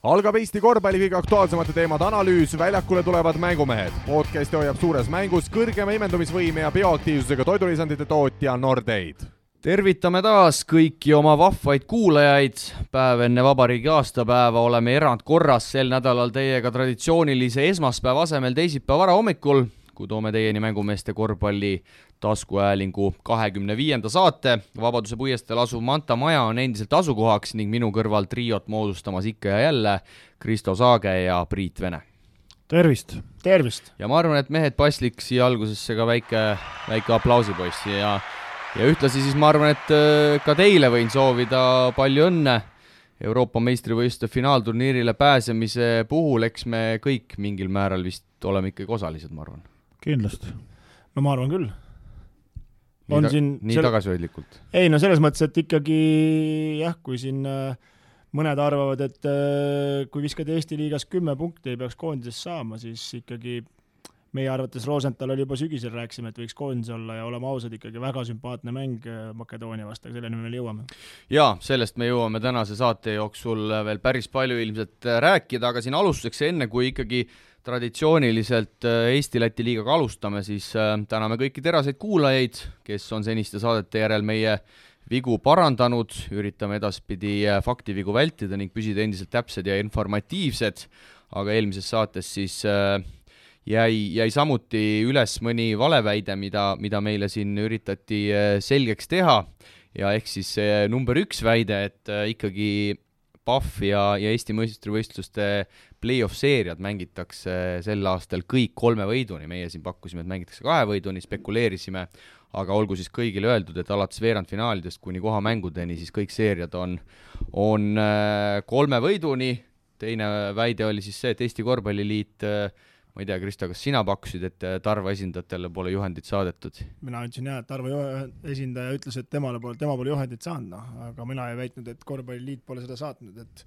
algab Eesti korvpalli kõige aktuaalsemate teemade analüüs, väljakule tulevad mängumehed. podcasti hoiab suures mängus kõrgema imendumisvõime ja bioaktiivsusega toidulisandite tootja Nordeid. tervitame taas kõiki oma vahvaid kuulajaid. päev enne vabariigi aastapäeva oleme erandkorras sel nädalal teiega traditsioonilise esmaspäeva asemel teisipäeva varahommikul, kui toome teieni mängumeeste korvpalli taskuhäälingu kahekümne viienda saate. Vabaduse puiesteel asuv Manta maja on endiselt asukohaks ning minu kõrval triot moodustamas ikka ja jälle Kristo Saage ja Priit Vene. tervist! tervist! ja ma arvan, et mehed, paslik siia algusesse ka väike, väike aplausipoiss ja ja ühtlasi siis ma arvan, et äh, ka teile võin soovida palju õnne Euroopa meistrivõistluste finaalturniirile pääsemise puhul, eks me kõik mingil määral vist oleme ikkagi osalised, ma arvan. kindlasti. no ma arvan küll on ta, siin nii sel... tagasihoidlikult? ei no selles mõttes, et ikkagi jah, kui siin äh, mõned arvavad, et äh, kui viskad Eesti liigas kümme punkti, ei peaks koondises saama, siis ikkagi meie arvates Rosenthal oli juba sügisel, rääkisime, et võiks koondis olla ja oleme ausad, ikkagi väga sümpaatne mäng äh, Makedoonia vastu, selleni me veel jõuame. jaa, sellest me jõuame tänase saate jooksul veel päris palju ilmselt rääkida, aga siin alustuseks, enne kui ikkagi traditsiooniliselt äh, Eesti-Läti liigaga alustame, siis äh, täname kõiki teraseid kuulajaid, kes on seniste saadete järel meie vigu parandanud, üritame edaspidi äh, faktivigu vältida ning püsida endiselt täpsed ja informatiivsed, aga eelmises saates siis jäi, jäi samuti üles mõni valeväide, mida, mida meile siin üritati selgeks teha. Ja ehk siis number üks väide, et ikkagi PAF ja, ja Eesti meistrivõistluste play-off seeriad mängitakse sel aastal kõik kolme võiduni, meie siin pakkusime, et mängitakse kahe võiduni, spekuleerisime, aga olgu siis kõigile öeldud, et alates veerandfinaalidest kuni kohamängudeni siis kõik seeriad on, on äh, kolme võiduni, teine väide oli siis see, et Eesti Korvpalliliit äh, ma ei tea, Kristo, kas sina pakkusid, et äh, Tarva esindajatele pole juhendit saadetud? mina ütlesin jah, et Tarva esindaja ütles, et temale pole, tema pole juhendit saanud, noh, aga mina ei väitnud, et Korvpalliliit pole seda saatnud, et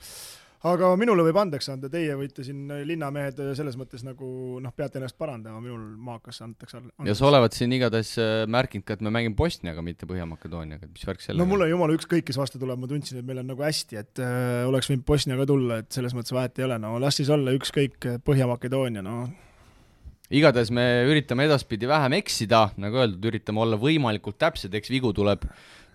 aga minule võib andeks anda, teie võite siin linnamehed selles mõttes nagu noh, peate ennast parandama, minul maakas antakse andeks. ja sa olevat siin igatahes äh, märkinud ka, et me mängime Bosniaga, mitte Põhja-Makedooniaga, et mis värk sellega no mul on? jumala ükskõik, kes vastu tuleb, ma tundsin, et meil on nagu hästi, et äh, oleks võinud Bosnia ka tulla, et selles mõttes vahet ei ole, no las siis olla ükskõik, Põhja-Makedoonia, no. Igatahes me üritame edaspidi vähem eksida, nagu öeldud, üritame olla võimalikult täpsed, eks vigu tuleb,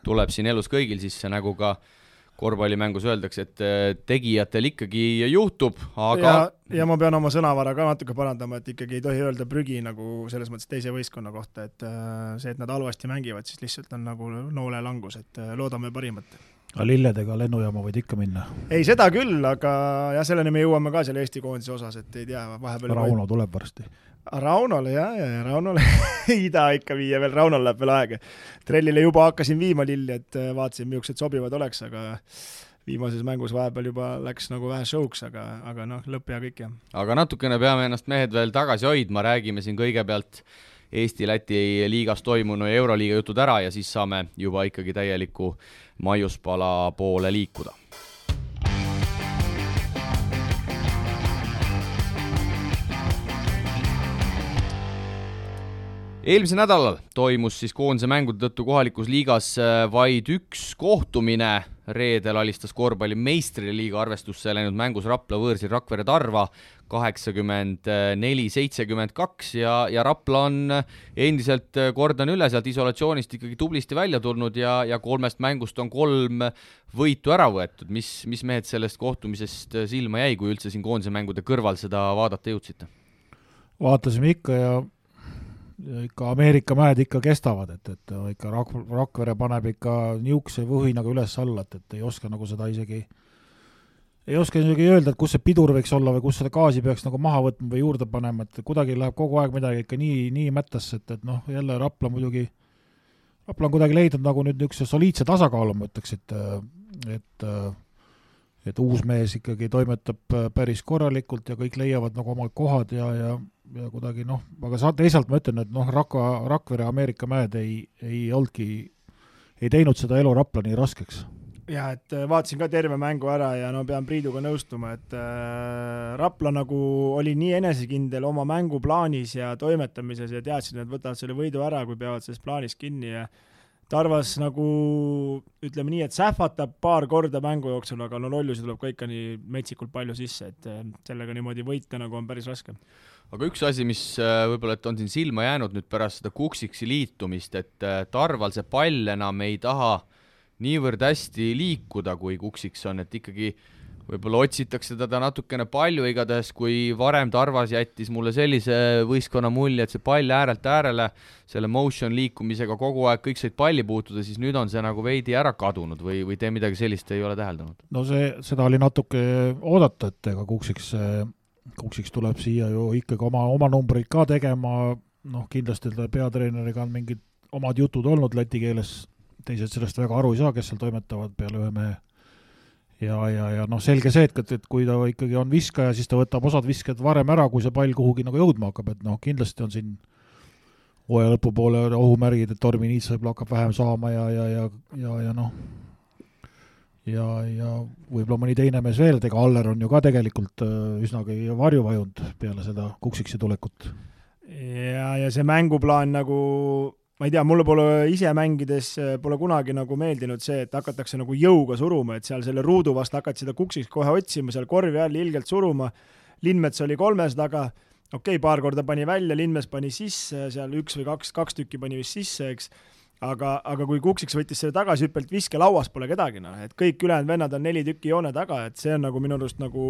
tuleb siin elus kõigil sisse, nagu ka äh, korvpallimängus öeldakse, et äh, tegijatel ikkagi juhtub, aga ja, ja ma pean oma sõnavara ka natuke parandama, et ikkagi ei tohi öelda prügi nagu selles mõttes teise võistkonna kohta, et äh, see, et nad halvasti mängivad, siis lihtsalt on nagu noolelangus, et äh, loodame parimat. aga lilledega lennujaama võid ikka minna? ei, seda küll, aga jah, selleni me jõuame ka seal Eesti koondise osas, et ei tea, vahepeal Rauno võib... tuleb varsti Raunole jah, ja Raunole taha ikka viia veel, Raunol läheb veel aega. trellile juba hakkasin viima lilli, et äh, vaatasin, millised sobivad oleks, aga viimases mängus vahepeal juba läks nagu vähe show'ks, aga, aga noh, lõpp hea kõik jah. aga natukene peame ennast mehed veel tagasi hoidma, räägime siin kõigepealt Eesti-Läti liigas toimunu ja Euroliiga jutud ära ja siis saame juba ikkagi täieliku maiuspala poole liikuda eelmisel nädalal toimus siis koondise mängude tõttu kohalikus liigas äh, vaid üks kohtumine, reedel alistas korvpalli meistriliiga arvestusse läinud mängus Rapla võõrsil Rakvere Tarva kaheksakümmend neli, seitsekümmend kaks ja, ja Rapla on endiselt, äh, kordan üle, sealt isolatsioonist ikkagi tublisti välja tulnud ja, ja kolmest mängust on kolm võitu ära võetud, mis, mis mehed sellest kohtumisest äh, silma jäi, kui üldse siin koondise mängude kõrval seda vaadata jõudsite? vaatasime ikka ja ikka Ameerika mäed ikka kestavad, et, et ikka Rak-, Rakvere paneb ikka niisuguse võhinaga üles-alla, et, et ei oska nagu seda isegi, ei oska isegi öelda, et kus see pidur võiks olla või kus seda gaasi peaks nagu maha võtma või juurde panema, et kuidagi läheb kogu aeg midagi ikka nii, nii mättasse, et, et noh, jälle Rapla muidugi, Rapla on kuidagi leidnud nagu nüüd niisuguse soliidse tasakaalu, ma ütleks, et, et et uus mees ikkagi toimetab päris korralikult ja kõik leiavad nagu omad kohad ja, ja ja kuidagi noh, aga sa, teisalt ma ütlen, et noh, Raka, Rakvere Ameerika mäed ei, ei olnudki, ei teinud seda elu Rapla nii raskeks. jah, et äh, vaatasin ka terve mängu ära ja no pean Priiduga nõustuma, et äh, Rapla nagu oli nii enesekindel oma mänguplaanis ja toimetamises ja teadsid, et nad võtavad selle võidu ära, kui peavad sellest plaanist kinni ja Tarvas nagu ütleme nii, et sähvatab paar korda mängu jooksul, aga no lollusi tuleb ka ikka nii metsikult palju sisse, et äh, sellega niimoodi võita nagu on päris raske. Aga üks asi, mis äh, võib-olla, et on siin silma jäänud nüüd pärast seda Kuksiksi liitumist, et äh, Tarval see pall enam ei taha niivõrd hästi liikuda, kui Kuksiks on, et ikkagi äh, võib-olla otsitakse teda natukene palju, igatahes kui varem Tarvas jättis mulle sellise võistkonna mulje, et see pall äärelt äärele, selle motion liikumisega kogu aeg kõik said palli puutuda, siis nüüd on see nagu veidi ära kadunud või, või te midagi sellist ei ole täheldanud? no see, seda oli natuke oodata, et ega Kuksiks, Kuksiks tuleb siia ju ikkagi oma, oma numbreid ka tegema, noh, kindlasti ta peatreeneriga on mingid omad jutud olnud läti keeles, teised sellest väga aru ei saa, kes seal toimetavad peale ühe mehe. Ja, ja, ja noh, selge see, et, et kui ta ikkagi on viskaja, siis ta võtab osad viskajad varem ära, kui see pall kuhugi nagu jõudma hakkab, et noh, kindlasti on siin hooaja lõpupoole ohumärgid, et Tormi Niits võib-olla hakkab vähem saama ja, ja, ja, ja, ja noh, ja, ja võib-olla mõni teine mees veel, et ega Aller on ju ka tegelikult äh, üsnagi varju vajunud peale seda Kuksiksi tulekut. ja, ja see mänguplaan nagu ma ei tea, mulle pole ise mängides, äh, pole kunagi nagu meeldinud see, et hakatakse nagu jõuga suruma, et seal selle ruudu vastu hakati seda kuksiks kohe otsima, seal korvi all ilgelt suruma. Lindmets oli kolmes taga, okei okay,, paar korda pani välja, Lindmets pani sisse, seal üks või kaks, kaks tükki pani vist sisse, eks aga, aga kui Kuksiks võttis selle tagasihüppelt viske, lauas pole kedagi, noh, et kõik ülejäänud vennad on neli tükki joone taga, et see on nagu minu arust nagu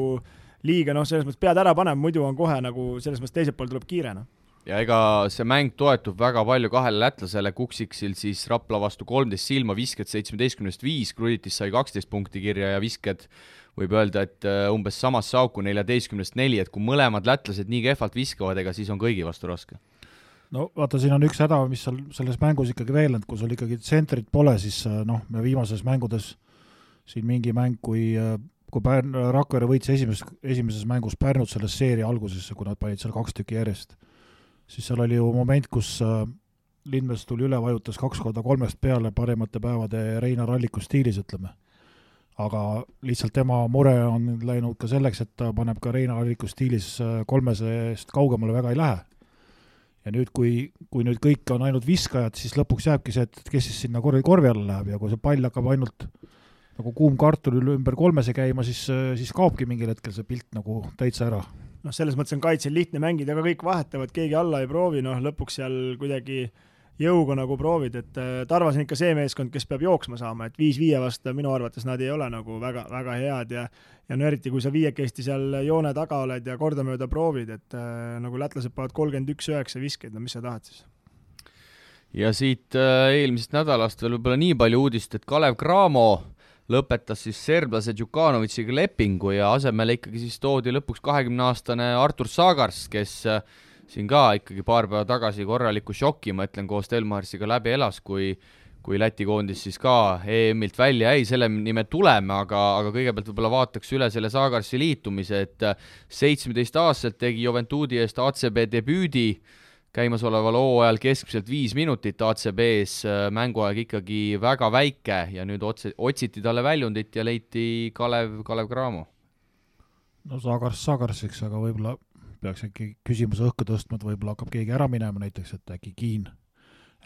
liiga, noh, selles mõttes pead ära panema, muidu on kohe nagu selles mõttes teiselt poolt tuleb kiire, noh ja ega see mäng toetub väga palju kahele lätlasele, Kuksiksil siis Rapla vastu kolmteist silma, visked seitsmeteistkümnest viis, Kruditis sai kaksteist punkti kirja ja visked võib öelda, et äh, umbes samasse auku neljateistkümnest neli, et kui mõlemad lätlased nii kehvalt viskavad, ega siis on kõigi vastu raske. No vaata, siin on üks häda, mis seal selles mängus ikkagi veel, et kui sul ikkagi tsentrit pole, siis äh, noh, me viimases mängudes siin mingi mäng, kui äh, kui Pärn, Rakvere võitis esimeses, esimeses mängus Pärnut selles seeria algusesse, kui nad panid seal kaks tükki järjest siis seal oli ju moment, kus äh, Lindmets tuli üle, vajutas kaks korda kolmest peale parimate päevade Reinar Alliku stiilis, ütleme. aga lihtsalt tema mure on läinud ka selleks, et ta paneb ka Reinar Alliku stiilis kolmesest kaugemale väga ei lähe. Ja nüüd, kui, kui nüüd kõik on ainult viskajad, siis lõpuks jääbki see, et kes siis sinna korvi, korvi alla läheb. Ja kui see pall hakkab ainult nagu kuum kartul ümber kolmese käima, siis, äh, siis kaobki mingil hetkel see pilt nagu täitsa ära. Noh, selles mõttes on kaitsel lihtne mängida, aga kõik vahetavad, keegi alla ei proovi, noh lõpuks seal kuidagi jõuga nagu proovid, et äh, Tarvas on ikka see meeskond, kes peab jooksma saama, et viis viie vastu minu arvates nad ei ole nagu väga, väga head ja ja no eriti, kui sa viiekesti seal joone taga oled ja kordamööda proovid, et äh, nagu lätlased panevad kolmkümmend üks üheksa viskeid, no mis sa tahad siis? ja siit äh, eelmisest nädalast veel võib-olla nii palju uudist, et Kalev Cramo lõpetas siis serblase Djukanovitšiga lepingu ja asemele ikkagi siis toodi lõpuks kahekümneaastane Artur Sagars, kes äh, siin ka ikkagi paar päeva tagasi korraliku šoki, ma ütlen, koos Delmarsiga läbi elas, kui kui Läti koondis siis ka EM-ilt välja jäi, selle nime tuleme, aga, aga kõigepealt võib-olla vaataks üle selle Sagarsi liitumise, et seitsmeteistaastaselt tegi Juventudi eest ACB debüüdi käimasoleval hooajal keskmiselt viis minutit ACB-s, mänguaeg ikkagi väga väike ja nüüd otse, otsiti talle väljundit ja leiti Kalev, Kalev Cramo. no Sagars Sagarsiks, aga võib-olla peaks äkki küsimuse õhku tõstma, et võib-olla hakkab keegi ära minema näiteks, et äkki Kiin,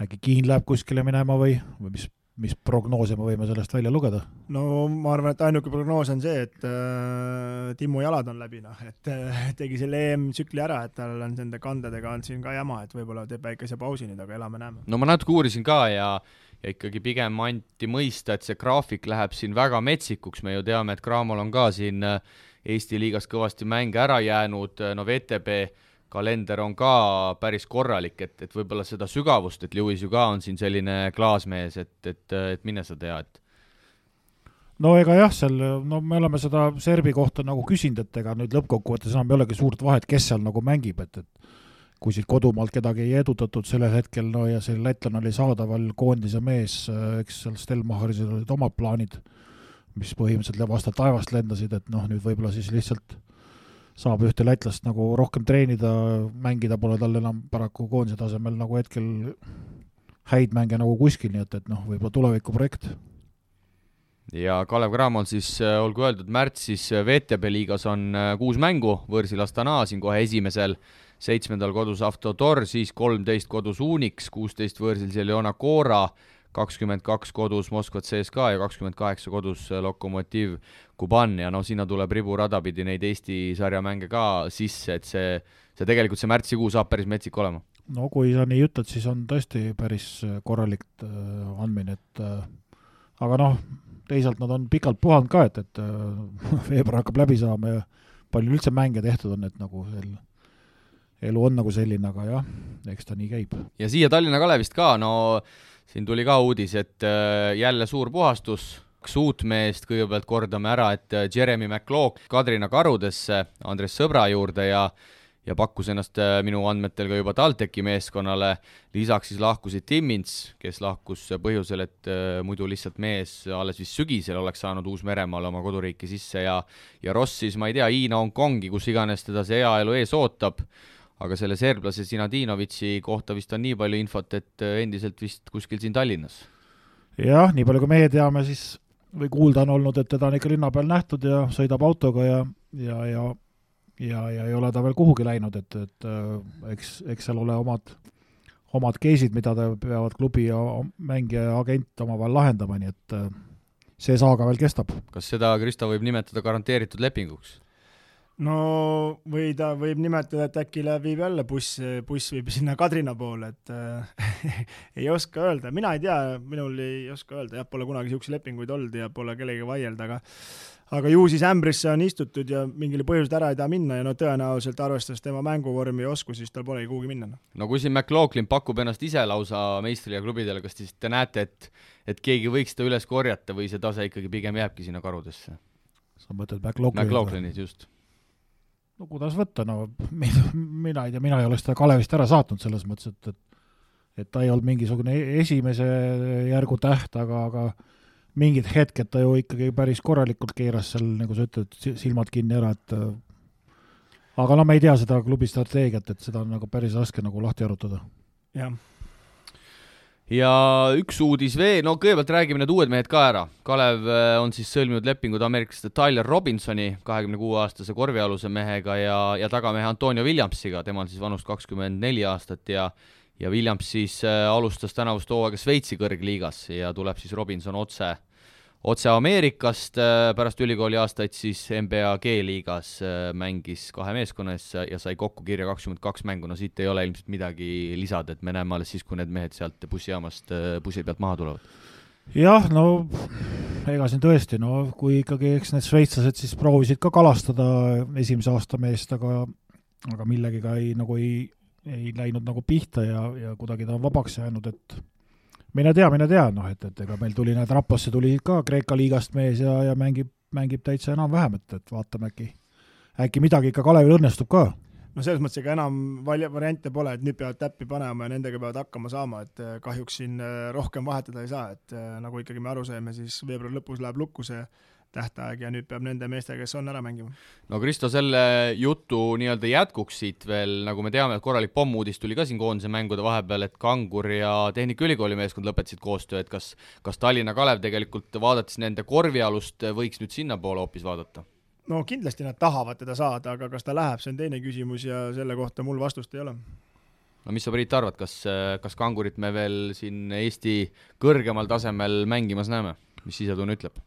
äkki Kiin läheb kuskile minema või, või mis mis prognoose me võime sellest välja lugeda? no ma arvan, et ainuke prognoos on see, et äh, Timmu jalad on läbi, noh, et äh, tegi selle EM-tsükli ära, et tal on nende kandedega on siin ka jama, et võib-olla teeb väikese pausi nüüd, aga elame-näeme. no ma natuke uurisin ka ja ja ikkagi pigem anti mõista, et see graafik läheb siin väga metsikuks, me ju teame, et Cramol on ka siin äh, Eesti liigas kõvasti mänge ära jäänud, äh, no VTB kalender on ka päris korralik, et, et võib-olla seda sügavust, et Lewis ju ka on siin selline klaasmees, et, et, et mine sa tea, et no ega jah, seal, no me oleme seda Serbi kohta nagu küsinud, et ega nüüd lõppkokkuvõttes enam ei olegi suurt vahet, kes seal nagu mängib, et, et kui siit kodumaalt kedagi ei edutatud sellel hetkel, no ja see lätlane oli saadaval koondise mees, eks seal Stelmacherisel olid omad plaanid, mis põhimõtteliselt vastu taevast lendasid, et noh, nüüd võib-olla siis lihtsalt saab ühte lätlast nagu rohkem treenida, mängida pole tal enam paraku koondise tasemel nagu hetkel häid mänge nagu kuskil, nii et, et noh, võib-olla tulevikuprojekt. ja Kalev Cramol siis, äh, olgu öeldud, märtsis VTB liigas on äh, kuus mängu, võõrsil Astana siin kohe esimesel, seitsmendal kodus Avtotor, siis kolmteist kodus Unix, kuusteist võõrsil Zeljona Cora, kakskümmend kaks kodus Moskvat CSKA ja kakskümmend kaheksa kodus Lokomotiv Kuban ja noh, sinna tuleb riburada pidi neid Eesti sarja mänge ka sisse, et see, see tegelikult, see märtsikuu saab päris metsik olema. no kui sa nii ütled, siis on tõesti päris korralik äh, andmine, et äh, aga noh, teisalt nad on pikalt puhanud ka, et, et äh, veebruar hakkab läbi saama ja palju üldse mänge tehtud on, et nagu sel elu on nagu selline, aga jah, eks ta nii käib. ja siia Tallinna Kalevist ka, no siin tuli ka uudis, et äh, jälle suur puhastus, kaks uut meest, kõigepealt kordame ära, et äh, Jeremy McLaughlin Kadrina karudesse Andres Sõbra juurde ja ja pakkus ennast äh, minu andmetel ka juba TalTechi meeskonnale, lisaks siis lahkusid Timmins, kes lahkus põhjusel, et muidu lihtsalt mees alles vist sügisel oleks saanud Uus-Meremaale oma koduriiki sisse ja ja Ross siis, ma ei tea, Hiina, Hongkongi, kus iganes teda see hea elu ees ootab aga selle serblase Sinadinovitši kohta vist on nii palju infot, et äh, endiselt vist kuskil siin Tallinnas. jah, nii palju kui meie teame, siis või kuulda on olnud, et teda on ikka linna peal nähtud ja sõidab autoga ja, ja, ja ja, ja ei ole ta veel kuhugi läinud, et, et äh, eks, eks seal ole omad, omad case'id, mida ta peavad klubi ja mängija ja agent omavahel lahendama, nii et äh, see saaga veel kestab. kas seda, Kristo, võib nimetada garanteeritud lepinguks? No või ta võib nimetada, et äkki läheb, viib jälle buss, buss viib sinna Kadrina poole, et äh, ei oska öelda, mina ei tea, minul ei oska öelda, jah, pole kunagi niisuguseid lepinguid olnud ja pole kellegagi vaielda, aga aga ju siis ämbrisse on istutud ja mingil põhjusel ära ei taha minna ja no tõenäoliselt arvestades tema mänguvormi ja oskusi, siis tal polegi kuhugi minna. Noh. no kui siin McLaughlin pakub ennast ise lausa meistriliiga klubidele, kas siis te näete, et et keegi võiks ta üles korjata või see tase ikkagi pigem jääbki sinna karudesse? sa mõtled McLaughlinit? McLaughlinit, just no kuidas võtta, no mina, ei tea, mina ei ole seda Kalevist ära saatnud selles mõttes, et, et et ta ei olnud mingisugune e-, esimese järgu täht, aga, aga mingid hetked ta ju ikkagi päris korralikult keeras seal, nagu sa ütled, silmad kinni ära, et aga no me ei tea seda klubi strateegiat, et seda on nagu päris raske nagu lahti arutada. jah ja üks uudis veel, no kõigepealt räägime need uued mehed ka ära. Kalev äh, on siis sõlminud lepingud ameeriklaste Tyler Robinsoni, kahekümne kuue aastase korvialuse mehega ja, ja tagamehe Antonio Williamsiga, temal siis vanust kakskümmend neli aastat ja ja Williams siis äh, alustas tänavust hooaega Šveitsi kõrgliigas ja tuleb siis Robinson otse äh, otse Ameerikast, äh, pärast ülikooli aastaid siis NBA G-liigas äh, mängis kahe meeskonna ees ja sai kokku kirja kakskümmend kaks mängu, no siit ei ole ilmselt midagi lisada, et me näeme alles siis, kui need mehed sealt bussijaamast, äh, bussi pealt maha tulevad. jah, no ega siin tõesti, no kui ikkagi, eks need šveitslased siis proovisid ka kalastada esimese aasta meest, aga aga millegiga ei, nagu ei, ei läinud nagu pihta ja, ja kuidagi ta on vabaks jäänud, et mine tea, mine tea, noh, et, et ega meil tuli, näed, Raplasse tuli ka Kreeka liigast mees ja, ja mängib, mängib täitsa enam-vähem, et, et vaatame äkki, äkki midagi ikka Kalevil õnnestub ka. no selles mõttes ega enam valja-, variante pole, et nüüd peavad täppi panema ja nendega peavad hakkama saama, et eh, kahjuks siin eh, rohkem vahetada ei saa, et eh, nagu ikkagi me aru saime, siis veebruari lõpus läheb lukku see tähtaeg ja nüüd peab nende meestega, kes on, ära mängima. no Kristo, selle jutu nii-öelda jätkuks siit veel, nagu me teame, et korralik pommuudis tuli ka siin koondise mängude vahepeal, et Kangur ja Tehnikaülikooli meeskond lõpetasid koostöö, et kas, kas Tallinna Kalev tegelikult, vaadates nende korvialust, võiks nüüd sinnapoole hoopis vaadata? no kindlasti nad tahavad teda saada, aga kas ta läheb, see on teine küsimus ja selle kohta mul vastust ei ole no mis sa, Priit, arvad, kas, kas Kangurit me veel siin Eesti kõrgemal tasemel mängimas näeme, mis sisetunne ütleb?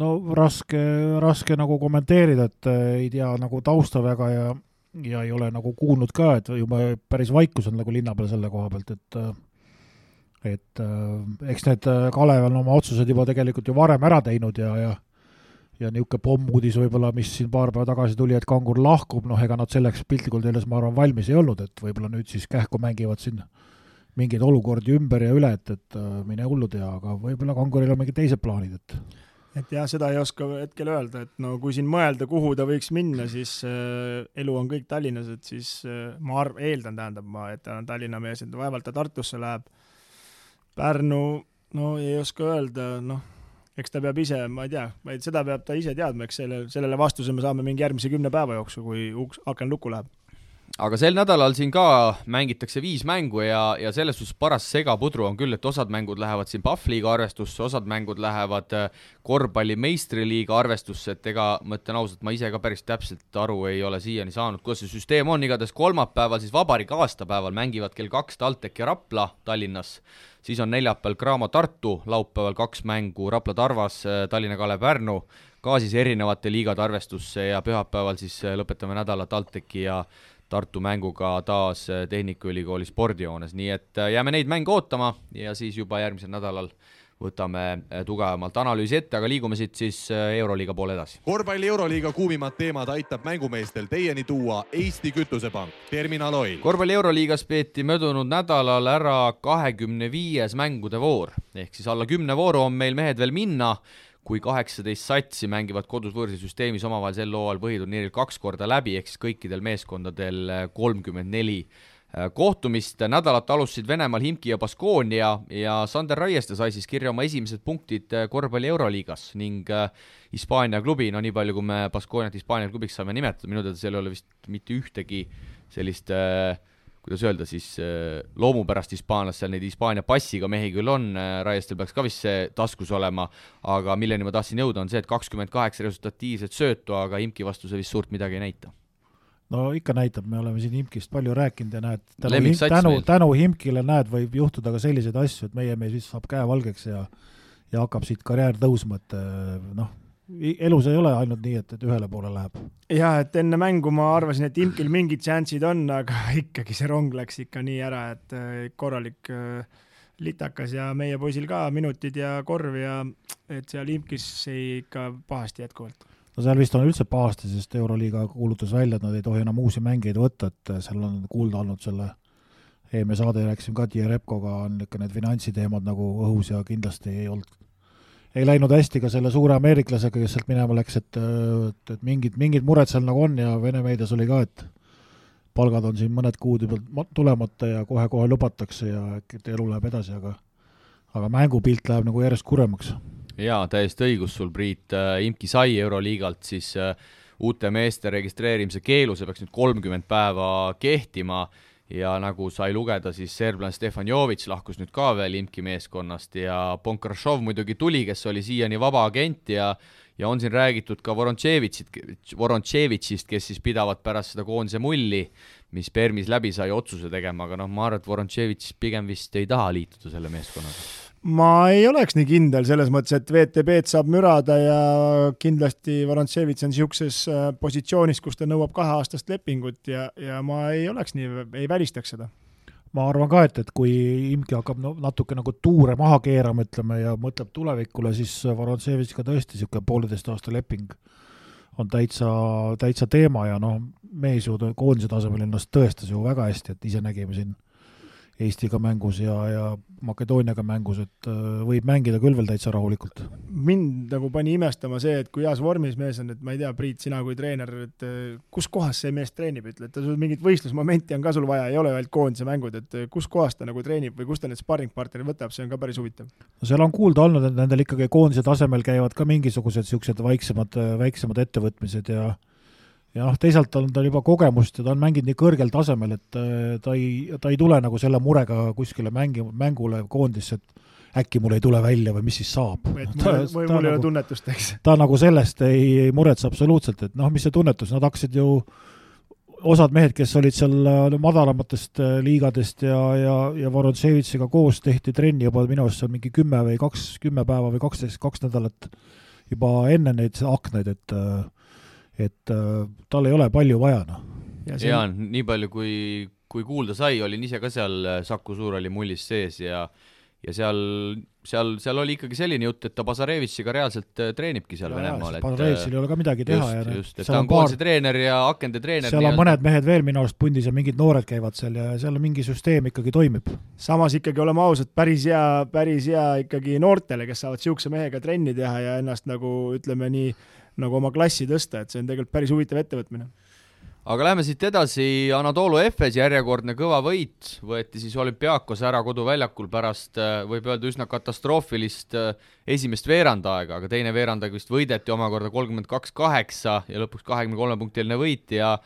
No raske, raske nagu kommenteerida, et äh, ei tea nagu tausta väga ja ja ei ole nagu kuulnud ka, et juba päris vaikus on nagu linna peal selle koha pealt, et äh, et äh, eks need Kalev on oma otsused juba tegelikult ju varem ära teinud ja, ja ja niisugune pommuudis võib-olla, mis siin paar päeva tagasi tuli, et Kangur lahkub, noh, ega nad selleks piltlikult öeldes, ma arvan, valmis ei olnud, et võib-olla nüüd siis kähku mängivad siin mingeid olukordi ümber ja üle, et, et mine hullu tea, aga võib-olla Kanguril on mingid teised plaanid, et et jah, seda ei oska hetkel öelda, et no kui siin mõelda, kuhu ta võiks minna, siis äh, elu on kõik Tallinnas, et siis äh, ma arv-, eeldan, tähendab ma, et ta on Tallinna mees, et vaevalt ta Tartusse läheb. Pärnu, no ei oska öelda, noh, eks ta peab ise, ma ei tea, vaid seda peab ta ise teadma, eks selle, sellele vastuse me saame mingi järgmise kümne päeva jooksul, kui uks, aken lukku läheb aga sel nädalal siin ka mängitakse viis mängu ja, ja selles suhtes paras segapudru on küll, et osad mängud lähevad siin Pahvliiga arvestusse, osad mängud lähevad äh, korvpalli meistriliiga arvestusse, et ega ma ütlen ausalt, ma ise ka päris täpselt aru ei ole siiani saanud, kuidas see süsteem on, igatahes kolmapäeval siis vabariigi aastapäeval mängivad kell kaks TalTech ja Rapla Tallinnas, siis on neljapäeval Cramo Tartu, laupäeval kaks mängu Rapla Tarvas, äh, Tallinna Kalev Pärnu, ka siis erinevate liigade arvestusse ja pühapäeval siis äh, lõpetame nädala TalTechi ja Tartu mänguga taas äh, Tehnikaülikooli spordihoones, nii et äh, jääme neid mänge ootama ja siis juba järgmisel nädalal võtame äh, tugevamalt analüüsi ette, aga liigume siit siis Euroliiga poole edasi. korvpalli Euroliiga kuumimad teemad aitab mängumeestel teieni tuua Eesti Kütusepank, Terminal Oil. korvpalli Euroliigas peeti möödunud nädalal ära kahekümne viies mängude voor, ehk siis alla kümne vooru on meil mehed veel minna kui kaheksateist satsi mängivad kodus võõrsil süsteemis omavahel sel hooajal põhiturniiril kaks korda läbi, ehk siis kõikidel meeskondadel äh, kolmkümmend neli äh, kohtumist, nädalat alustasid Venemaal Himki ja Baskonia ja Sander Raieste sai siis kirja oma esimesed punktid äh, korvpalli Euroliigas ning Hispaania klubi, no nii palju, kui me Baskoniat Hispaania klubiks saame nimetada, minu teada seal ei ole vist mitte ühtegi sellist äh, kuidas öelda siis, äh, loomupärast hispaanlast, seal neid Hispaania passiga mehi küll on, äh, Raiestel peaks ka vist see taskus olema, aga milleni ma tahtsin jõuda, on see, et kakskümmend kaheksa resultatiivset söötu, aga Imki vastu see vist suurt midagi ei näita. No ikka näitab, me oleme siin Himkist palju rääkinud ja näed, tänu, tänu, tänu Himkile näed, võib juhtuda ka selliseid asju, et meie mees vist saab käe valgeks ja ja hakkab siit karjäär tõusma, et noh, elus ei ole ainult nii, et, et ühele poole läheb. jaa, et enne mängu ma arvasin, et Imkil mingid šansid on, aga ikkagi see rong läks ikka nii ära, et äh, korralik äh, litakas ja meie poisil ka minutid ja korv ja et seal Imkis ei ikka pahasti jätkuvalt. no seal vist on üldse pahasti, sest Euroliiga kuulutas välja, et nad ei tohi enam uusi mängijaid võtta, et seal on kuulda olnud selle eelmine saade rääkisime ka Tiia Repkoga, on niisugune need finantsiteemad nagu õhus ja kindlasti ei olnud ei läinud hästi ka selle suure ameeriklasega, kes sealt minema läks, et, et, et mingid, mingid mured seal nagu on ja Vene meedias oli ka, et palgad on siin mõned kuud juba tulemata ja kohe-kohe lubatakse ja et elu läheb edasi, aga aga mängupilt läheb nagu järjest kuremaks. jaa, täiesti õigus sul, Priit, äh, Imki sai Euroliigalt siis uh, uute meeste registreerimise keelu, see peaks nüüd kolmkümmend päeva kehtima ja nagu sai lugeda, siis serblane Stefan Jovic lahkus nüüd ka veel Imki meeskonnast ja Ponkrašov muidugi tuli, kes oli siiani vaba agent ja ja on siin räägitud ka Vorontševitsit, Vorontševitšist, kes siis pidavat pärast seda koondise mulli, mis Permis läbi sai, otsuse tegema, aga noh, ma arvan, et Vorontševitš pigem vist ei taha liituda selle meeskonnaga ma ei oleks nii kindel selles mõttes, et VTB-d saab mürada ja kindlasti Vorontsevits on niisuguses äh, positsioonis, kus ta nõuab kaheaastast lepingut ja, ja ma ei oleks nii, ei välistaks seda. ma arvan ka, et, et kui Imki hakkab no natuke nagu tuure maha keerama, ütleme, ja mõtleb tulevikule, siis Vorontsevitšiga tõesti niisugune pooleteist aasta leping on täitsa, täitsa teema ja noh, mees ju koondise tasemel ennast tõestas ju väga hästi, et ise nägime siin Eestiga mängus ja, ja Makedooniaga mängus, et äh, võib mängida küll veel täitsa rahulikult. mind nagu pani imestama see, et kui heas vormis mees on, et ma ei tea, Priit, sina kui treener, et äh, kus kohas see mees treenib, ütle, et sul mingit võistlusmomenti on ka sul vaja, ei ole ainult koondise mängud, et äh, kus kohas ta nagu treenib või kust ta need sparringpartnerid võtab, see on ka päris huvitav. no seal on kuulda olnud, et nendel ikkagi koondise tasemel käivad ka mingisugused niisugused vaiksemad, väiksemad ettevõtmised ja ja noh, teisalt on tal juba kogemust ja ta on mänginud nii kõrgel tasemel, et äh, ta ei, ta ei tule nagu selle murega kuskile mängi, mängule koondisse, et äkki mul ei tule välja või mis siis saab. et ta, mul, mul ei ole nagu, tunnetust, eks. ta nagu sellest ei, ei muretse absoluutselt, et noh, mis see tunnetus, nad hakkasid ju osad mehed, kes olid seal madalamatest äh, liigadest ja, ja, ja Vorontsevitšiga koos tehti trenni juba minu arust seal mingi kümme või kaks, kümme päeva või kaksteist, kaks nädalat juba enne neid aknaid, et äh, et äh, tal ei ole palju vaja, noh. jaa, nii palju kui, kui kuulda sai, olin ise ka seal äh, Saku Suur oli mullis sees ja ja seal, seal, seal oli ikkagi selline jutt, et ta Bazarevitšiga reaalselt äh, treenibki seal Venemaal, et Bazarevitšil ei ole ka midagi teha just, ja just, et ta on koondise treener ja akende treener. seal on mõned mehed veel minu arust pundis ja mingid noored käivad seal ja seal mingi süsteem ikkagi toimib. samas ikkagi oleme ausad, päris hea, päris hea ikkagi noortele, kes saavad niisuguse mehega trenni teha ja ennast nagu ütleme nii, nagu oma klassi tõsta, et see on tegelikult päris huvitav ettevõtmine. Aga lähme siit edasi, Anatoolu Efes järjekordne kõva võit, võeti siis olümpiaakos ära koduväljakul pärast, äh, võib öelda, üsna katastroofilist äh, esimest veerandaega, aga teine veerandaeg vist võideti omakorda kolmkümmend kaks kaheksa ja lõpuks kahekümne kolme punktiline võit. Ja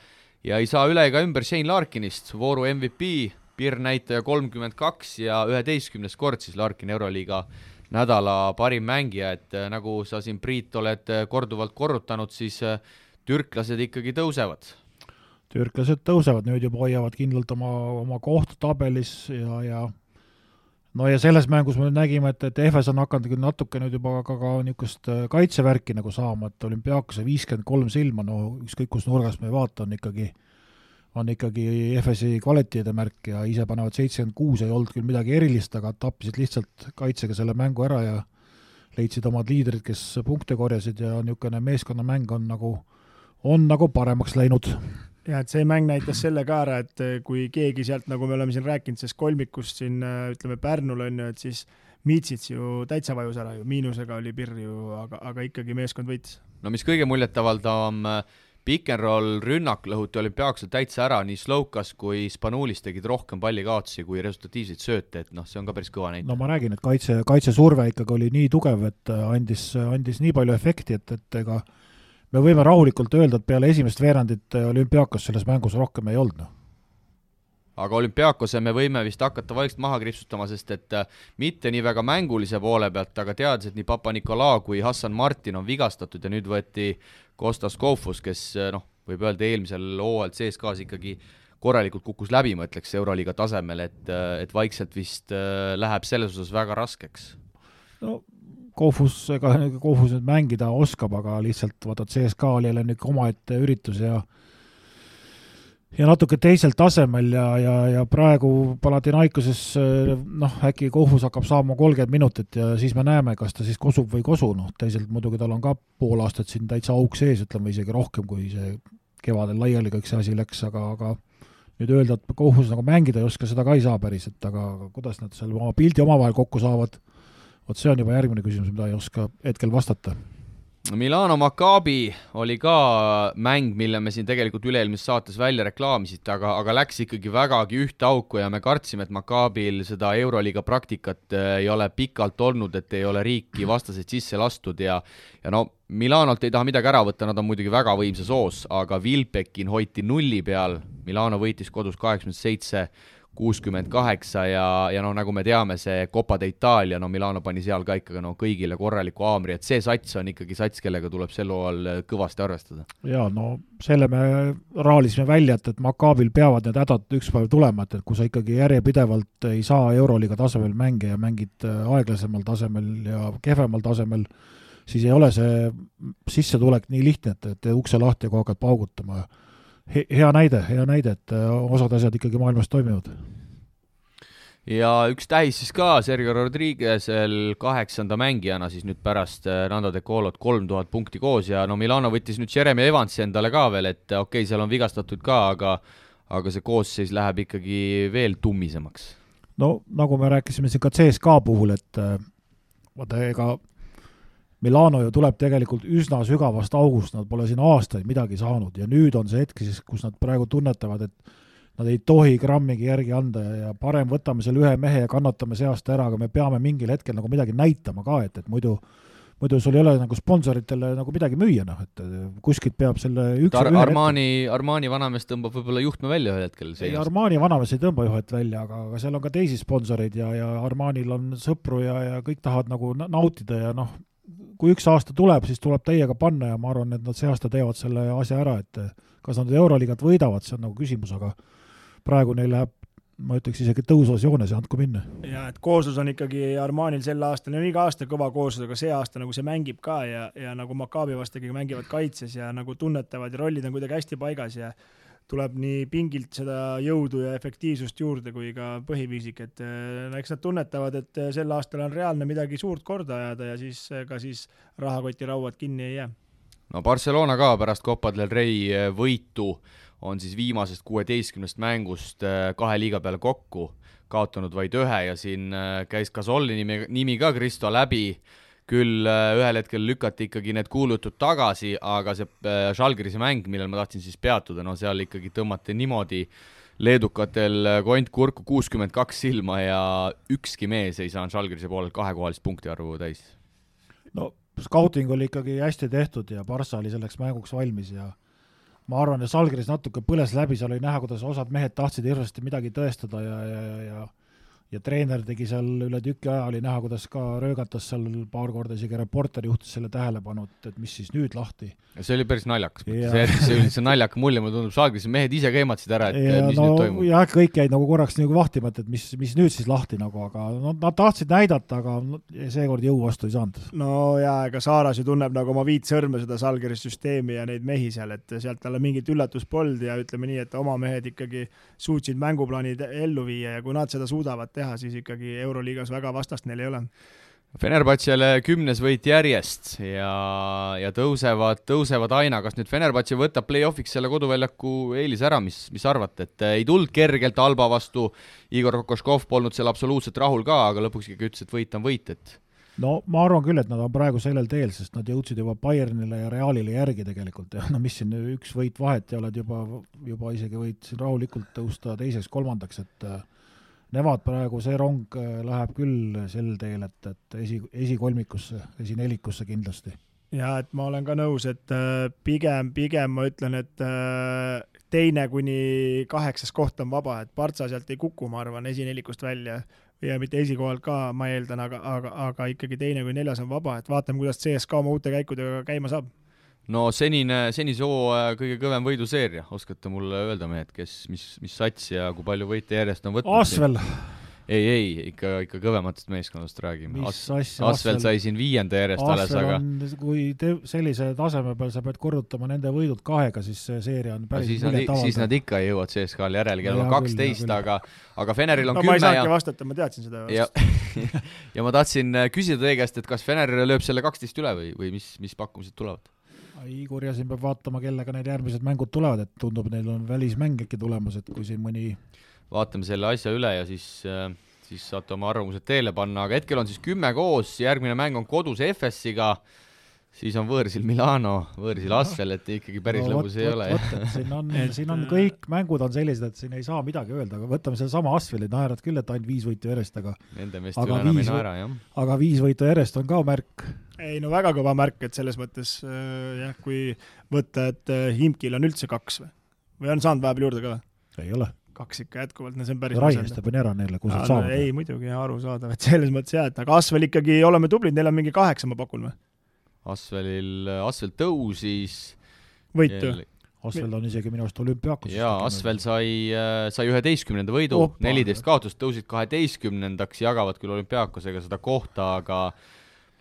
ja ei saa üle ega ümber Shane Larkinist, vooru MVP, piirnäitaja kolmkümmend kaks ja üheteistkümnes kord siis Larkin Euroliiga nädala parim mängija, et äh, nagu sa siin, Priit, oled äh, korduvalt korrutanud, siis äh, türklased ikkagi tõusevad. türklased tõusevad, nüüd juba hoiavad kindlalt oma, oma kohta tabelis ja, ja no ja selles mängus me nägime, et, et Efes on hakanud küll natuke nüüd juba ka, ka niisugust kaitsevärki nagu saama, et olümpiaakose viiskümmend kolm silma, no ükskõik kus nurgast me ei vaata, on ikkagi on ikkagi FS-i kvaliteedi märk ja ise panevad seitsekümmend kuus, ei olnud küll midagi erilist, aga tappisid lihtsalt kaitsega selle mängu ära ja leidsid omad liidrid, kes punkte korjasid ja niisugune meeskonnamäng on nagu, on nagu paremaks läinud. jah, et see mäng näitas selle ka ära, et kui keegi sealt, nagu me oleme siin rääkinud, sellest kolmikust siin ütleme Pärnul on ju, et siis Miitsits ju täitsa vajus ära ju, miinusega oli pirr ju, aga, aga ikkagi meeskond võitis. no mis kõige muljetavaldavam äh, Pick-n-roll rünnak lõhuti olümpiaakselt täitsa ära, nii Slovkas kui Spanulis tegid rohkem pallikaotusi kui resultatiivseid sööte, et noh, see on ka päris kõva näitaja. no ma räägin, et kaitse, kaitsesurve ikkagi oli nii tugev, et andis, andis nii palju efekti, et, et ega me võime rahulikult öelda, et peale esimest veerandit olümpiaakos selles mängus rohkem ei olnud, noh aga olümpiaakose me võime vist hakata vaikselt maha kriipsutama, sest et äh, mitte nii väga mängulise poole pealt, aga teades, et nii Papa-Nikolaa kui Hassan Martin on vigastatud ja nüüd võeti Kostas Kofus, kes äh, noh, võib öelda eelmisel hooajal CSKA-s ikkagi korralikult kukkus läbi, ma ütleks, Euroliiga tasemel, et, äh, et vaikselt vist läheb selles osas väga raskeks. no Kofus, ega Kofus nüüd mängida oskab, aga lihtsalt vaata, CSKA oli jälle niisugune omaette üritus ja ja natuke teisel tasemel ja, ja, ja praegu Palatinaikuses noh, äkki Kohvus hakkab saama kolmkümmend minutit ja siis me näeme, kas ta siis kosub või ei kosu, noh teisalt muidugi tal on ka pool aastat siin täitsa auk sees, ütleme isegi rohkem, kui see kevadel laiali kõik see asi läks, aga, aga nüüd öelda, et Kohvus nagu mängida ei oska, seda ka ei saa päris, et aga kuidas nad seal oma pildi omavahel kokku saavad, vot see on juba järgmine küsimus, mida ei oska hetkel vastata Milano Maccabi oli ka mäng, mille me siin tegelikult üle-eelmises saates välja reklaamisite, aga, aga läks ikkagi vägagi ühte auku ja me kartsime, et Maccabil seda Euroliiga praktikat äh, ei ole pikalt olnud, et ei ole riiki vastaseid sisse lastud ja ja no Milanolt ei taha midagi ära võtta, nad on muidugi väga võimsas hoos, aga Vilbekin hoiti nulli peal, Milano võitis kodus kaheksakümmend seitse kuuskümmend kaheksa ja, ja noh, nagu me teame, see Copa d'Itaalia, no Milano pani seal ka ikkagi no kõigile korraliku haamri, et see sats on ikkagi sats, kellega tuleb sel hooajal kõvasti arvestada. jaa, no selle me raalisime välja, et, et Maccabil peavad need hädad üks päev tulema, et, et kui sa ikkagi järjepidevalt ei saa Euroliiga tasemel mänge ja mängid äh, aeglasemal tasemel ja kehvemal tasemel, siis ei ole see sissetulek nii lihtne, et, et ukse lahti ja kogu aeg hakkad paugutama hea näide, hea näide, et äh, osad asjad ikkagi maailmas toimivad. ja üks tähis siis ka Sergio Rodriguez'el kaheksanda mängijana siis nüüd pärast äh, Nando De Colot kolm tuhat punkti koos ja no Milano võttis nüüd Jeremy Evansi endale ka veel, et okei okay,, seal on vigastatud ka, aga aga see koosseis läheb ikkagi veel tummisemaks. no nagu me rääkisime siin ka CSKA puhul, et äh, vaata, ega Milano ju tuleb tegelikult üsna sügavast august, nad pole siin aastaid midagi saanud ja nüüd on see hetk siis, kus nad praegu tunnetavad, et nad ei tohi grammigi järgi anda ja, ja parem võtame selle ühe mehe ja kannatame see aasta ära, aga me peame mingil hetkel nagu midagi näitama ka, et, et muidu muidu sul ei ole nagu sponsoritele nagu midagi müüa, noh, et kuskilt peab selle üks Ar Armani, Armani vanamees tõmbab võib-olla juhtme välja ühel hetkel. ei, Armani vanamees ei tõmba juhet välja, aga, aga seal on ka teisi sponsoreid ja, ja Armanil on sõpru ja, ja kõik tahavad nagu nautida ja noh, kui üks aasta tuleb, siis tuleb täiega panna ja ma arvan, et nad see aasta teevad selle asja ära, et kas nad Euroliigat võidavad, see on nagu küsimus, aga praegu neil läheb ma ütleks isegi tõusvas joones ja andku minna. jaa, et kooslus on ikkagi Armanil sel aastal, on iga aasta kõva kooslus, aga see aasta nagu see mängib ka ja, ja nagu Maccabi vastu ikkagi mängivad kaitses ja nagu tunnetavad ja rollid on kuidagi hästi paigas ja tuleb nii pingilt seda jõudu ja efektiivsust juurde kui ka põhiviisik, et no eks nad tunnetavad, et sel aastal on reaalne midagi suurt korda ajada ja siis ka siis rahakotirauad kinni ei jää. no Barcelona ka pärast Copa del Rey võitu on siis viimasest kuueteistkümnest mängust kahe liiga peale kokku kaotanud vaid ühe ja siin käis Gasolli nimi, nimi ka Kristo läbi küll äh, ühel hetkel lükati ikkagi need kuulutud tagasi, aga see äh, Žalgirise mäng, millel ma tahtsin siis peatuda, no seal ikkagi tõmmati niimoodi leedukatel äh, kont kurku kuuskümmend kaks silma ja ükski mees ei saanud Žalgirise poolelt kahekohalist punkti arvu täis. no scouting oli ikkagi hästi tehtud ja Barca oli selleks mänguks valmis ja ma arvan, et Salgris natuke põles läbi, seal oli näha, kuidas osad mehed tahtsid hirmsasti midagi tõestada ja, ja, ja, ja ja treener tegi seal üle tüki aja, oli näha, kuidas ka röögatas seal paar korda, isegi reporter juhtis selle tähelepanu, et, et mis siis nüüd lahti. see oli päris naljakas, see jättis sellise naljaka mulje, mulle tundub, Žalgirise mehed ise keematasid ära, et ja, mis no, nüüd toimub. jah, kõik jäid nagu korraks nagu vahtima, et, et mis, mis nüüd siis lahti nagu, aga no nad tahtsid näidata, aga no, seekord jõu vastu ei saanud. no jaa, ega Saaras ju tunneb nagu oma viit sõrme seda Žalgirise süsteemi ja neid mehi seal, et sealt talle mingit üllatust polnud ja ütleme nii, et oma mehed ikkagi suutsid mänguplaanid ellu viia ja kui nad seda suudavad teha, siis ikkagi Euroliigas väga vastast neil ei ole. Fenerbahcele kümnes võit järjest ja, ja tõusevad, tõusevad aina, kas nüüd Fenerbahce võtab play-off'iks selle koduväljaku eelise ära, mis, mis arvate, et ei tulnud kergelt Alba vastu, Igor Kokoškov polnud seal absoluutselt rahul ka, aga lõpuks ikkagi ütles, et võit on võit, et no ma arvan küll, et nad on praegu sellel teel, sest nad jõudsid juba Bayernile ja Realile järgi tegelikult. Ja no mis siin, üks võit vahet ja oled juba, juba isegi võid siin rahulikult tõusta teiseks-kolmandaks, et äh, nemad praegu, see rong äh, läheb küll sel teel, et, et esi, esikolmikusse, esinelikusse kindlasti. jaa, et ma olen ka nõus, et äh, pigem, pigem ma ütlen, et äh, teine kuni kaheksas koht on vaba, et Partsa sealt ei kuku, ma arvan, esinelikust välja ja mitte esikohalt ka, ma eeldan, aga, aga, aga ikkagi teine kuni neljas on vaba, et vaatame, kuidas CSKA oma uute käikudega käima saab no senine, senise hooaja kõige kõvem võiduseeria, oskate mulle öelda, mehed, kes, mis, mis sats ja kui palju võite järjest on võtnud? Asvel. ei, ei, ikka, ikka kõvematest meeskondadest räägime. Asvel sai siin viienda järjest alles, aga kui te sellise taseme peal sa pead korrutama nende võidud kahega, siis see seeria on päris siis nad, siis nad ikka ei jõua CSKA-l järele, kell on kaksteist, aga aga Feneril on no, kümme ja ma ei saanudki vastata, ma teadsin seda ja, ja ma tahtsin küsida teie käest, et kas Fener lööb selle kaksteist üle või, või mis, mis pakkumised tulevad? Igor ja siin peab vaatama, kellega need järgmised mängud tulevad, et tundub, neil on välismäng äkki tulemas, et kui siin mõni vaatame selle asja üle ja siis, äh, siis saate oma arvamused teele panna, aga hetkel on siis kümme koos, järgmine mäng on kodus EFS-iga, siis on võõrsil Milano, võõrsil Asvel, et ikkagi päris no, lõbus ei võt, ole. siin on siin on kõik mängud on sellised, et siin ei saa midagi öelda, aga võtame sedasama Asveli, naerad küll, et ainult viis võitu järjest, aga Nende meeste üle enam ei naera, jah. aga viis võitu järjest on ka märk ei no väga kõva märk, et selles mõttes äh, jah, kui võtta, et äh, Himkil on üldse kaks või, või on saanud vahepeal juurde ka või? ei ole. kaks ikka jätkuvalt, no see on päris raiestab on ära neile, kui sa saad no,. ei muidugi, arusaadav, et selles mõttes jah, et aga Asvel ikkagi oleme tublid, neil on mingi kaheksa, ma pakun või? Asvelil, Asvel tõusis võitu. Asvel on isegi minu arust olümpiaakuses. jaa, Asvel sai, äh, sai üheteistkümnenda võidu, neliteist kaotust, tõusid kaheteistkümnendaks, jagavad küll olümpiaakosega seda kohta, aga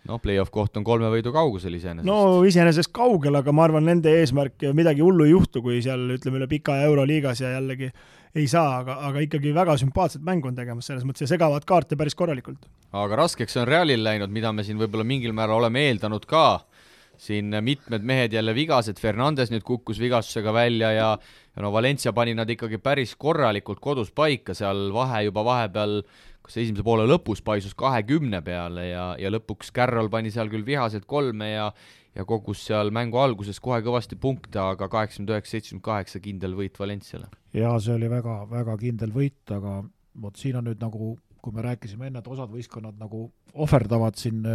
noh, play-off koht on kolme võidu kaugusel iseenesest. no iseenesest kaugel, aga ma arvan, nende eesmärk, midagi hullu ei juhtu, kui seal ütleme, üle pika Euroliigas ja jällegi ei saa, aga, aga ikkagi väga sümpaatset mängu on tegemas selles mõttes ja segavad kaarte päris korralikult. aga raskeks on Realil läinud, mida me siin võib-olla mingil määral oleme eeldanud ka, siin mitmed mehed jälle vigased, Fernandes nüüd kukkus vigastusega välja ja ja no Valencia pani nad ikkagi päris korralikult kodus paika, seal vahe juba vahepeal kas esimese poole lõpus paisus kahekümne peale ja, ja lõpuks Carroll pani seal küll vihaselt kolme ja ja kogus seal mängu alguses kohe kõvasti punkte, aga kaheksakümmend üheksa, seitsekümmend kaheksa kindel võit Valenciale. jaa, see oli väga, väga kindel võit, aga vot siin on nüüd nagu, kui me rääkisime enne, et osad võistkonnad nagu ohverdavad siin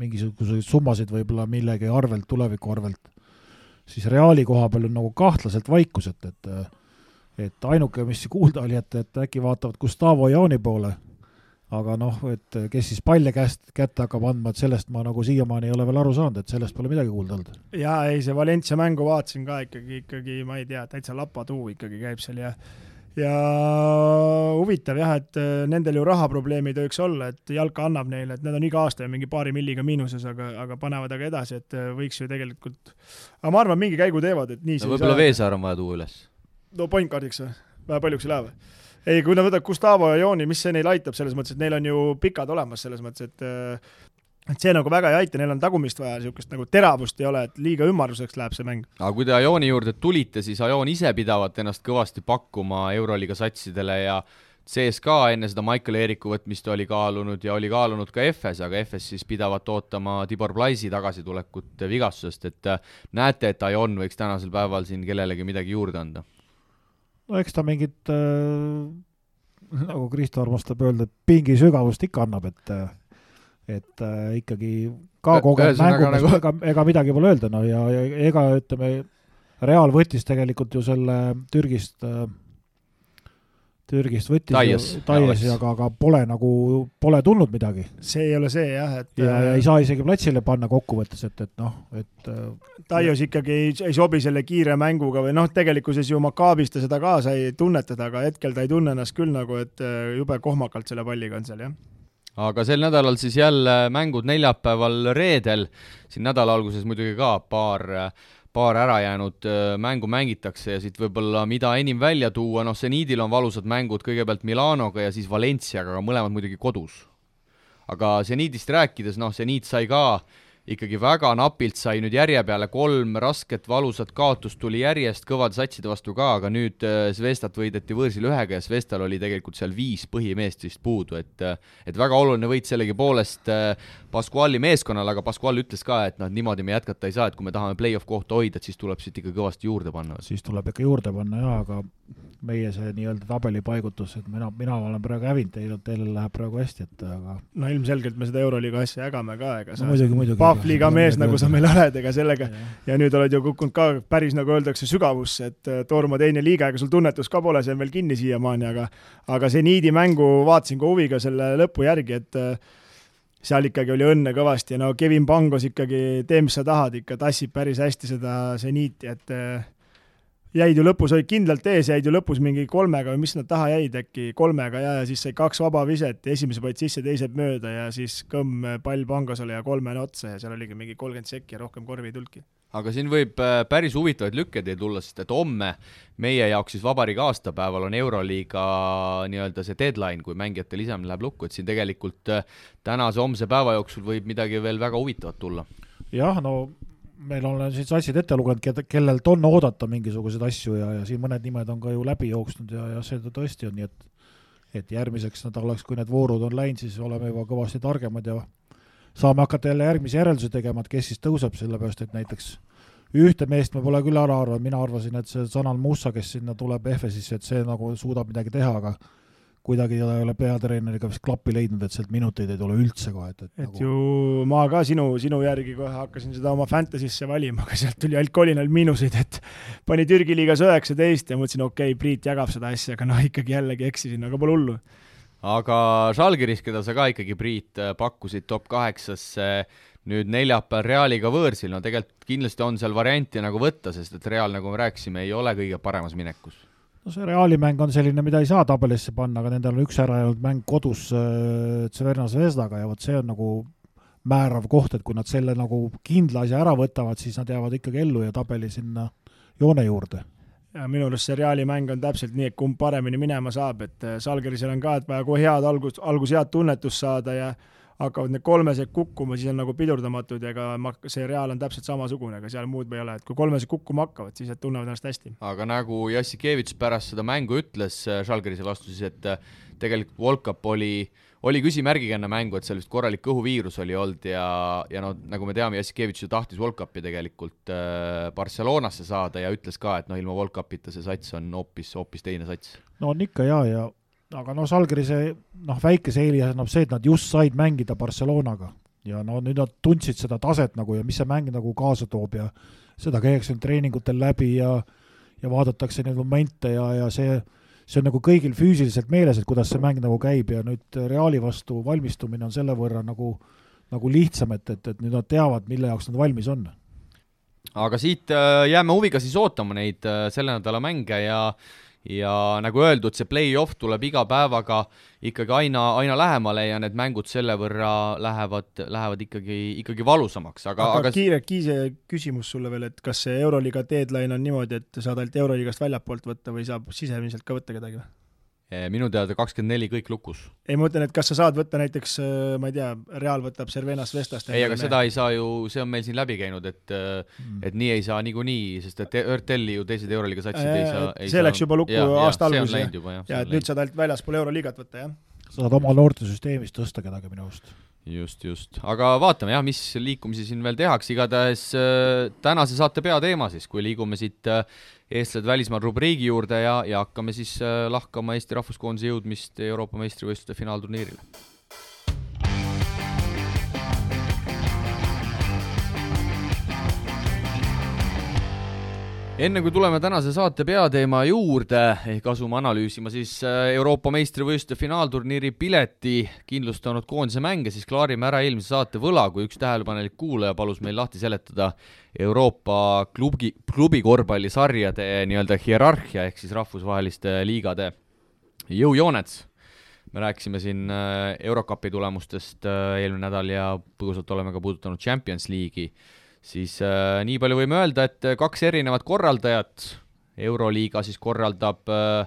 mingisuguseid summasid võib-olla millegi arvelt, tuleviku arvelt, siis Reali koha peal on nagu kahtlaselt vaikus, et, et et ainuke, mis kuulda oli, et, et äkki vaatavad Gustavo Jaani poole, aga noh, et kes siis palle käest, kätte hakkab andma, et sellest ma nagu siiamaani ei ole veel aru saanud, et sellest pole midagi kuulda olnud. jaa, ei see Valencia mängu vaatasin ka ikkagi, ikkagi ma ei tea, täitsa lapatuu ikkagi käib seal ja ja huvitav jah, et äh, nendel ju rahaprobleemid võiks olla, et jalka annab neile, et nad on iga aasta mingi paari milliga miinuses, aga, aga panevad aga edasi, et äh, võiks ju tegelikult, aga ma arvan, mingi käigu teevad, et nii no võib-olla Veesaar on vaja tuua üles. no point guard'iks või? väga paljuks ei lähe või? ei, kui nad võtavad Gustavo ja Jooni, mis see neil aitab, selles mõttes, et neil on ju pikad olemas, selles mõttes, et äh, et see nagu väga ei aita, neil on tagumist vaja, niisugust nagu teravust ei ole, et liiga ümmarguseks läheb see mäng. aga kui te Ajooni juurde tulite, siis Ajoon ise pidavat ennast kõvasti pakkuma Euroliiga satsidele ja CSKA enne seda Michael Eeriku võtmist oli kaalunud ja oli kaalunud ka EFS, aga EFS siis pidavat ootama Tibor Plaisi tagasitulekut vigastusest, et äh, näete, et Ajoon võiks tänasel päeval siin kellelegi midagi juurde anda? no eks ta mingit äh, nagu Kristo armastab öelda, et pingi sügavust ikka annab, et äh, et äh, ikkagi ka kogenud mängumees nagu..., ega, ega midagi pole öelda, no ja, ja ega ütleme, Real võttis tegelikult ju selle Türgist äh, Türgist võttis Taies. Taiesi, aga, aga pole nagu, pole tulnud midagi. see ei ole see jah, et ja, ja ei saa isegi platsile panna kokkuvõttes, et, et noh, et Taios ikkagi ei, ei sobi selle kiire mänguga või noh, tegelikkuses ju Makaabis ta seda ka sai tunnetada, aga hetkel ta ei tunne ennast küll nagu, et äh, jube kohmakalt selle palliga on seal, jah aga sel nädalal siis jälle mängud neljapäeval, reedel, siin nädala alguses muidugi ka paar paar ära jäänud mängu mängitakse ja siit võib-olla mida enim välja tuua, noh, seniidil on valusad mängud kõigepealt Milanoga ja siis Valenciaga, aga mõlemad muidugi kodus. aga seniidist rääkides, noh, seniit sai ka äh, ikkagi väga napilt sai nüüd järje peale kolm rasket valusat kaotust tuli järjest kõvade satside vastu ka, aga nüüd äh, Zvestat võideti võõrsil ühega ja Zvestal oli tegelikult seal viis põhimeest vist puudu, et äh, et väga oluline võit sellegipoolest äh, Pascuali meeskonnal, aga Pascual ütles ka, et noh, niimoodi me jätkata ei saa, et kui me tahame play-off kohta hoida, et siis tuleb siit ikka kõvasti juurde panna. siis tuleb ikka juurde panna jaa, aga meie see nii-öelda tabelipaigutus, et mina, mina olen praegu hävinud, teil, teil läheb praegu hästi, et aga no ilmselgelt me seda Euroliiga asja jagame ka, ega sa no, muidugi, muidugi, Pahvliga mees, nagu sa meil oled, ega sellega ja. nüüd oled ju kukkunud ka päris, nagu öeldakse, sügavusse, et äh, Toorma teine liiga, ega sul tunnetus ka pole, see on veel kinni siiamaani, aga aga see Niidi mängu vaatasin ka huviga selle lõpu järgi, et äh, seal ikkagi oli õnne kõvasti ja no Kevin Pangos ikkagi, tee mis sa tahad, ikka tassib päris hästi seda seniiti, et äh, jäid ju lõpus, olid kindlalt ees, jäid ju lõpus mingi kolmega või mis nad taha jäid äkki, kolmega ja, ja siis sai kaks vaba viset, esimese panid sisse, teised mööda ja siis kõmm pall Pangosele ja kolmene otsa ja seal oligi mingi kolmkümmend sekki ja rohkem korvi ei tulnudki. aga siin võib äh, päris huvitavaid lükkeid tulla, sest et homme meie jaoks siis vabariigi aastapäeval on Euroliiga nii-öelda see deadline, kui mängijatel isem läheb lukku, et siin tegelikult äh, tänase-homse päeva jooksul võib midagi veel väga huvitavat tulla. jah, no meil on siin satsid ette lugenud, kellelt on oodata mingisuguseid asju ja, ja siin mõned nimed on ka ju läbi jooksnud ja, ja see tõesti on nii, et et järgmiseks nädalaks, kui need voorud on läinud, siis oleme juba kõvasti targemad ja saame hakata jälle järgmisi järeldusi tegema, et kes siis tõuseb, sellepärast et näiteks ühte meest me pole küll ära arvanud, mina arvasin, et see Sanal Mussa, kes sinna tuleb EFS-isse, et see nagu suudab midagi teha, aga kuidagi ta ei ole peatreeneriga vist klappi leidnud, et sealt minuteid ei tule üldse kohe, et, et et nagu... ju ma ka sinu, sinu järgi kohe hakkasin seda oma Fantasy'sse valima, aga sealt tuli ainult kolinal miinuseid, et pani Türgi liigas üheksateist ja mõtlesin, okei okay,, Priit jagab seda asja, aga noh, ikkagi jällegi eksisin, aga pole hullu. aga Žalgiris, keda sa ka ikkagi, Priit, pakkusid top kaheksasse, nüüd neljapäeval Realiga võõrsil, no tegelikult kindlasti on seal varianti nagu võtta, sest et Real, nagu me rääkisime, ei ole kõige paremas minekus no see Reali mäng on selline, mida ei saa tabelisse panna, aga nendel on üks ära jäänud mäng kodus äh, Tseverna Zvezdaga ja vot see on nagu määrav koht, et kui nad selle nagu kindla asja ära võtavad, siis nad jäävad ikkagi ellu ja tabeli sinna joone juurde. ja minu arust see Reali mäng on täpselt nii, et kumb paremini minema saab, et äh, Salgerisel on ka, et vaja kohe head algus, algus head tunnetust saada ja hakkavad need kolmesed kukkuma, siis on nagu pidurdamatud ja ega see Real on täpselt samasugune, ega seal muud ei ole, et kui kolmesed kukkuma hakkavad, siis nad tunnevad ennast hästi. aga nagu Jassikevitš pärast seda mängu ütles Žalgirise vastu, siis et äh, tegelikult World Cup oli, oli küsimärgiga enne mängu, et seal vist korralik kõhuviirus oli olnud ja, ja noh, nagu me teame, Jassikevitš ju tahtis World Cupi tegelikult äh, Barcelonasse saada ja ütles ka, et noh, ilma World Cupita see sats on hoopis, hoopis teine sats. no on ikka jaa, ja aga noh, Žalgirise noh, väikese eelise annab see, et nad just said mängida Barcelonaga ja no nüüd nad tundsid seda taset nagu ja mis see mäng nagu kaasa toob ja seda käiakse treeningutel läbi ja ja vaadatakse neid momente ja, ja see, see on nagu kõigil füüsiliselt meeles, et kuidas see mäng nagu käib ja nüüd Reali vastu valmistumine on selle võrra nagu, nagu lihtsam, et, et, et nüüd nad teavad, mille jaoks nad valmis on. aga siit äh, jääme huviga siis ootama neid äh, selle nädala mänge ja ja nagu öeldud, see play-off tuleb iga päevaga ikkagi aina, aina lähemale ja need mängud selle võrra lähevad, lähevad ikkagi, ikkagi valusamaks, aga, aga, aga kiire, kiire küsimus sulle veel, et kas see Euroliiga deadline on niimoodi, et saad ainult Euroliigast väljapoolt võtta või saab sisemiselt ka võtta kedagi või? Eh, minu teada kakskümmend neli kõik lukus. ei, ma mõtlen, et kas sa saad võtta näiteks, äh, ma ei tea, Real võtab Cervenas Vestast ei, aga seda ei saa ju, see on meil siin läbi käinud, et äh, mm. et nii ei saa niikuinii, sest et ÖRTL-i ju teised Euroliiga satsid ei saa see saa... läks juba lukku ja, aasta alguses ja, ja et nüüd saad ainult väljaspool Euroliigat võtta, jah? saad oma noortesüsteemist tõsta kedagi minu arust just, just, aga vaatame jah, mis liikumisi siin veel tehakse, igatahes tänase saate peateema siis, kui liigume siit äh, eestlased välismaal rubriigi juurde ja, ja hakkame siis äh, lahkama Eesti rahvuskoondise jõudmist Euroopa meistrivõistluste finaalturniirile enne kui tuleme tänase saate peateema juurde, ehk asume analüüsima siis äh, Euroopa meistrivõistluste finaalturniiri pileti kindlustanud koondise mänge, siis klaarime ära eelmise saate võla, kui üks tähelepanelik kuulaja palus meil lahti seletada Euroopa klubi, klubikorvpallisarjade nii-öelda hierarhia ehk siis rahvusvaheliste liigade jõujooned. me rääkisime siin äh, Eurocupi tulemustest eelmine nädal ja põgusalt oleme ka puudutanud Champions League'i siis äh, nii palju võime öelda, et äh, kaks erinevat korraldajat, Euroliiga siis korraldab äh,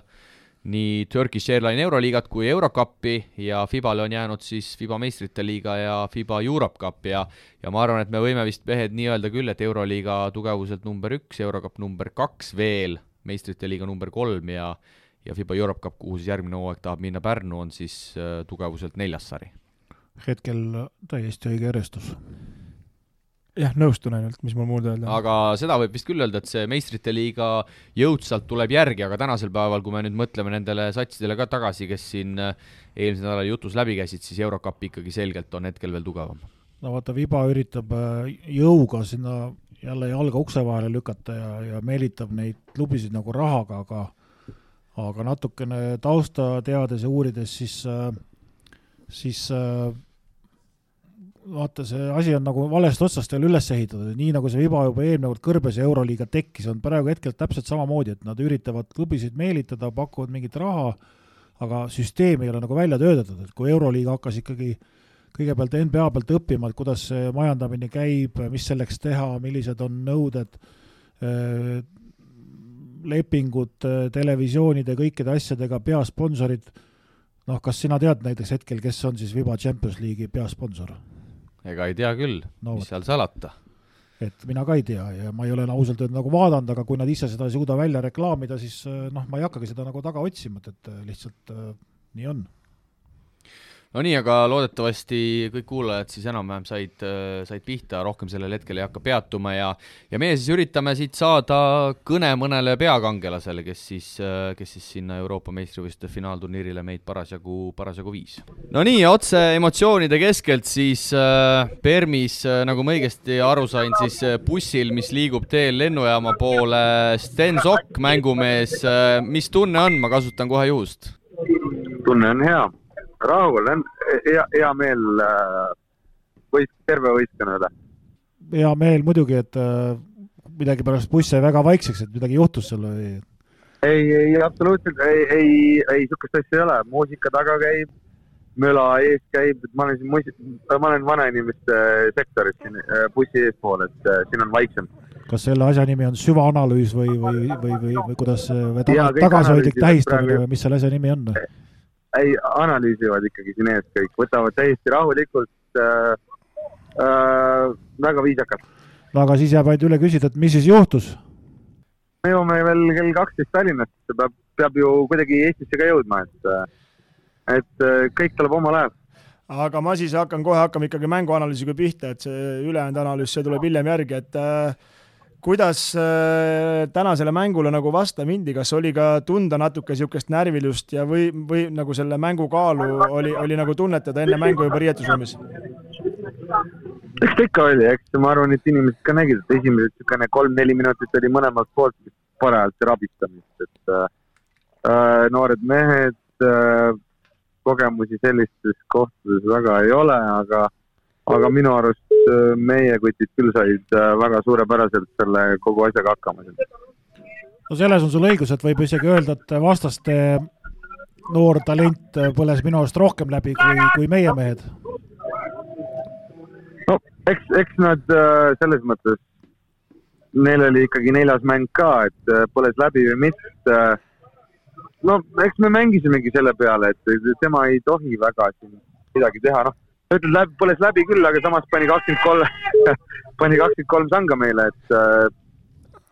nii Turkish Airline Euroliigat kui Eurocupi ja Fibale on jäänud siis Fiba meistrite liiga ja Fiba Europe Cup ja ja ma arvan, et me võime vist mehed nii öelda küll, et Euroliiga tugevuselt number üks, Eurocup number kaks veel, meistrite liiga number kolm ja ja Fiba Europe Cup, kuhu siis järgmine hooaeg tahab minna Pärnu, on siis äh, tugevuselt neljas sari. hetkel täiesti õige järjestus jah, nõustun ainult, mis mul muud öelda. aga seda võib vist küll öelda, et see meistrite liiga jõudsalt tuleb järgi, aga tänasel päeval, kui me nüüd mõtleme nendele satsidele ka tagasi, kes siin äh, eelmisel nädalal jutus läbi käisid, siis Eurocup ikkagi selgelt on hetkel veel tugevam. no vaata, Viba üritab äh, jõuga sinna jälle jalga ukse vahele lükata ja, ja meelitab neid klubisid nagu rahaga, aga aga natukene tausta teades ja uurides, siis äh, siis vaata, see asi on nagu valest otsast jälle üles ehitatud, nii nagu see viba juba eelmine kord kõrbes ja Euroliiga tekkis, on praegu hetkel täpselt samamoodi, et nad üritavad klubisid meelitada, pakuvad mingit raha, aga süsteem ei ole nagu välja töötatud, et kui Euroliiga hakkas ikkagi kõigepealt NBA pealt õppima, et kuidas see majandamine käib, mis selleks teha, millised on nõuded, lepingud televisioonide, kõikide asjadega, peasponsorid, noh, kas sina tead näiteks hetkel, kes on siis Viba Champions League'i peasponsor? Ega ei tea küll no,, mis seal salata. et mina ka ei tea ja ma ei ole ausalt öeldes nagu vaadanud, aga kui nad ise seda ei suuda välja reklaamida, siis noh, ma ei hakkagi seda nagu taga otsima, et, et lihtsalt äh, nii on no nii, aga loodetavasti kõik kuulajad siis enam-vähem said, said pihta, rohkem sellel hetkel ei hakka peatuma ja ja meie siis üritame siit saada kõne mõnele peakangelasele, kes siis, kes siis sinna Euroopa meistrivõistluste finaalturniirile meid parasjagu, parasjagu viis. no nii, otse emotsioonide keskelt siis äh, Permis, nagu ma õigesti aru sain, siis bussil, mis liigub teel lennujaama poole, Sten Sokk, mängumees, mis tunne on, ma kasutan kohe juhust? tunne on hea rahul, hea, hea meel äh, võist-, terve võistkonna üle. hea meel muidugi, et äh, midagi pärast buss jäi väga vaikseks, et midagi juhtus seal või? ei, ei absoluutselt, ei, ei, ei niisugust asja ei ole, muusika taga käib, möla ees käib, et ma olen siin muisi-, ma olen vanainimeste sektoris siin äh, bussi eespool, et siin on vaiksem kas selle asja nimi on süvaanalüüs või, või, või, või, või kuidas, või taga, tagasihoidlik tähistamine või mis selle asja nimi on? Ei, analüüsivad ikkagi siin ees kõik, võtavad täiesti rahulikult äh,, äh, väga viisakalt. no aga siis jääb ainult üle küsida, et mis siis juhtus? me jõuame veel kell kaksteist Tallinnasse, peab, peab ju kuidagi Eestisse ka jõudma, et, äh, et äh, kõik tuleb omal ajal aga ma siis hakkan kohe, hakkame ikkagi mänguanalüüsiga pihta, et see ülejäänud analüüs, see tuleb hiljem järgi, et äh, kuidas äh, tänasele mängule nagu vastu mindi, kas oli ka tunda natuke niisugust närvilust ja või, või nagu selle mängu kaalu oli, oli nagu tunnetada enne mängu juba riietusruumis? eks ta ikka oli, eks ma arvan, et inimesed ka nägid, et esimesed niisugune kolm-neli minutit oli mõlemalt poolt parajalt rabistamist, et äh, äh, noored mehed äh,, kogemusi sellistes kohtades väga ei ole, aga aga minu arust meie kutid küll said äh, väga suurepäraselt selle kogu asjaga hakkama. no selles on sul õigus, et võib isegi öelda, et vastaste noor talent põles minu arust rohkem läbi kui, kui meie mehed. no eks, eks nad äh, selles mõttes, neil oli ikkagi neljas mäng ka, et põles läbi või mitte. no eks me mängisimegi selle peale, et tema ei tohi väga siin midagi teha, noh ütled läbi, põles läbi küll, aga samas pani kakskümmend kolm pani kakskümmend kolm sanga meile, et äh,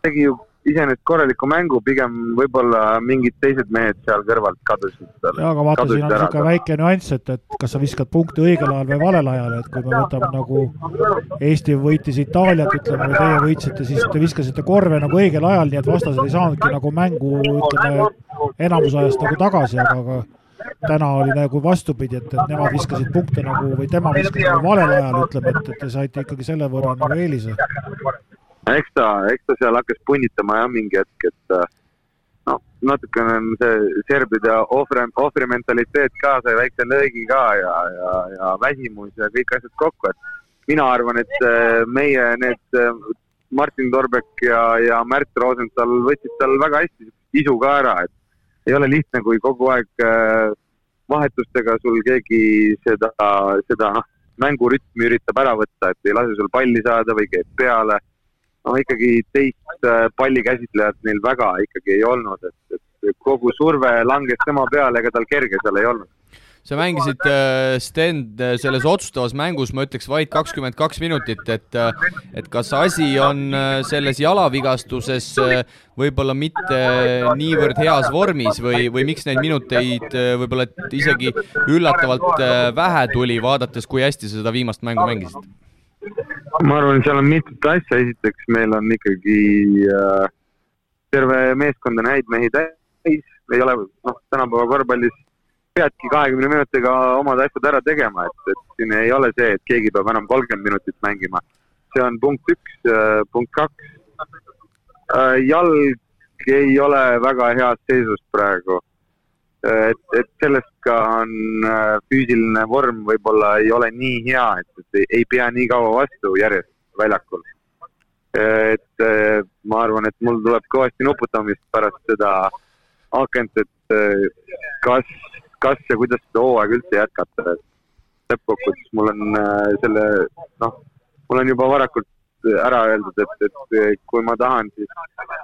tegi ju iseenesest korraliku mängu, pigem võib-olla mingid teised mehed seal kõrvalt kadusid. jaa, aga vaata, siin on niisugune väike nüanss, et, et kas sa viskad punkti õigel ajal või valel ajal, et kui me võtame nagu Eesti võitis Itaaliat, ütleme, või teie võitsite, siis te viskasite korve nagu õigel ajal, nii et vastased ei saanudki nagu mängu, ütleme, enamus ajast nagu tagasi, aga, aga täna oli nagu vastupidi, et, et nemad viskasid punkte nagu või tema viskas nagu valel ajal, ütleme, et, et te saite ikkagi selle võrra nagu eelise. eks ta, eks ta seal hakkas punnitama jah mingi hetk, et äh, noh, natukene on see serbide ohvri, ohvri mentaliteet ka, sai väikse löögi ka ja, ja, ja väsimus ja kõik asjad kokku, et mina arvan, et äh, meie need Martin Torbek ja, ja Märt Rosenthal võtsid tal väga hästi isu ka ära, et ei ole lihtne, kui kogu aeg vahetustega sul keegi seda, seda noh, mängurütmi üritab ära võtta, et ei lase sul palli saada või käib peale. no ikkagi teist äh, palli käsitlejat neil väga ikkagi ei olnud, et, et kogu surve langes tema peale, ega tal kerge seal ei olnud sa mängisid äh,, Sten, äh, selles otsustavas mängus, ma ütleks, vaid kakskümmend kaks minutit, et äh, et kas asi on äh, selles jalavigastuses võib-olla mitte niivõrd heas vormis või, või miks neid minuteid võib-olla isegi üllatavalt vähe tuli, vaadates, kui hästi sa seda viimast mängu mängisid? ma arvan, seal on mitut asja, esiteks meil on ikkagi äh, terve meeskond on häid mehi täis, ei ole, noh, tänapäeva korvpallis peadki kahekümne minutiga omad asjad ära tegema, et, et siin ei ole see, et keegi peab enam kolmkümmend minutit mängima. see on punkt üks, äh, punkt kaks. Äh, jalg ei ole väga heas seisus praegu. Äh, et, et sellest ka on füüsiline vorm võib-olla ei ole nii hea, et, et ei, ei pea nii kaua vastu järjest väljakul. et ma arvan, et mul tuleb kõvasti nuputamist pärast seda akent, et kas kas ja kuidas seda hooaega üldse jätkata, et lõppkokkuvõttes mul on äh, selle, noh, mul on juba varakult ära öeldud, et, et kui ma tahan, siis,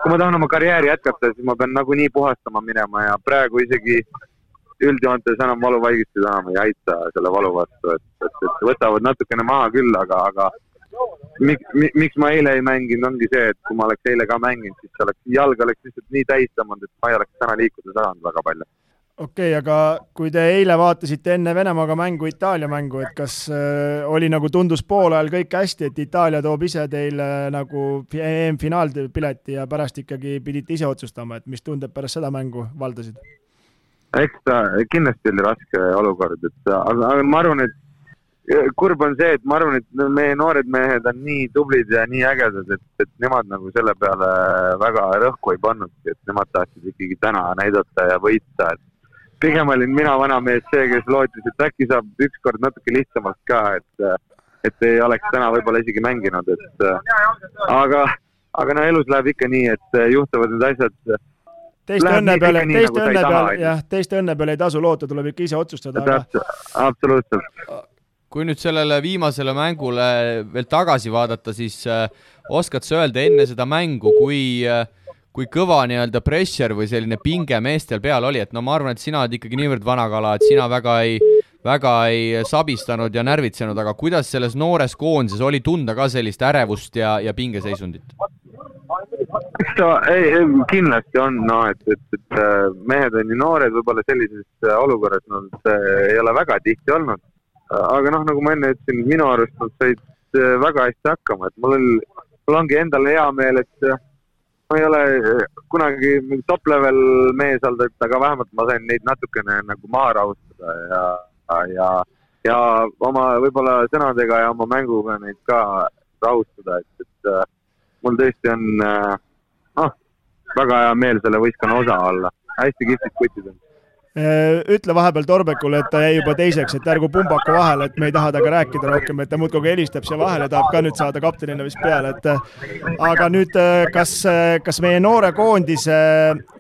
kui ma tahan oma karjääri jätkata, siis ma pean nagunii puhastama minema ja praegu isegi üldjoontes enam valuvaigistid enam ei aita selle valu vastu, et, et, et võtavad natukene maha küll, aga, aga miks, miks ma eile ei mänginud, ongi see, et kui ma oleks eile ka mänginud, siis oleks, jalg oleks lihtsalt nii täis tõmmanud, et ma ei oleks täna liikuda saanud väga palju okei okay,, aga kui te eile vaatasite enne Venemaaga mängu, Itaalia mängu, et kas äh, oli nagu tundus poolajal kõik hästi, et Itaalia toob ise teile nagu EM-finaalpileti ja pärast ikkagi pidite ise otsustama, et mis tunded pärast seda mängu valdasid? eks ta kindlasti oli raske olukord, et aga, aga ma arvan, et kurb on see, et ma arvan, et meie noored mehed on nii tublid ja nii ägedad, et, et nemad nagu selle peale väga rõhku ei pannudki, et nemad tahtsid ikkagi täna näidata ja võita, et pigem olin mina vanamees see, kes lootis, et äkki saab ükskord natuke lihtsamalt ka, et, et ei oleks täna võib-olla isegi mänginud, et aga, aga no elus läheb ikka nii, et juhtuvad need asjad. teiste õnne peale, teiste õnne peale, jah, teiste õnne peale ei tasu loota, tuleb ikka ise otsustada. täpselt, absoluutselt kui nüüd sellele viimasele mängule veel tagasi vaadata, siis äh, oskad sa öelda enne seda mängu, kui äh, kui kõva nii-öelda pressure või selline pinge meestel peal oli, et no ma arvan, et sina oled ikkagi niivõrd vana kala, et sina väga ei, väga ei sabistanud ja närvitsenud, aga kuidas selles noores koondises oli tunda ka sellist ärevust ja, ja pingeseisundit? eks ta, kindlasti on, no et, et, et äh, mehed on ju noored, võib-olla sellises äh, olukorras nad no, ei ole väga tihti olnud. aga noh, nagu ma enne ütlesin, minu arust nad said äh, väga hästi hakkama, et mul mul ongi endal hea meel, et ma ei ole eh, kunagi mingi top level mees olnud, et aga vähemalt ma sain neid natukene nagu maha rahustada ja, ja, ja oma võib-olla sõnadega ja oma mänguga neid ka rahustada, et, et äh, mul tõesti on äh, noh, väga hea meel selle võistkonna osa olla. hästi kihvtid kutid on ütle vahepeal Torbekule, et ta jäi juba teiseks, et ärgu pumbaka vahele, et me ei taha temaga rääkida rohkem, et ta muudkui helistab siia vahele, tahab ka nüüd saada kaptenina vist peale, et aga nüüd äh, kas, kas meie noore koondise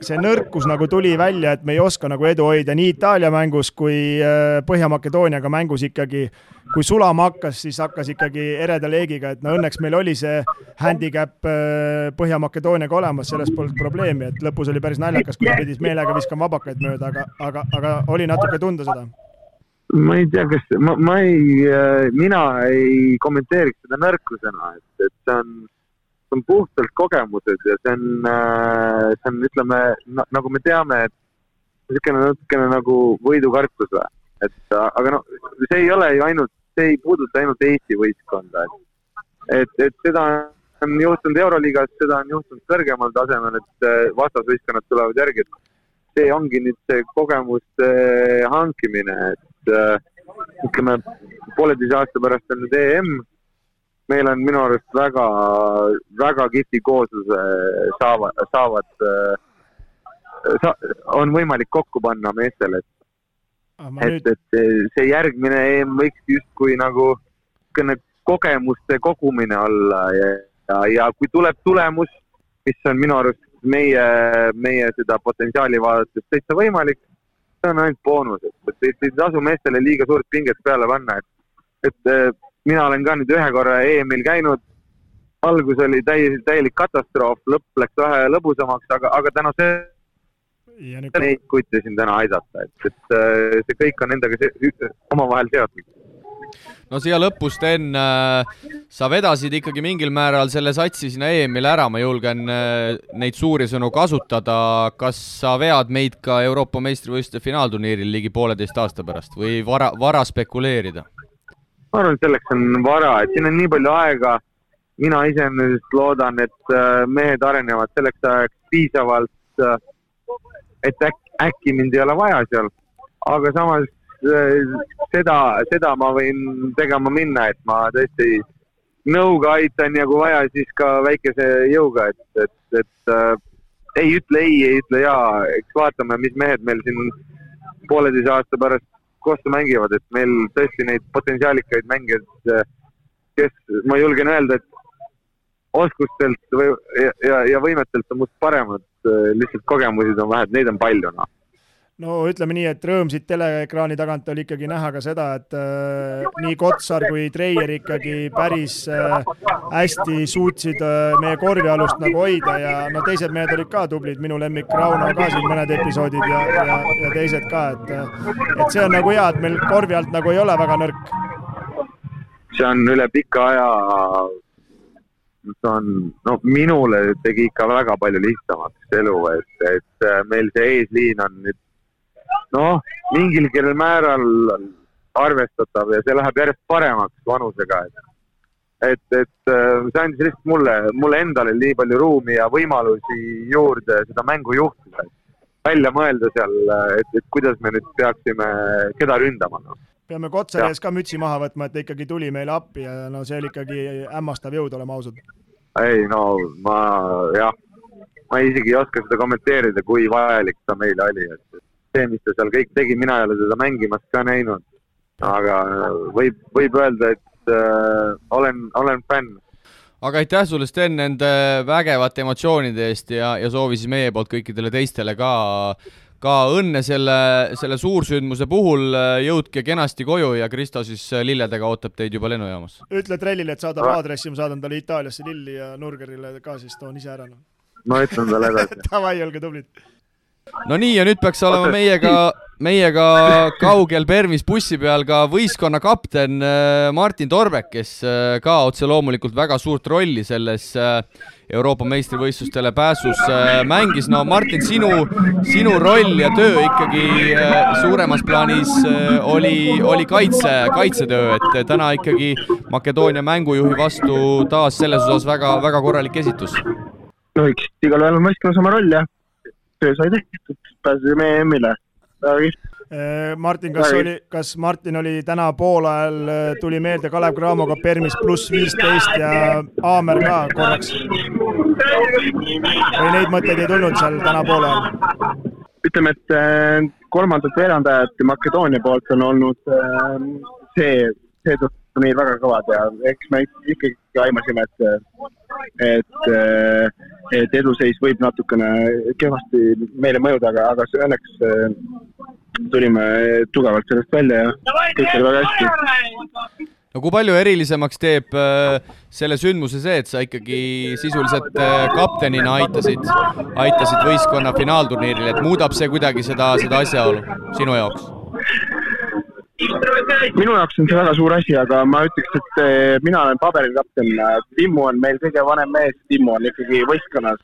see nõrkus nagu tuli välja, et me ei oska nagu edu hoida nii Itaalia mängus kui äh, Põhja-Makedooniaga mängus ikkagi kui sulama hakkas, siis hakkas ikkagi ereda leegiga, et no õnneks meil oli see handicap äh, Põhja-Makedooniaga olemas, selles polnud probleemi, et lõpus oli päris naljakas, kui ta pidi meelega viskama vabakaid mööda, aga, aga, aga oli natuke tunda seda. Ma ei tea, kas ma, ma ei, äh, mina ei kommenteeriks seda nõrkusena, et, et see on, see on puhtalt kogemused ja see on, äh, see on, ütleme nagu me teame, et niisugune natukene nagu võidukartus või, et aga noh, see ei ole ju ainult see ei puuduta ainult Eesti võistkonda, et, et, et seda on juhtunud Euroliigas, seda on juhtunud kõrgemal tasemel, et äh, vastasvõistkonnad tulevad järgi, et see ongi nüüd see kogemuste hankimine, et äh, ütleme, pooleteise aasta pärast on nüüd EM meil on minu arust väga, väga kihvti koosluse saavad, saavad sa, on võimalik kokku panna meestel, et et, et see järgmine EM võiks justkui nagu niisugune kogemuste kogumine olla ja, ja, ja kui tuleb tulemus, mis on minu arust meie, meie seda potentsiaali vaadates täitsa võimalik, see on ainult boonus, et, ei tasu meestele liiga suurt pinget peale panna, et, et eh, mina olen ka nüüd ühe korra EM-il käinud, algus oli täiesti täielik katastroof, lõpp läks vähe lõbusamaks, aga, aga tänu sellele ja nüüd... neid kutte siin täna aidata, et, et äh, see kõik on endaga omavahel seotud no siia lõppu, Sten, äh, sa vedasid ikkagi mingil määral selle satsi sinna EM-ile ära, ma julgen äh, neid suuri sõnu kasutada. kas sa vead meid ka Euroopa meistrivõistluste finaalturniiril ligi pooleteist aasta pärast või vara, vara spekuleerida? ma arvan, et selleks on vara, et siin on nii palju aega. mina iseenesest loodan, et mehed arenevad selleks ajaks piisavalt et äkki, äkki mind ei ole vaja seal. aga samas äh, seda, seda ma võin tegema minna, et ma tõesti nõuga aitan ja kui vaja, siis ka väikese jõuga, et, et, et äh, ei ütle ei, ei ütle jaa, eks vaatame, mis mehed meil siin pooleteise aasta pärast koos mängivad, et meil tõesti neid potentsiaalikaid mängijaid, äh, kes, ma julgen öelda, et oskustelt või, ja, ja, ja võimetelt on must paremad, lihtsalt kogemusi on vähe, et neid on palju, noh no ütleme nii, et rõõm siit teleekraani tagant oli ikkagi näha ka seda, et äh, nii Kotsar kui Treier ikkagi päris äh, hästi suutsid äh, meie korvialust nagu hoida ja no teised mehed olid ka tublid, minu lemmik Rauno ka siin mõned episoodid ja, ja, ja teised ka, et äh, et see on nagu hea, et meil korvi alt nagu ei ole väga nõrk. see on üle pika aja see on, no minule tegi ikka väga palju lihtsamaks elu, et, et äh, meil see eesliin on nüüd noh, mingilgi määral arvestatav ja see läheb järjest paremaks vanusega, et et, et äh, see andis lihtsalt mulle, mulle endale nii palju ruumi ja võimalusi juurde seda mängu juhtida, välja mõelda seal, et, et kuidas me nüüd peaksime, keda ründama, noh peame Kotsari ees ka mütsi maha võtma, et ta ikkagi tuli meile appi ja no see oli ikkagi hämmastav jõud, oleme ausad. ei no ma jah, ma isegi ei oska seda kommenteerida, kui vajalik ta meile oli, et see, mis ta seal kõik tegi, mina ei ole teda mängimas ka näinud. aga võib, võib öelda, et äh, olen, olen fänn aga aitäh sulle, Sten, nende vägevate emotsioonide eest ja, ja soovi siis meie poolt kõikidele teistele ka ka õnne selle, selle suursündmuse puhul, jõudke kenasti koju ja Kristo siis lilledega ootab teid juba lennujaamas. ütle Trellile, et saadab aadressi, ma saadan talle Itaaliasse lilli ja Nurgerile ka siis toon ise ära. Noh. ma ütlen talle edasi Davai, olge tublid. No nii, ja nüüd peaks olema meiega, meiega kaugel Permis bussi peal ka võistkonna kapten äh, Martin Torbek, kes äh, ka otse loomulikult väga suurt rolli selles äh, Euroopa meistrivõistlustele pääsus mängis. no Martin, sinu, sinu roll ja töö ikkagi suuremas plaanis oli, oli kaitse, kaitsetöö, et täna ikkagi Makedoonia mängujuhi vastu taas selles osas väga, väga korralik esitus. no eks igalühel on võistkonnas oma roll ja töö sai tehtud, pääsesime EM-ile, Martin, kas oli, kas Martin oli täna poolajal, tuli meelde Kalev Cramoga Permis pluss viisteist ja Aamer ka korraks? või neid mõtteid ei tulnud seal täna poolajal? ütleme, et kolmandat veerandajat Makedoonia poolt on olnud see, see turniir väga kõvad ja eks me ikkagi aimasime, et, et, et eduseis võib natukene kehvasti meile mõjuda, aga, aga õnneks tulime tugevalt sellest välja ja kõik oli väga hästi. no kui palju erilisemaks teeb äh, selle sündmuse see, et sa ikkagi sisuliselt äh, kaptenina aitasid, aitasid võistkonna finaalturniiril, et muudab see kuidagi seda, seda asjaolu sinu jaoks? Minu jaoks on see väga suur asi, aga ma ütleks, et äh, mina olen paberil kapten, Timmu on meil kõige vanem mees, Timmu on ikkagi võistkonnas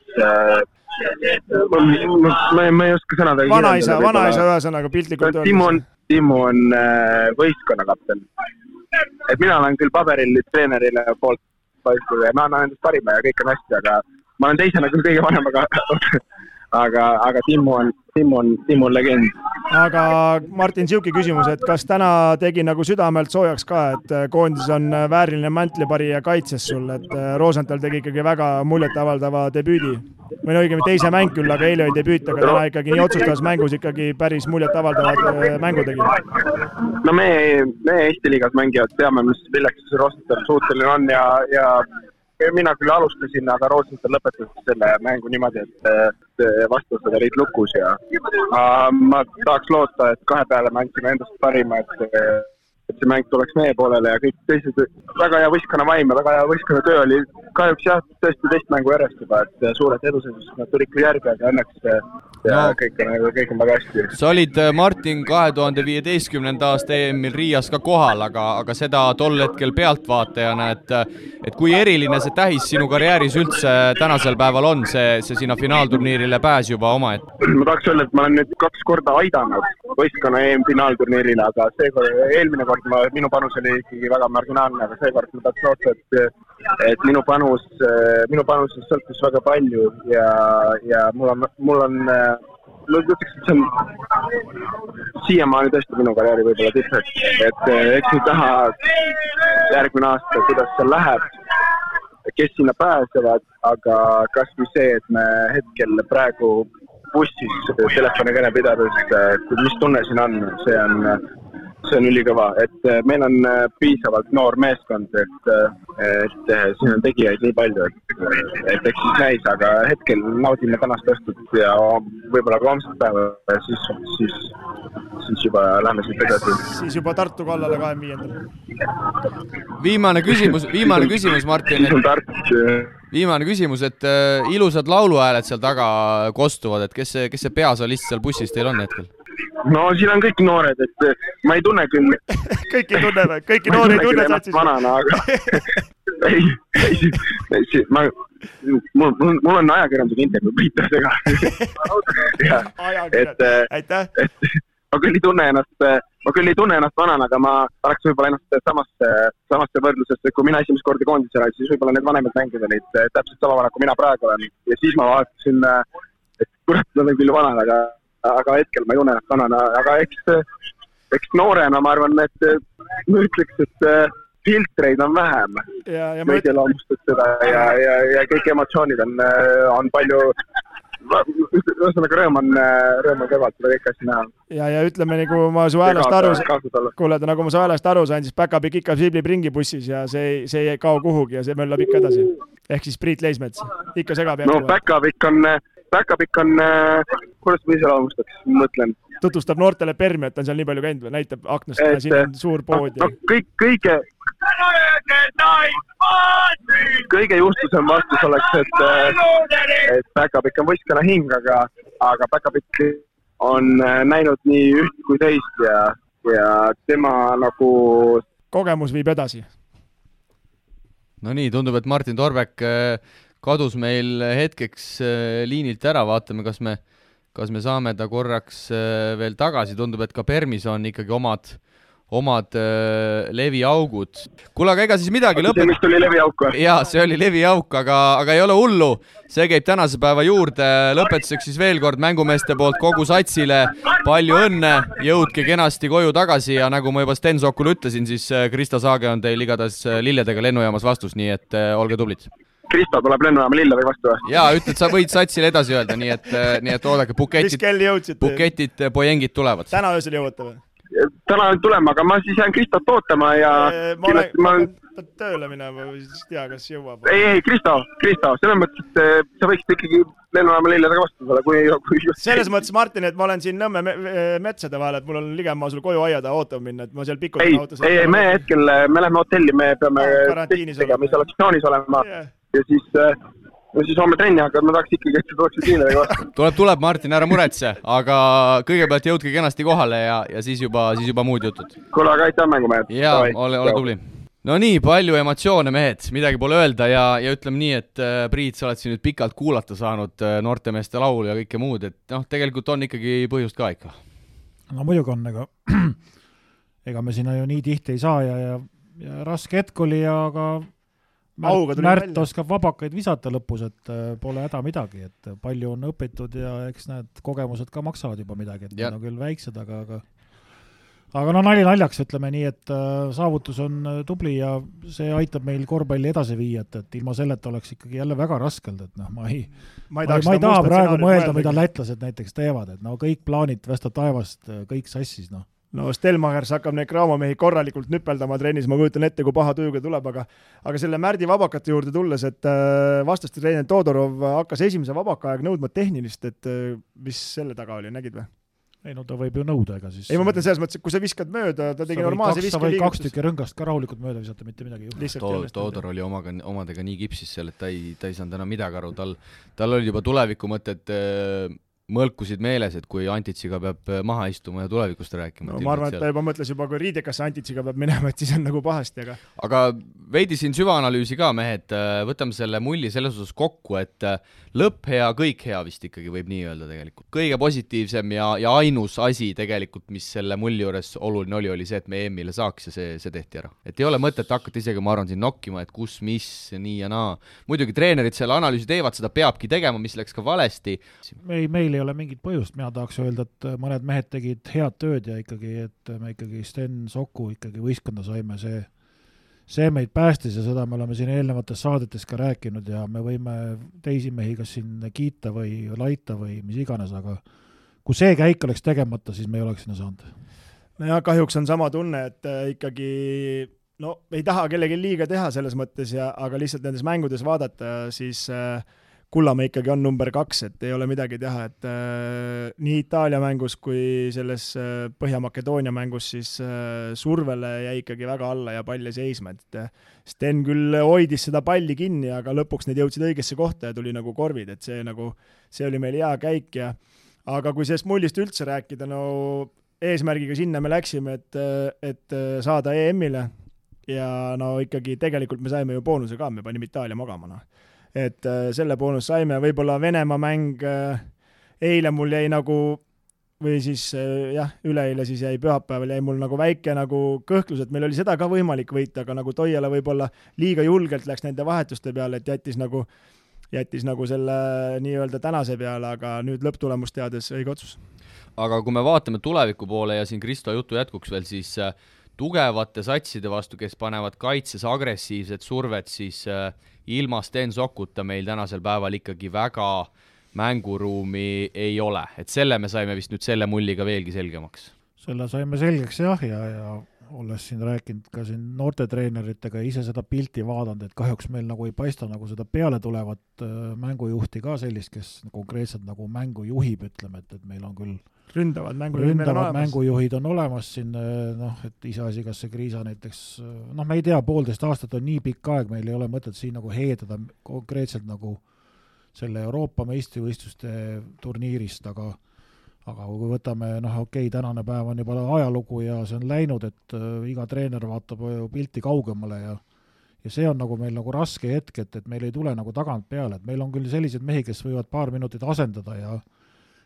ma, ma ei oska sõnadega vanaisa, vanaisa ühesõnaga piltlikult öeldes. Timmu on, Timmu on äh, võistkonna kapten. et mina olen küll paberil treenerile poolt poistel ja ma annan endast parima ja kõik on hästi, aga ma olen teisena küll kõige vanem, aga aga, aga Timmu on, Timmu on, Timmu on legend. aga Martin, niisugune küsimus, et kas täna tegi nagu südamelt soojaks ka, et äh, koondis on äh, vääriline mantliparija kaitses sul, et äh, Rosenthal tegi ikkagi väga muljetavaldava debüüdi? või no õigemini teise mäng küll, aga eile oli debüüt, aga täna ikkagi nii otsustavas mängus ikkagi päris muljetavaldavad mängu tegi. no me, me Eesti liigas mängijad teame, mis milleks Rosenthal suuteline on ja, ja mina küll alustasin, aga Rosenthal lõpetas selle mängu niimoodi, et vastased olid lukus ja ma tahaks loota, et kahe peale me andsime endast parima, et et see mäng tuleks meie poolele ja kõik teised, väga hea võistkonna vaim ja väga hea võistkonna töö oli kahjuks jah, tõesti teist mängu järjest juba, et suured eduseisus nad tulid küll järgi, aga õnneks ja no, kõik on, kõik on väga hästi. sa olid, äh, Martin, kahe tuhande viieteistkümnenda aasta EM-il Riias ka kohal, aga, aga seda tol hetkel pealtvaatajana, et et kui eriline see tähis sinu karjääris üldse tänasel päeval on, see, see sinna finaalturniirile pääs juba omaette? ma tahaks öelda, et ma olen nüüd kaks korda aidanud võistkonna EM-finaalturniirile, aga seekord, eelmine kord ma, minu panus oli ikkagi väga marginaalne, aga seekord ma tahaks loota, et et minu panus, minu panusest sõltus väga palju ja, ja mul on, mul on ma ütleks, et see on siiamaani tõesti minu karjääri võib-olla tipp, et, et eks nüüd näha järgmine aasta, kuidas seal läheb, kes sinna pääsevad, aga kasvõi see, et me hetkel praegu bussis telefonikõne pidades, mis tunne siin on, see on see on ülikõva, et äh, meil on äh, piisavalt noor meeskond, et, äh, et siin on tegijaid nii palju, et, et eks siis näis, aga hetkel naudime tänast õhtut ja võib-olla ka homset päeva ja siis, siis, siis juba lähme siit edasi. siis juba Tartu kallale kahekümne viiendal. viimane küsimus, viimane küsimus, Martin. siis on Tartu viimane küsimus, et ilusad lauluhääled seal taga kostuvad, et kes see, kes see peasolist seal bussis teil on hetkel? No siin on kõik noored, et eh, ma ei tunne küll kõiki tunne või? kõiki noori ei tunne satsis? vanana, aga ei, ei, ei, ma, mul, mul, on ajakirjandusega intervjuu Priitlasega et, eh, aitäh! et ma küll ei tunne ennast, eh, ma küll ei tunne ennast vanana, aga ma paneks võib-olla ennast samasse, samasse võrdlusesse, kui mina esimest korda koondises olin, siis võib-olla need vanemad mängijad olid täpselt sama vanad, kui mina praegu olen ja siis ma vaatasin, et kurat, ma olen küll vana, aga aga hetkel ma ei ennast vanana, aga eks, eks noorena ma arvan, et ma ütleks, et äh, filtreid on vähem. ma iseloomustaks seda ja, ja, ja kõik emotsioonid on, äh, on palju ühesõnaga rõõm on, äh, rõõm on kõrvalt seda kõike asja näha. ja, ja ütleme, nagu ma su häälest aru sain, kuule, nagu ma su häälest aru sain, siis päkapikk ikka siblib ringi bussis ja see ei, see ei kao kuhugi ja see möllab ikka edasi. ehk siis Priit Leismets, ikka segab no päkapikk on päkapikk on, kuidas ma iseloomustaks, mõtlen. tutvustab noortele Permi, et ta on seal nii palju käinud või näitab aknast, siin on suur pood ja no, kõik, kõige kõige juhtusem vastus oleks, et, äh, et päkapikk on võistkonna hing, aga, aga päkapikk on äh, näinud nii üht kui teist ja, ja tema nagu kogemus viib edasi. no nii, tundub, et Martin Torbek kadus meil hetkeks äh, liinilt ära, vaatame, kas me, kas me saame ta korraks äh, veel tagasi, tundub, et ka Permis on ikkagi omad, omad äh, leviaugud. kuule, aga ega siis midagi lõpet-. see vist oli leviauk või? jaa, see oli leviauk, aga, aga ei ole hullu. see käib tänase päeva juurde. lõpetuseks siis veel kord mängumeeste poolt kogu satsile palju õnne, jõudke kenasti koju tagasi ja nagu ma juba Sten Sokule ütlesin, siis Krista Saage on teil igatahes lilledega lennujaamas vastus, nii et olge tublid Kristo tuleb lennujaama lilledega vastu või? jaa, ütled, sa võid satsile edasi öelda, nii et, äh, nii et oodake, buketid, buketid, pojengid tulevad. täna öösel jõuate või? täna nüüd tulema, aga ma siis jään Kristot ootama ja ma olen, ma pean tööle minema või siis ei tea, kas jõuab. ei, ei, Kristo, Kristo, selles mõttes, et sa võiksid ikkagi lennujaama lilledega vastu tulla, kui, kui selles mõttes, Martin, et ma olen siin Nõmme me metsade vahel, et mul on ligemaa sul koju aia taha ootama minna, et ma seal pikutan ei, autos. ei, ei, me hetkel, me läheme hotelli, me peame tegema isolatsioonis olema yeah ja siis no siis homme trenni, aga ma tahaks ikkagi, et sa tuleksid liinadega vastu. tuleb, tuleb, Martin, ära muretse, aga kõigepealt jõudke kenasti kohale ja, ja siis juba, siis juba muud jutud. kuule, aga aitäh, mängumehed! jaa, ole, ole tubli! no nii, palju emotsioone, mehed, midagi pole öelda ja, ja ütleme nii, et äh, Priit, sa oled siin nüüd pikalt kuulata saanud äh, noortemeeste laulu ja kõike muud, et noh, tegelikult on ikkagi põhjust ka ikka. no muidugi on, ega ega me sinna ju nii tihti ei saa ja, ja, ja raske hetk oli, aga Märt välja. oskab vabakaid visata lõpus, et äh, pole häda midagi, et palju on õpitud ja eks need kogemused ka maksavad juba midagi, et need on küll väiksed, aga, aga aga no nali naljaks, ütleme nii, et äh, saavutus on äh, tubli ja see aitab meil korvpalli edasi viia, et, et ilma selleta oleks ikkagi jälle väga raske olnud, et noh, ma ei ma ei, ma ei, ma ei taha praegu mõelda, mida lätlased näiteks teevad, et no kõik plaanid västa taevast, kõik sassis, noh. No Stelmachers hakkab neid Graamo mehi korralikult nüpeldama trennis, ma kujutan ette, kui paha tujuga tuleb, aga aga selle Märdi vabakate juurde tulles, et äh, vastaste treener Todorov hakkas esimese vabaka aeg nõudma tehnilist, et äh, mis selle taga oli, nägid või? ei no ta võib ju nõuda, ega siis ei, ma mõtlen selles mõttes, et kui sa viskad mööda, ta tegi normaalse sa võid kaks tükki rõngast ka rahulikult mööda visata, mitte midagi ei juhtu. To-. Toodor oli omaga, omadega nii kipsis seal, et ta ei, ta ei saanud enam midagi aru, tal, tal olid juba tulevikumõtted äh, mõlkusid meeles, et kui Antitsiga peab äh, maha istuma ja tulevikust rääkima. no ma arvan, et ta juba mõtles juba, kui riidekasse Antitsiga peab minema, et siis on nagu pahasti, aga aga veidi siin süvaanalüüsi ka, mehed, võtame selle mulli selles osas kokku, et äh, lõpp hea, kõik hea vist ikkagi võib nii öelda tegelikult. kõige positiivsem ja, ja ainus asi tegelikult, mis selle mulli juures oluline oli, oli see, et me EM-ile saaks ja see, see tehti ära. et ei ole mõtet hakata isegi, ma arvan, siin nokkima, et kus, mis, nii ja naa. muidugi treenerid selle analüüsi teevad, seda peabki tegema, mis läks ka valesti. ei, meil ei ole mingit põhjust, mina tahaks öelda, et mõned mehed tegid head tööd ja ikkagi, et me ikkagi Sten Soku ikkagi võistkonda saime, see see meid päästis ja seda me oleme siin eelnevates saadetes ka rääkinud ja me võime teisi mehi kas siin kiita või laita või mis iganes, aga kui see käik oleks tegemata, siis me ei oleks sinna saanud. nojah, kahjuks on sama tunne, et äh, ikkagi no ei taha kellelgi liiga teha selles mõttes ja, aga lihtsalt nendes mängudes vaadata, siis äh, Kullamäe ikkagi on number kaks, et ei ole midagi teha, et äh, nii Itaalia mängus kui selles äh, Põhja-Makedoonia mängus siis äh, survele jäi ikkagi väga alla ja pall jäi seisma, et äh, Sten küll hoidis seda palli kinni, aga lõpuks need jõudsid õigesse kohta ja tuli nagu korvid, et see nagu, see oli meil hea käik ja aga kui sellest mullist üldse rääkida, no eesmärgiga sinna me läksime, et, et saada EM-ile ja no ikkagi tegelikult me saime ju boonuse ka, me panime Itaalia magama, noh. Et äh, selle boonus saime, võib-olla Venemaa mäng äh, eile mul jäi nagu või siis äh, jah, üleeile siis jäi pühapäeval jäi mul nagu väike nagu kõhklus, et meil oli seda ka võimalik võita, aga nagu Toiala võib-olla liiga julgelt läks nende vahetuste peale, et jättis nagu jättis nagu selle nii-öelda tänase peale, aga nüüd lõpptulemust teades õige otsus. aga kui me vaatame tuleviku poole ja siin Kristo jutu jätkuks veel, siis tugevate satside vastu, kes panevad kaitses agressiivset survet, siis äh, ilma Sten Sokuta meil tänasel päeval ikkagi väga mänguruumi ei ole, et selle me saime vist nüüd selle mulliga veelgi selgemaks. selle saime selgeks jah, ja, ja olles siin rääkinud ka siin noortetreeneritega ja ise seda pilti vaadanud, et kahjuks meil nagu ei paista nagu seda pealetulevat äh, mängujuhti ka sellist, kes konkreetselt nagu mängu juhib, ütleme, et, et meil on küll ründavad mängujuhid ründavad olemas. mängujuhid on olemas siin, noh, et iseasi, kas see Kriisa näiteks, noh, me ei tea, poolteist aastat on nii pikk aeg, meil ei ole mõtet siin nagu heedada konkreetselt nagu selle Euroopa meistrivõistluste turniirist, aga aga kui võtame, noh, okei okay,, tänane päev on juba ajalugu ja see on läinud, et äh, iga treener vaatab ju pilti kaugemale ja ja see on nagu meil nagu raske hetk, et, et meil ei tule nagu tagant peale, et meil on küll selliseid mehi, kes võivad paar minutit asendada ja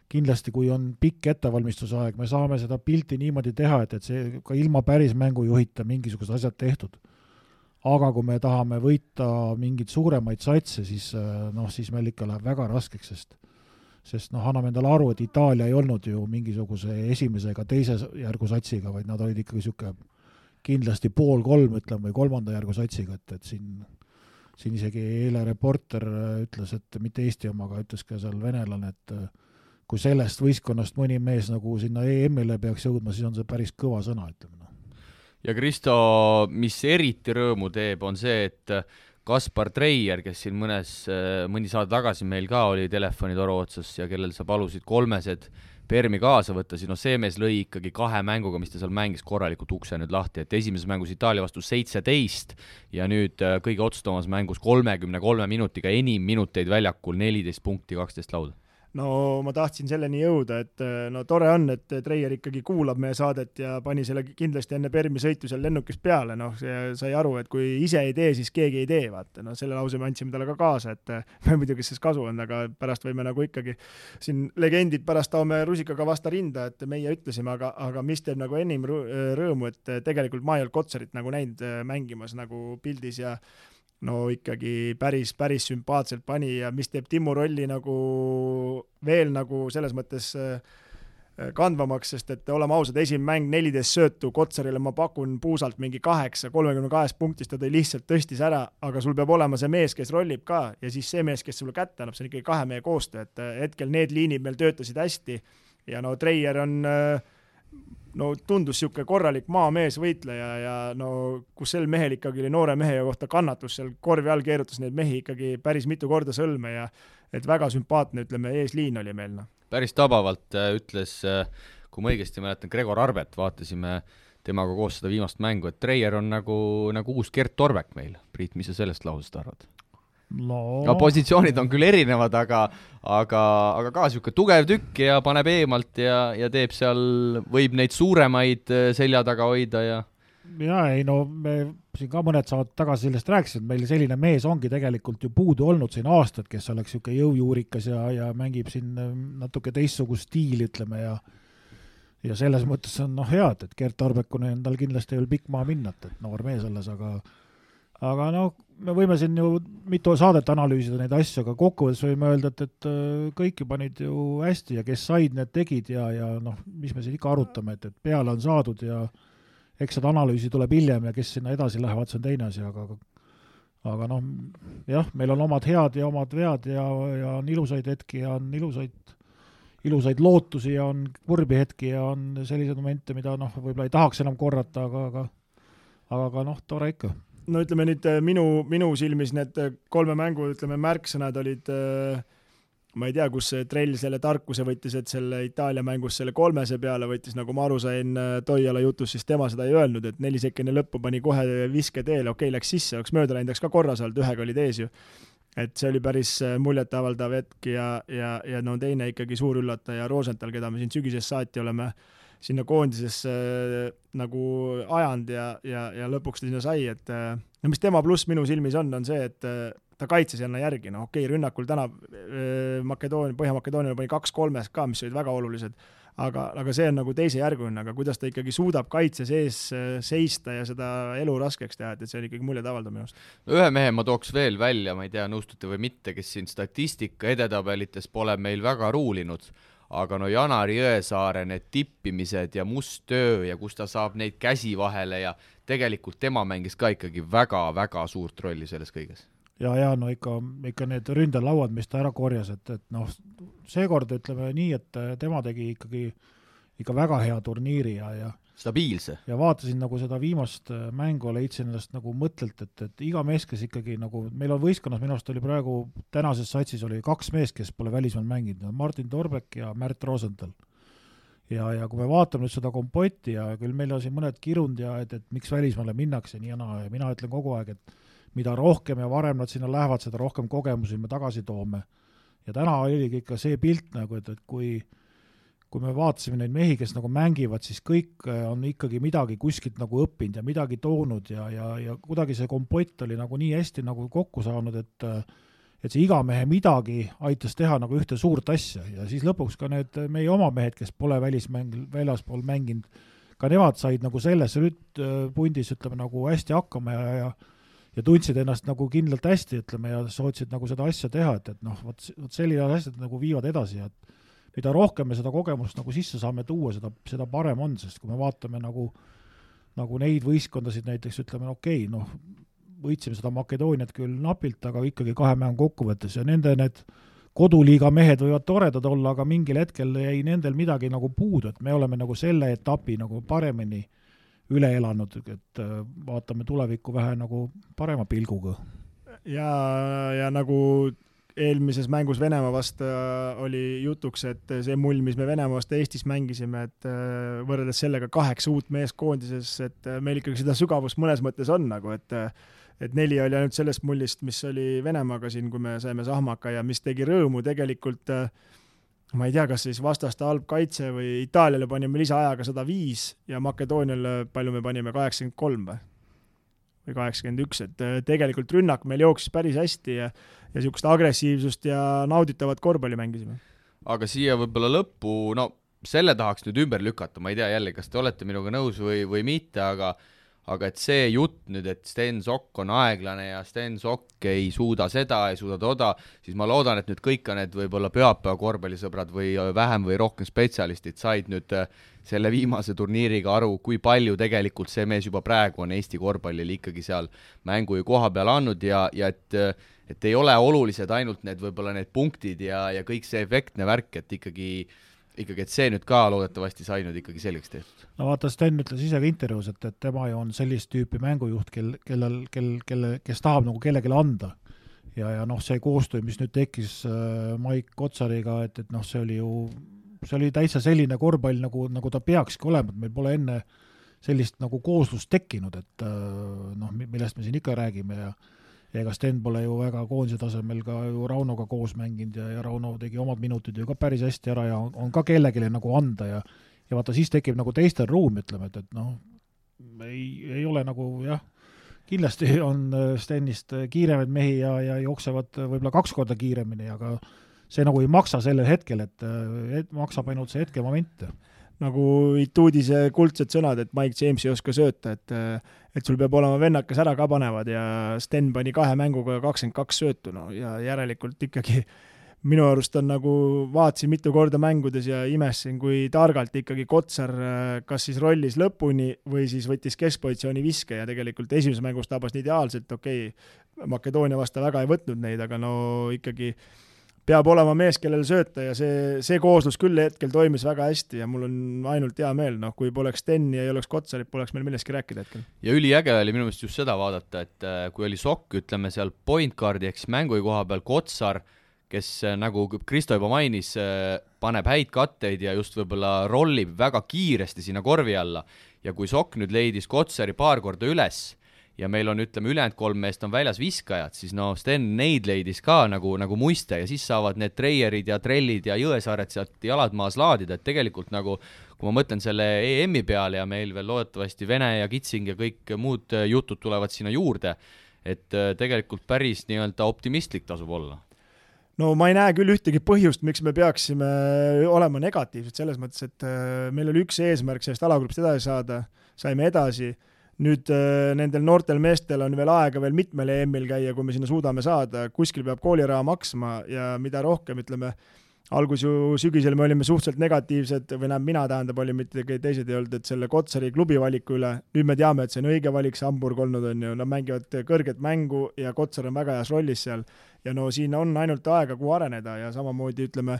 kindlasti, kui on pikk ettevalmistusaeg, me saame seda pilti niimoodi teha, et, et see ka ilma päris mängujuhita mingisugused asjad tehtud. aga kui me tahame võita mingeid suuremaid satse, siis äh, noh, siis meil ikka läheb väga raskeks, sest sest noh, anname endale aru, et Itaalia ei olnud ju mingisuguse esimese ega teise järgu satsiga, vaid nad olid ikkagi niisugune kindlasti pool-kolm, ütleme, või kolmanda järgu satsiga, et, et siin siin isegi eile reporter ütles, et mitte Eesti oma, aga ütles ka seal venelane, et kui sellest võistkonnast mõni mees nagu sinna EM-ile peaks jõudma, siis on see päris kõva sõna, ütleme noh. ja Kristo, mis eriti rõõmu teeb, on see, et Kaspar Treier, kes siin mõnes, mõni saade tagasi meil ka oli telefonitoru otsas ja kellel sa palusid kolmesed Permi kaasa võtta, siis noh, see mees lõi ikkagi kahe mänguga, mis ta seal mängis, korralikult ukse nüüd lahti, et esimeses mängus Itaalia vastu seitseteist ja nüüd äh, kõige otsustavamas mängus kolmekümne kolme minutiga enim minuteid väljakul, neliteist punkti, kaksteist lauda no ma tahtsin selleni jõuda, et no tore on, et Treier ikkagi kuulab meie saadet ja pani selle kindlasti enne Permi sõitu seal lennukis peale, noh, sai aru, et kui ise ei tee, siis keegi ei tee, vaata, noh, selle lause me andsime talle ka kaasa, et ei muidugi sellest kasu olnud, aga pärast võime nagu ikkagi siin legendid pärast toome rusikaga vasta rinda, et meie ütlesime, aga, aga mis teeb nagu enim rõõmu, et tegelikult ma ei olnud Kotsarit nagu näinud mängimas nagu pildis ja no ikkagi päris, päris sümpaatselt pani ja mis teeb Timmu rolli nagu veel nagu selles mõttes äh, kandvamaks, sest et oleme ausad, esimene mäng neliteist söötu, Kotsarile ma pakun puusalt mingi kaheksa, kolmekümne kahest punktist ta tõi lihtsalt tõstis ära, aga sul peab olema see mees, kes rollib ka ja siis see mees, kes sulle kätte annab, see on ikkagi kahe mehe koostöö, et hetkel need liinid meil töötasid hästi ja no Treier on no tundus niisugune korralik maamees, võitleja ja no kus sel mehel ikkagi oli noore mehe kohta kannatus, seal korvi all keerutas neid mehi ikkagi päris mitu korda sõlme ja et väga sümpaatne, ütleme, eesliin oli meil, noh päris tabavalt äh, ütles, äh, kui ma õigesti mäletan, Gregor Arbet, vaatasime temaga koos seda viimast mängu, et Treier on nagu, nagu uus Gert Torbek meil. Priit, mis sa sellest lausest arvad? No. No positsioonid on küll erinevad, aga aga, aga ka niisugune tugev tükk ja paneb eemalt ja, ja teeb seal, võib neid suuremaid äh, selja taga hoida ja jaa, ei no me siin ka mõned saated tagasi sellest rääkisime, et meil selline mees ongi tegelikult ju puudu olnud siin aastaid, kes oleks niisugune jõujuurikas ja, ja mängib siin äh, natuke teistsugust stiili, ütleme, ja ja selles mõttes on noh, hea, et, Gert Arbekune on tal kindlasti veel pikk maa minna, et, et noor mees alles, aga aga noh, me võime siin ju mitu saadet analüüsida neid asju, aga kokkuvõttes võime öelda, et, et äh, kõik ju panid ju hästi ja kes said, need tegid ja, ja noh, mis me siin ikka arutame, et, et peale on saadud ja eks seda analüüsi tuleb hiljem ja kes sinna edasi lähevad, see on teine asi, aga aga noh, jah, meil on omad head ja omad vead ja, ja on ilusaid hetki ja on ilusaid, ilusaid lootusi ja on kurbi hetki ja on selliseid momente, mida noh, võib-olla ei tahaks enam korrata, aga, aga aga, aga noh, tore ikka. No ütleme nüüd minu, minu silmis need kolme mängu, ütleme, märksõnad olid äh, ma ei tea, kus see trell selle tarkuse võttis, et selle Itaalia mängus selle kolmese peale võttis, nagu ma aru sain äh, Toiala jutust, siis tema seda ei öelnud, et neli sekki enne lõppu pani kohe viske teele, okei okay,, läks sisse, oleks mööda läinud, oleks ka korras olnud, ühega olid ees ju. et see oli päris äh, muljetavaldav hetk ja, ja, ja no teine ikkagi suur üllataja, Rosenthal, keda me siin sügisest saati oleme sinna koondisesse äh, nagu ajanud ja, ja, ja lõpuks ta sinna sai, et no mis tema pluss minu silmis on, on see, et ta kaitses jälle järgi, noh okei okay,, rünnakul täna äh, Makedoonia, Põhja-Makedooniale pani kaks kolmest ka, mis olid väga olulised, aga, aga see on nagu teisejärguline, aga kuidas ta ikkagi suudab kaitse sees äh, seista ja seda elu raskeks teha, et, et see on ikkagi muljetavaldav minu arust. no ühe mehe ma tooks veel välja, ma ei tea, nõustute või mitte, kes siin statistika edetabelites pole meil väga ruulinud, aga no Janari Jõesaare need tippimised ja must töö ja kus ta saab neid käsi vahele ja tegelikult tema mängis ka ikkagi väga-väga suurt rolli selles kõiges. Ja, ja no ikka, ikka need ründelauad, mis ta ära korjas, et, et noh, seekord ütleme nii, et tema tegi ikkagi ikka väga hea turniiri ja, ja stabiilse. ja vaatasin nagu seda viimast mängu, leidsin ennast nagu mõttelt, et, et iga mees, kes ikkagi nagu, meil on võistkonnas minu arust oli praegu, tänases satsis oli kaks meest, kes pole välismaal mänginud, Martin Torbek ja Märt Rosenthal. ja, ja kui me vaatame nüüd seda kompotti ja küll meil on siin mõned kirund ja et, et miks välismaale minnakse nii ja naa ja mina ütlen kogu aeg, et mida rohkem ja varem nad sinna lähevad, seda rohkem kogemusi me tagasi toome. ja täna oligi ikka see pilt nagu, et, et kui kui me vaatasime neid mehi, kes nagu mängivad, siis kõik äh, on ikkagi midagi kuskilt nagu õppinud ja midagi toonud ja, ja, ja kuidagi see kompott oli nagu nii hästi nagu kokku saanud, et äh, et see iga mehe midagi aitas teha nagu ühte suurt asja. Ja siis lõpuks ka need meie oma mehed, kes pole välismäng, väljaspool mänginud, ka nemad said nagu selles rütt-pundis, ütleme, nagu hästi hakkama ja, ja ja tundsid ennast nagu kindlalt hästi, ütleme, ja sootsid nagu seda asja teha, et, et noh, vot, vot sellised asjad nagu viivad edasi et mida rohkem me seda kogemust nagu sisse saame tuua, seda, seda parem on, sest kui me vaatame nagu, nagu neid võistkondasid näiteks ütleme, okei okay,, noh, võitsime seda Makedooniat küll napilt, aga ikkagi kahe mängu kokkuvõttes ja nende need koduliiga mehed võivad toredad olla, aga mingil hetkel jäi nendel midagi nagu puudu, et me oleme nagu selle etapi nagu paremini üle elanud, et äh, vaatame tulevikku vähe nagu parema pilguga. ja, ja nagu eelmises mängus Venemaa vastu äh, oli jutuks, et see mull, mis me Venemaa vastu Eestis mängisime, et äh, võrreldes sellega kaheksa uut meest koondises, et meil ikkagi seda sügavust mõnes mõttes on nagu, et et neli oli ainult sellest mullist, mis oli Venemaaga siin, kui me saime sahmaka ja mis tegi rõõmu tegelikult äh, ma ei tea, kas siis vastaste halb kaitse või Itaaliale panime lisaajaga sada viis ja Makedooniale palju me panime, kaheksakümmend kolm või? Või kaheksakümmend üks, et äh, tegelikult rünnak meil jooksis päris hästi ja ja niisugust agressiivsust ja nauditavat korvpalli mängisime. aga siia võib-olla lõppu, no selle tahaks nüüd ümber lükata, ma ei tea jälle, kas te olete minuga nõus või, või mitte, aga aga et see jutt nüüd, et Sten Sokk on aeglane ja Sten Sokk ei suuda seda, ei suuda toda, siis ma loodan, et nüüd kõik need võib-olla pühapäeva korvpallisõbrad või vähem või rohkem spetsialistid said nüüd äh, selle viimase turniiriga aru, kui palju tegelikult see mees juba praegu on Eesti korvpallile ikkagi seal mängu ju koha peal andnud ja, ja et et ei ole olulised ainult need võib-olla need punktid ja, ja kõik see efektne värk, et ikkagi ikkagi, et see nüüd ka loodetavasti sai nüüd ikkagi selgeks tehtud. no vaata, Sten ütles ise ka intervjuus, et, et tema ju on sellist tüüpi mängujuht, kel, kellel, kel, kelle, kes tahab nagu kellelegi anda. ja, ja noh, see koostöö, mis nüüd tekkis äh, Maik Kotsariga, et, et noh, see oli ju, see oli täitsa selline korvpall, nagu, nagu ta peakski olema, et meil pole enne sellist nagu kooslust tekkinud, et äh, noh, millest me siin ikka räägime ja ega Sten pole ju väga koondise tasemel ka ju Raunoga koos mänginud ja, ja Rauno tegi omad minutid ju ka päris hästi ära ja on, on ka kellelegi nagu anda ja ja vaata, siis tekib nagu teistel ruum, ütleme, et, et noh, ei, ei ole nagu jah, kindlasti on äh, Stenist kiiremaid mehi ja, ja jooksevad võib-olla kaks korda kiiremini, aga see nagu ei maksa sellel hetkel, et, et maksab ainult see hetkemoment. Nagu Ituudise kuldsed sõnad, et Mike James ei oska sööta, et et sul peab olema vennad, kes ära ka panevad ja Sten pani kahe mänguga kakskümmend kaks söötu, no ja järelikult ikkagi minu arust on nagu, vaatasin mitu korda mängudes ja imestasin, kui targalt ikkagi Kotsar kas siis rollis lõpuni või siis võttis keskpositsiooni viske ja tegelikult esimeses mängus tabas ideaalselt, okei okay,, Makedoonia vastu väga ei võtnud neid, aga no ikkagi äh, peab olema mees, kellel sööta ja see, see kooslus küll hetkel toimis väga hästi ja mul on ainult hea meel, noh, kui poleks Steni ja ei oleks Kotsarit, poleks meil millestki rääkida hetkel. ja üliäge oli minu meelest just seda vaadata, et äh, kui oli Sokk, ütleme seal point guard'i ehk siis mängu koha peal Kotsar, kes äh, nagu Kristo juba mainis, äh, paneb häid katteid ja just võib-olla rollib väga kiiresti sinna korvi alla ja kui Sokk nüüd leidis Kotsari paar korda üles ja meil on, ütleme, ülejäänud kolm meest on väljas viskajad, siis no Sten neid leidis ka nagu, nagu muiste ja siis saavad need Treierid ja Trellid ja Jõesaared sealt jalad maas laadida, et tegelikult nagu kui ma mõtlen selle EM-i peale ja meil veel loodetavasti Vene ja Kitsing ja kõik muud jutud tulevad sinna juurde, et äh, tegelikult päris nii-öelda optimistlik tasub olla. No ma ei näe küll ühtegi põhjust, miks me peaksime olema negatiivsed selles mõttes, et äh, meil oli üks eesmärk sellest alagrupist edasi saada, saime edasi nüüd äh, nendel noortel meestel on veel aega veel mitmel EM-il käia, kui me sinna suudame saada, kuskil peab kooliraha maksma ja mida rohkem, ütleme, algus ju sügisel me olime suhteliselt negatiivsed või tähendab, mina tähendab, olin, mitte teised ei olnud, et selle Kotsari klubi valiku üle, nüüd me teame, et see on õige valik, see Hamburg olnud on ju, nad mängivad kõrget mängu ja Kotsar on väga heas rollis seal. Ja no siin on ainult aega, kuhu areneda ja samamoodi ütleme,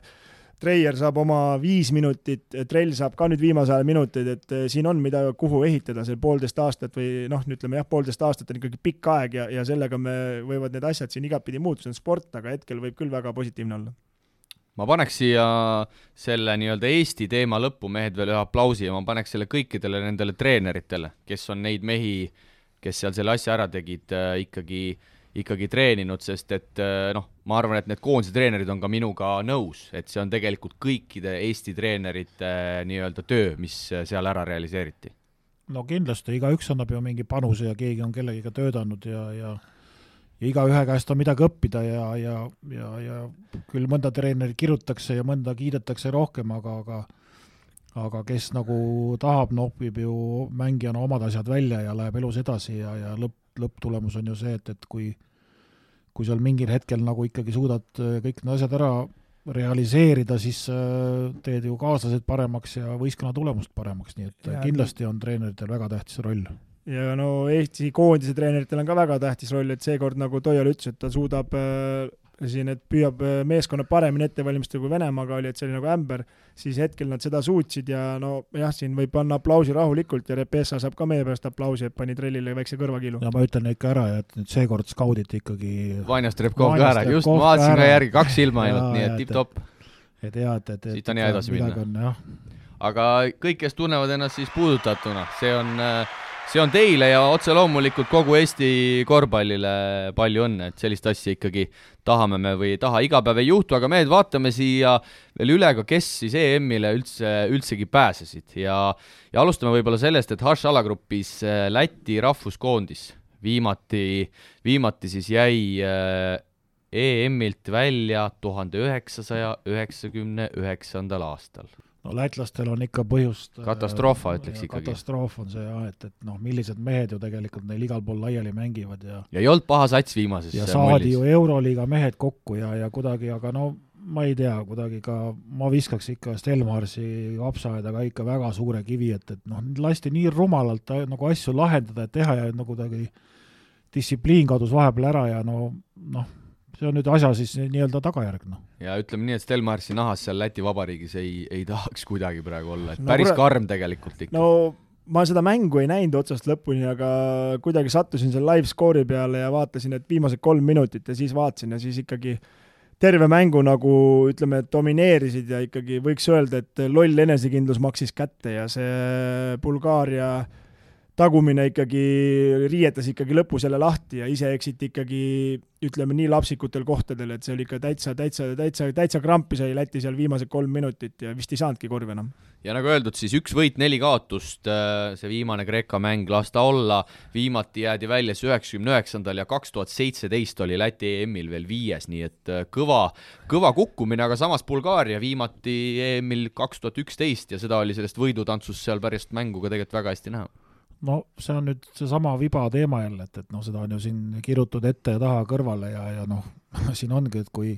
Treier saab oma viis minutit, Trell saab ka nüüd viimase aja minuteid, et eh, siin on, mida, kuhu ehitada, see poolteist aastat või noh, ütleme jah, poolteist aastat on ikkagi pikk aeg ja, ja sellega me, võivad need asjad siin igatpidi muutuda, see on sport, aga hetkel võib küll väga positiivne olla. ma paneks siia selle nii-öelda Eesti teema lõppu, mehed, veel ühe aplausi ja ma paneks selle kõikidele nendele treeneritele, kes on neid mehi, kes seal selle asja ära tegid äh,, ikkagi äh, ikkagi treeninud, sest et äh, noh, ma arvan, et need koondise treenerid on ka minuga nõus, et see on tegelikult kõikide Eesti treenerite äh, nii-öelda töö, mis äh, seal ära realiseeriti. no kindlasti, igaüks annab ju mingi panuse ja keegi on kellegiga töötanud ja, ja ja igaühe käest on midagi õppida ja, ja, ja, ja küll mõnda treenerit kirutakse ja mõnda kiidetakse rohkem, aga, aga aga kes nagu tahab, nopib ju mängijana omad asjad välja ja läheb elus edasi ja, ja lõpp, lõpptulemus on ju see, et, et kui kui seal mingil hetkel nagu ikkagi suudad äh, kõik need asjad ära realiseerida, siis äh, teed ju kaaslased paremaks ja võistkonna tulemust paremaks, nii et ja, kindlasti on treeneritel väga tähtis roll. ja no Eesti koondise treeneritel on ka väga tähtis roll, et seekord, nagu Toial ütles, et ta suudab äh, siin, et püüab äh, meeskonna paremini ette valmistada, kui Venemaaga oli, et see oli nagu ämber, siis hetkel nad seda suutsid ja no jah, siin võib panna aplausi rahulikult ja Repessa saab ka meie pärast aplausi, et pani trellile väikse kõrvakiilu. ja ma ütlen ikka ära, et nüüd seekord skauditi ikkagi Vanjast Repkov ka ära, just, ma vaatasin ka järgi, kaks silma ainult, nii et tipp-topp. et hea, et, et, et siit on hea edasi minna. aga kõik, kes tunnevad ennast siis puudutatuna, see on äh, see on teile ja otse loomulikult kogu Eesti korvpallile palju õnne, et sellist asja ikkagi tahame me või ei taha, iga päev ei juhtu, aga mehed, vaatame siia veel üle ka, kes siis EM-ile üldse, üldsegi pääsesid ja ja alustame võib-olla sellest, et H alagrupis äh, Läti rahvuskoondis viimati, viimati siis jäi äh, EM-ilt välja tuhande üheksasaja üheksakümne üheksandal aastal. No lätlastel on ikka põhjust katastroofa ütleks ikkagi. katastroof on see jah, et, et noh, millised mehed ju tegelikult neil igal pool laiali mängivad ja ja ei olnud paha sats viimases ja saadi ju Euroliiga mehed kokku ja, ja kuidagi, aga no ma ei tea, kuidagi ka, ma viskaks ikka Stelmarsi kapsaaeda ka ikka väga suure kivi, et, et noh, lasti nii rumalalt nagu asju lahendada ja teha ja no kuidagi distsipliin kadus vahepeal ära ja no noh, see on nüüd asja siis nii-öelda tagajärg, noh. ja ütleme nii, et Stelmarsi nahas seal Läti Vabariigis ei, ei tahaks kuidagi praegu olla, et no, päris karm tegelikult ikka. no ma seda mängu ei näinud otsast lõpuni, aga kuidagi sattusin seal live score'i peale ja vaatasin, et viimased kolm minutit ja siis vaatasin ja siis ikkagi terve mängu nagu ütleme, domineerisid ja ikkagi võiks öelda, et loll enesekindlus maksis kätte ja see Bulgaaria äh, tagumine ikkagi riietas ikkagi lõpus jälle lahti ja ise eksiti ikkagi ütleme nii lapsikutel kohtadel, et see oli ikka täitsa, täitsa, täitsa, täitsa krampi sai Läti seal viimased kolm minutit ja vist ei saanudki korvi enam. ja nagu öeldud, siis üks võit, neli kaotust, äh, see viimane Kreeka mäng las ta olla, viimati jäädi välja siis üheksakümne üheksandal ja kaks tuhat seitseteist oli Läti EM-il veel viies, nii et äh, kõva, kõva kukkumine, aga samas Bulgaaria viimati EM-il kaks tuhat üksteist ja seda oli sellest võidutantsust seal pärast mängu ka tegelikult väga hästi näha no see on nüüd seesama viba teema jälle, et, et noh, seda on ju siin kirutud ette ja taha kõrvale ja, ja noh, siin ongi, et kui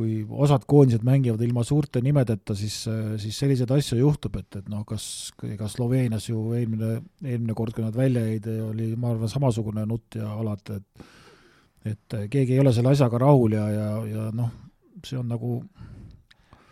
kui osad koondised mängivad ilma suurte nimedeta, siis, siis selliseid asju juhtub, et, et noh, kas, ega Sloveenias ju eelmine, eelmine kord, kui nad välja jäid, oli ma arvan, samasugune nutt ja alati, et et keegi ei ole selle asjaga rahul ja, ja, ja noh, see on nagu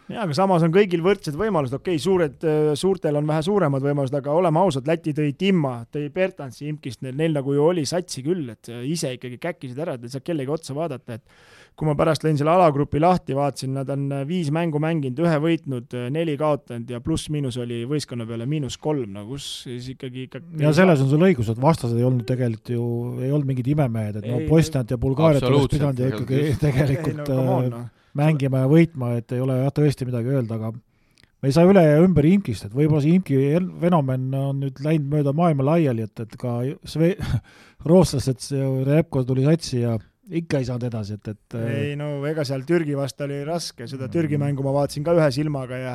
jaa, aga samas on kõigil võrdsed võimalused, okei okay,, suured, äh, suurtel on vähe suuremad võimalused, aga oleme ausad, Läti tõi Timma, tõi Bertansi imkist, neil, neil nagu ju oli satsi küll, et äh, ise ikkagi käkkisid ära, et ei saa kellegi otsa vaadata, et kui ma pärast lõin selle alagrupi lahti, vaatasin, nad on äh, viis mängu mänginud, ühe võitnud, neli kaotanud ja pluss-miinus oli võistkonna peale miinus kolm, no kus siis ikkagi ikka ja selles on sul õigus, et vastased ei olnud tegelikult ju, ei olnud mingid imemehed, et no Bosniat ja Bulgaariat oleks pidanud ju ikkagi tegelikult ei, no, mängima ja võitma, et ei ole jah, tõesti midagi öelda, aga me ei saa üle ja ümber Imkist, et võib-olla see Imki fenomen on nüüd läinud mööda maailma laiali, et, et ka sve-, rootslased, see Repko tuli satsi ja ikka ei saanud edasi, et, et ei no ega seal Türgi vastu oli raske, seda Türgi mm. mängu ma vaatasin ka ühe silmaga ja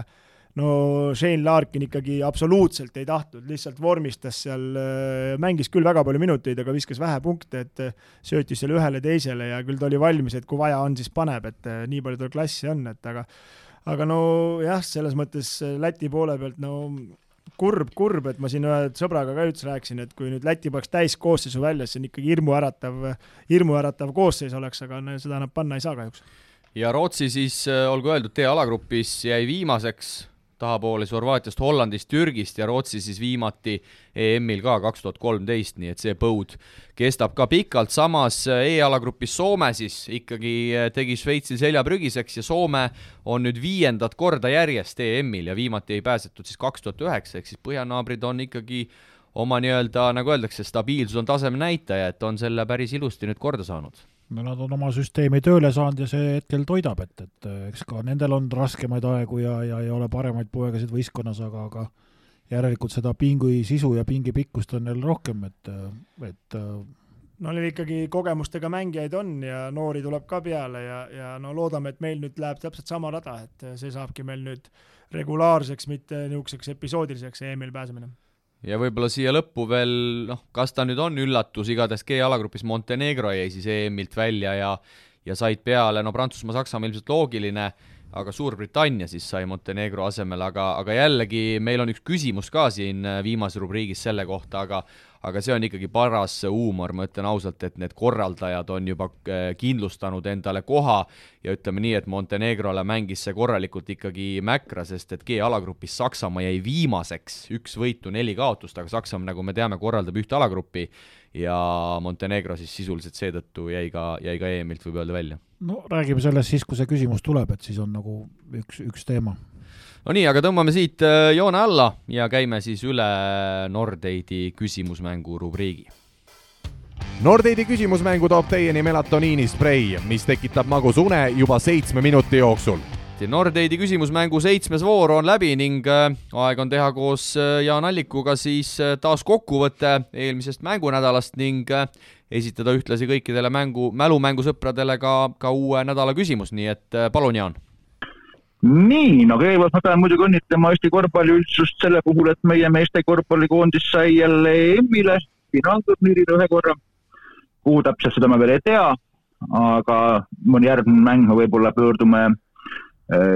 no Shane Larkin ikkagi absoluutselt ei tahtnud, lihtsalt vormistas seal, äh, mängis küll väga palju minuteid, aga viskas vähe punkte, et äh, söötis seal ühele-teisele ja küll ta oli valmis, et kui vaja on, siis paneb, et äh, nii palju tal klassi on, et aga aga no jah, selles mõttes Läti poole pealt no kurb, kurb, et ma siin ühe sõbraga ka üldse rääkisin, et kui nüüd Läti paneks täiskoosseisu välja, see on ikkagi hirmuäratav, hirmuäratav koosseis oleks, aga no, seda nad panna ei saa kahjuks. ja Rootsi siis, olgu öeldud, tee alagrupis jäi viimaseks tahapoole siis Horvaatiast, Hollandist, Türgist ja Rootsi siis viimati EM-il ka kaks tuhat kolmteist, nii et see põud kestab ka pikalt, samas E-alagrupis Soome siis ikkagi tegi Šveitsil selja prügiseks ja Soome on nüüd viiendat korda järjest EM-il ja viimati ei pääsetud siis kaks tuhat üheksa, ehk siis põhjanaabrid on ikkagi oma nii-öelda, nagu öeldakse, stabiilsus on taseme näitaja, et on selle päris ilusti nüüd korda saanud no nad on oma süsteemi tööle saanud ja see hetkel toidab, et, et eks ka nendel on raskemaid aegu ja, ja ei ole paremaid poegasid võistkonnas, aga, aga järelikult seda pingi sisu ja pingi pikkust on neil rohkem, et, et no neil ikkagi kogemustega mängijaid on ja noori tuleb ka peale ja, ja no loodame, et meil nüüd läheb täpselt sama rada, et see saabki meil nüüd regulaarseks, mitte niisuguseks episoodiliseks EM-il pääsemine ja võib-olla siia lõppu veel noh, kas ta nüüd on üllatus, igatahes G-alagrupis Montenegro jäi siis EM-ilt välja ja ja said peale, no Prantsusmaa, Saksamaa ilmselt loogiline, aga Suurbritannia siis sai Montenegro asemel, aga, aga jällegi meil on üks küsimus ka siin viimases rubriigis selle kohta, aga aga see on ikkagi paras huumor, ma ütlen ausalt, et need korraldajad on juba äh, kindlustanud endale koha ja ütleme nii, et Montenegrole mängis see korralikult ikkagi mäkra, sest et G-alagrupis Saksamaa jäi viimaseks, üks võitu, neli kaotust, aga Saksamaa, nagu me teame, korraldab ühte alagruppi ja Montenegro siis sisuliselt seetõttu jäi ka, jäi ka EM-ilt, võib öelda, välja. no räägime sellest siis, kui see küsimus tuleb, et siis on nagu üks, üks teema no nii, aga tõmbame siit äh, joone alla ja käime siis üle Nordeidi küsimusmängu rubriigi. Nordeidi küsimusmängu toob teieni melatoniinisprei, mis tekitab magusa une juba seitsme minuti jooksul. Nordeidi küsimusmängu seitsmes voor on läbi ning äh, aeg on teha koos äh, Jaan Allikuga siis taas kokkuvõte eelmisest mängunädalast ning esitada ühtlasi kõikidele mängu, mälumängusõpradele ka, ka uue nädala küsimus, nii et palun, Jaan. Nii, no kõigepealt ma pean muidugi õnnitlema Eesti korvpalliüldsust selle puhul, et meie meeste korvpallikoondis sai jälle EM-ile, finaalturniirile ühe korra. kuhu täpselt, seda ma veel ei tea, aga mõni järgmine mäng me võib-olla pöördume äh,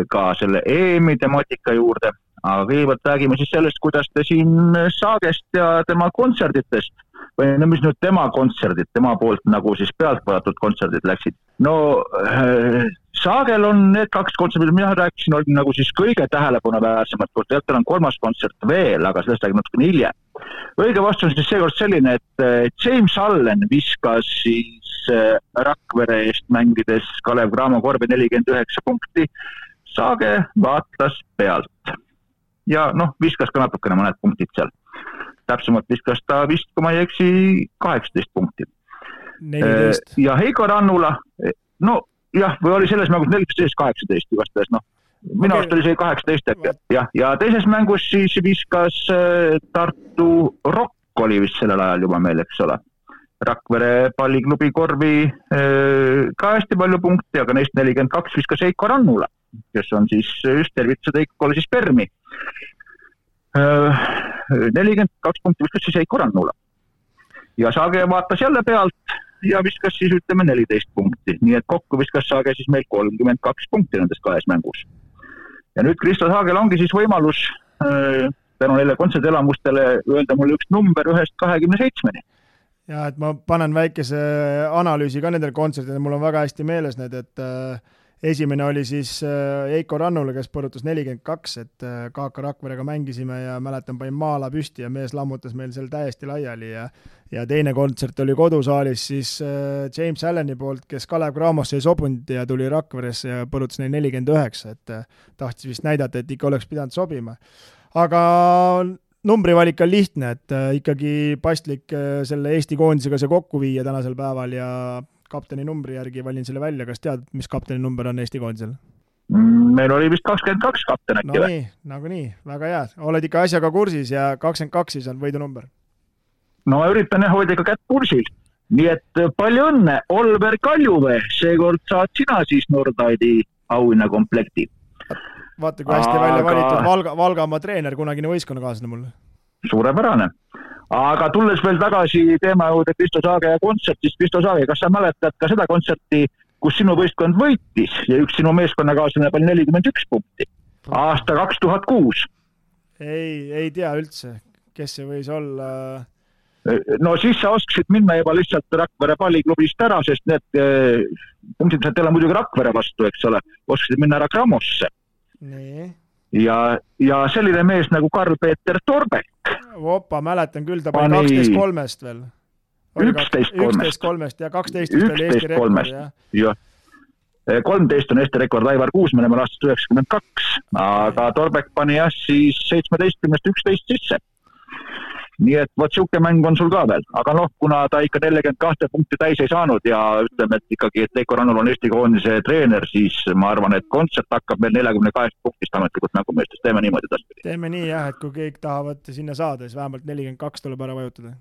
ka selle EM-i temaatika juurde, aga kõigepealt räägime siis sellest, kuidas te siin Saagest ja tema kontserditest või no mis nüüd tema kontserdid, tema poolt nagu siis pealtvaadatud kontserdid läksid. no äh, Saagel on need kaks kontserti, mida mina rääkisin, olid nagu siis kõige tähelepanuväärsemad, tegelikult on kolmas kontsert veel, aga sellest räägime natukene hiljem. õige vastus on siis seekord selline, et äh, James Allen viskas siis äh, Rakvere eest mängides Kalev Cramo korvi nelikümmend üheksa punkti. Saage vaatas pealt ja noh, viskas ka natukene mõned punktid seal. Täpsemalt viskas ta vist, kui ma ei eksi, kaheksateist punkti. ja Heiko Rannula, no jah, või oli selles mängus neliteist, kaheksateist igastahes, noh. minu arust okay. oli see kaheksateist äkki, jah, ja teises mängus siis viskas äh, Tartu Rock oli vist sellel ajal juba meil, eks ole. Rakvere palliklubi korvi äh, ka hästi palju punkte, aga neist nelikümmend kaks viskas Heiko Rannula, kes on siis just tervitused Heikole siis Permi. Äh, nelikümmend kaks punkti viskas siis Heiko Rannula. ja Saage vaatas jälle pealt ja viskas siis ütleme neliteist punkti, nii et kokku viskas Saage siis meil kolmkümmend kaks punkti nendes kahes mängus. ja nüüd Kristo Saagel ongi siis võimalus äh, tänu neile kontsertelamustele öelda mulle üks number ühest kahekümne seitsmeni ja et ma panen väikese analüüsi ka nendel kontsertidel, mul on väga hästi meeles need, et äh, esimene oli siis Heiko äh, Rannula, kes põrutas nelikümmend kaks, et KK äh, Rakverega mängisime ja mäletan, panin maala püsti ja mees lammutas meil seal täiesti laiali ja ja teine kontsert oli kodusaalis siis äh, James Alleni poolt, kes Kalev Cramosse ei sobinud ja tuli Rakveresse ja põrutas neil nelikümmend üheksa, et tahtis vist näidata, et ikka oleks pidanud sobima. aga numbrivalik on lihtne, et ikkagi paslik selle Eesti koondisega see kokku viia tänasel päeval ja kapteni numbri järgi valin selle välja, kas tead, mis kapteni number on Eesti koondisel? Meil oli vist kakskümmend kaks kapten äkki või? no nii, nagunii, väga hea, oled ikka asjaga kursis ja kakskümmend kaks siis on võidunumber. no ma üritan jah hoida ikka kätt pulsil, nii et äh, palju õnne, Oliver Kaljuvee, seekord saad sina siis Nordide'i auhinnakomplekti. vaata, kui hästi Aga... välja valitud Valga, Valgamaa treener, kunagine võistkonnakaaslane mul. suurepärane aga tulles veel tagasi teema juurde Kristo Saage ja kontserdist, Kristo Saage, kas sa mäletad ka seda kontserti, kus sinu võistkond võitis ja üks sinu meeskonnakaaslane pani nelikümmend üks punkti? aasta kaks tuhat kuus. ei, ei tea üldse, kes see võis olla no siis sa oskasid minna juba lihtsalt Rakvere palliklubist ära, sest need eh, punktid said teile muidugi Rakvere vastu, eks ole, oskasid minna ära Gramosse. Ja, ja selline mees nagu Karl-Peeter Torbek opa, mäletan küll, ta pani kaksteist kolmest veel. üksteist kolmest. üksteist kolmest ja kaksteist vist oli Eesti rekord, jah. jah kolmteist on Eesti rekord Aivar Kuusmäe aastast üheksakümmend kaks, aga Torbek pani jah siis seitsmeteistkümnest üksteist sisse nii et vot niisugune mäng on sul ka veel, aga noh, kuna ta ikka nelikümmend kahte punkti täis ei saanud ja ütleme, et ikkagi, et Veiko Rannul on Eesti koondise treener, siis ma arvan, et kontsert hakkab meil neljakümne kaheksast punktist ametlikult mängumeestest, teeme niimoodi edaspidi. teeme nii jah, et kui kõik tahavad sinna saada, siis vähemalt nelikümmend kaks tuleb ära vajutada.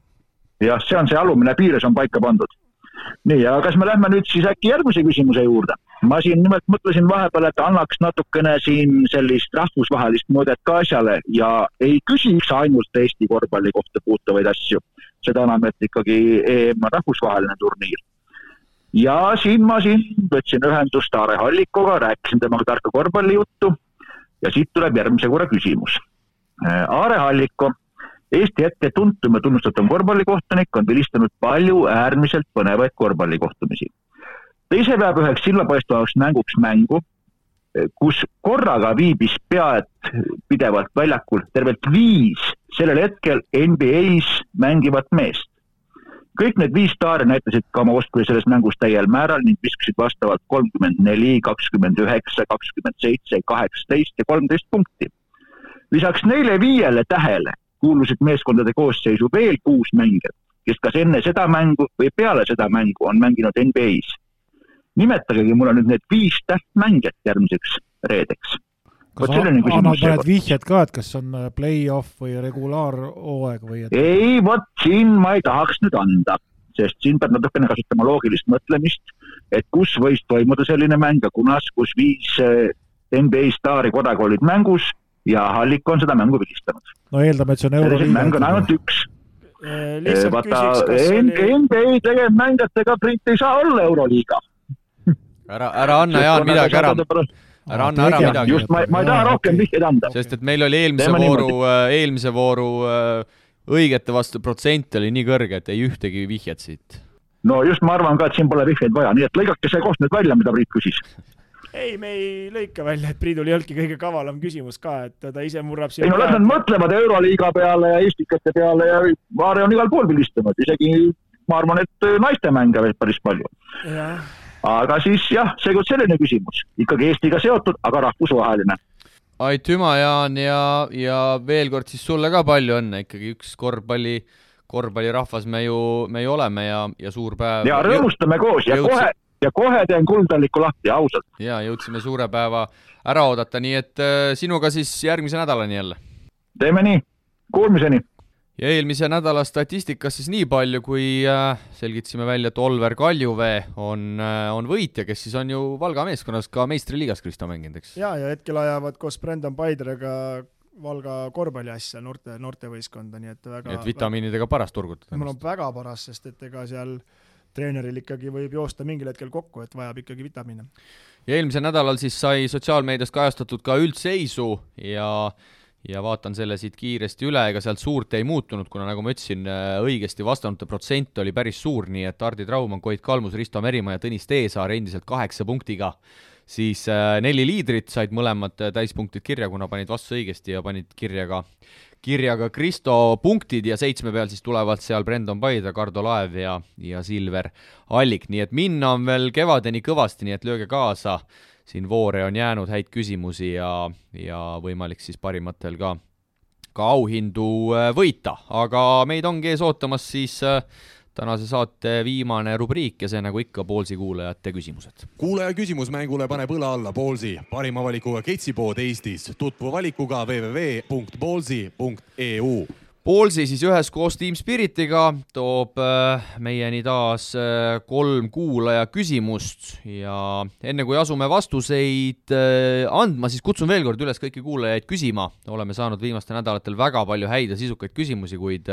jah, see on see alumine piir, see on paika pandud. Nii, aga kas me lähme nüüd siis äkki järgmise küsimuse juurde? ma siin nimelt mõtlesin vahepeal, et annaks natukene siin sellist rahvusvahelist mõõdet ka asjale ja ei küsiks ainult Eesti korvpalli kohta puutuvaid asju. seda enam, et ikkagi EM on rahvusvaheline turniir. ja siin ma siin võtsin ühendust Aare Hallikuga, rääkisin temaga tarka korvpallijuttu ja siit tuleb järgmise korra küsimus. Aare Halliku Eesti hetke tuntum ja tunnustatum korvpallikohtunik on vilistanud palju äärmiselt põnevaid korvpallikohtumisi ta ise peab üheks sillapaistvaks mänguks mängu, kus korraga viibis pea et pidevalt väljakul tervelt viis sellel hetkel NBA-s mängivat meest. kõik need viis staari näitasid ka oma oskusi selles mängus täiel määral ning viskasid vastavalt kolmkümmend neli, kakskümmend üheksa, kakskümmend seitse, kaheksateist ja kolmteist punkti. lisaks neile viiele tähele kuulusid meeskondade koosseisu veel kuus mängijat, kes kas enne seda mängu või peale seda mängu on mänginud NBA-s nimetagegi mulle nüüd need viis tähtmängijat järgmiseks reedeks. kas annad mõned vihjed ka, et kas on äh, play-off või regulaarhooaeg või et...? ei, vot siin ma ei tahaks nüüd anda, sest siin peab natukene kasutama loogilist mõtlemist, et kus võis toimuda selline mäng ja kunas, kus viis äh, NBA staari kodaga olid mängus ja Hallik on seda mängu vilistanud. no eeldame, et see on Euroliiga. mäng on ainult üks. vaata, NBA tegevmängijatega print ei saa olla Euroliiga. ära, ära anna, Jaan, midagi ära ära anna ära midagi. just, ma, ma ei taha rohkem vihjeid anda. sest et meil oli eelmise Teeme vooru, eelmise vooru õigete vastu protsent oli nii kõrge, et ei ühtegi vihjet siit. no just, ma arvan ka, et siin pole vihjeid vaja, nii et lõigake see koht nüüd välja, mida Priit küsis ei, me ei lõika välja, et Priidul ei olnudki kõige kavalam küsimus ka, et ta ise murrab siin. ei no las nad mõtlevad Euroliiga peale ja Eestikate peale ja Vaare on igal pool vilistanud, isegi ma arvan, et naiste mänge veel päris palju. aga siis jah, seekord selline küsimus, ikkagi Eestiga seotud, aga rahvusvaheline aitüma, Jaan, ja, ja veel kord siis sulle ka palju õnne, ikkagi üks korvpalli, korvpallirahvas me ju, me ju oleme ja, ja suur päev. ja rõõmustame koos ja jõudsi... kohe, ja kohe teen kuldalliku lahti, ausalt. ja jõudsime suure päeva ära oodata, nii et äh, sinuga siis järgmise nädalani jälle. teeme nii, kuulmiseni ja eelmise nädala statistikast siis nii palju, kui äh, selgitasime välja, et Olver Kaljuvee on äh,, on võitja, kes siis on ju Valga meeskonnas ka meistriliigas Kristo mänginud, eks? jaa, ja hetkel ajavad koos Brendan Paidrega Valga korvpalliasja, noorte, noortevõistkonda, nii et väga nii et vitamiinidega paras turgutada? mul on väga paras, sest et ega seal treeneril ikkagi võib joosta mingil hetkel kokku, et vajab ikkagi vitamiine. ja eelmisel nädalal siis sai sotsiaalmeedias kajastatud ka üldseisu ja ja vaatan selle siit kiiresti üle, ega sealt suurt ei muutunud, kuna nagu ma ütlesin, äh, õigesti vastanute protsent oli päris suur, nii et Hardi Traumann, Koit Kalmus, Risto Merimaa ja Tõnis Teesaar endiselt kaheksa punktiga, siis äh, neli liidrit said mõlemad äh, täispunktid kirja, kuna panid vastu õigesti ja panid kirja ka, kirja ka Kristo punktid ja seitsme peal siis tulevad seal Brendan Paide, Kardo Laev ja, ja Silver Allik, nii et minna on veel kevadeni kõvasti, nii et lööge kaasa. Siin voore on jäänud häid küsimusi ja, ja võimalik siis parimatel ka, ka auhindu äh, võita, aga meid ongi ees ootamas siis äh, tänase saate viimane rubriik ja see nagu ikka Poolsi kuulajate küsimused. kuulaja küsimus mängule paneb õla alla Poolsi, parima valikuga ketsipood Eestis, tutvu valikuga www.poolsi.eu Poolsi siis üheskoos Team Spiritiga toob äh, meieni taas äh, kolm kuulaja küsimust ja enne kui asume vastuseid äh, andma, siis kutsun veel kord üles kõiki kuulajaid küsima. oleme saanud viimastel nädalatel väga palju häid ja sisukaid küsimusi, kuid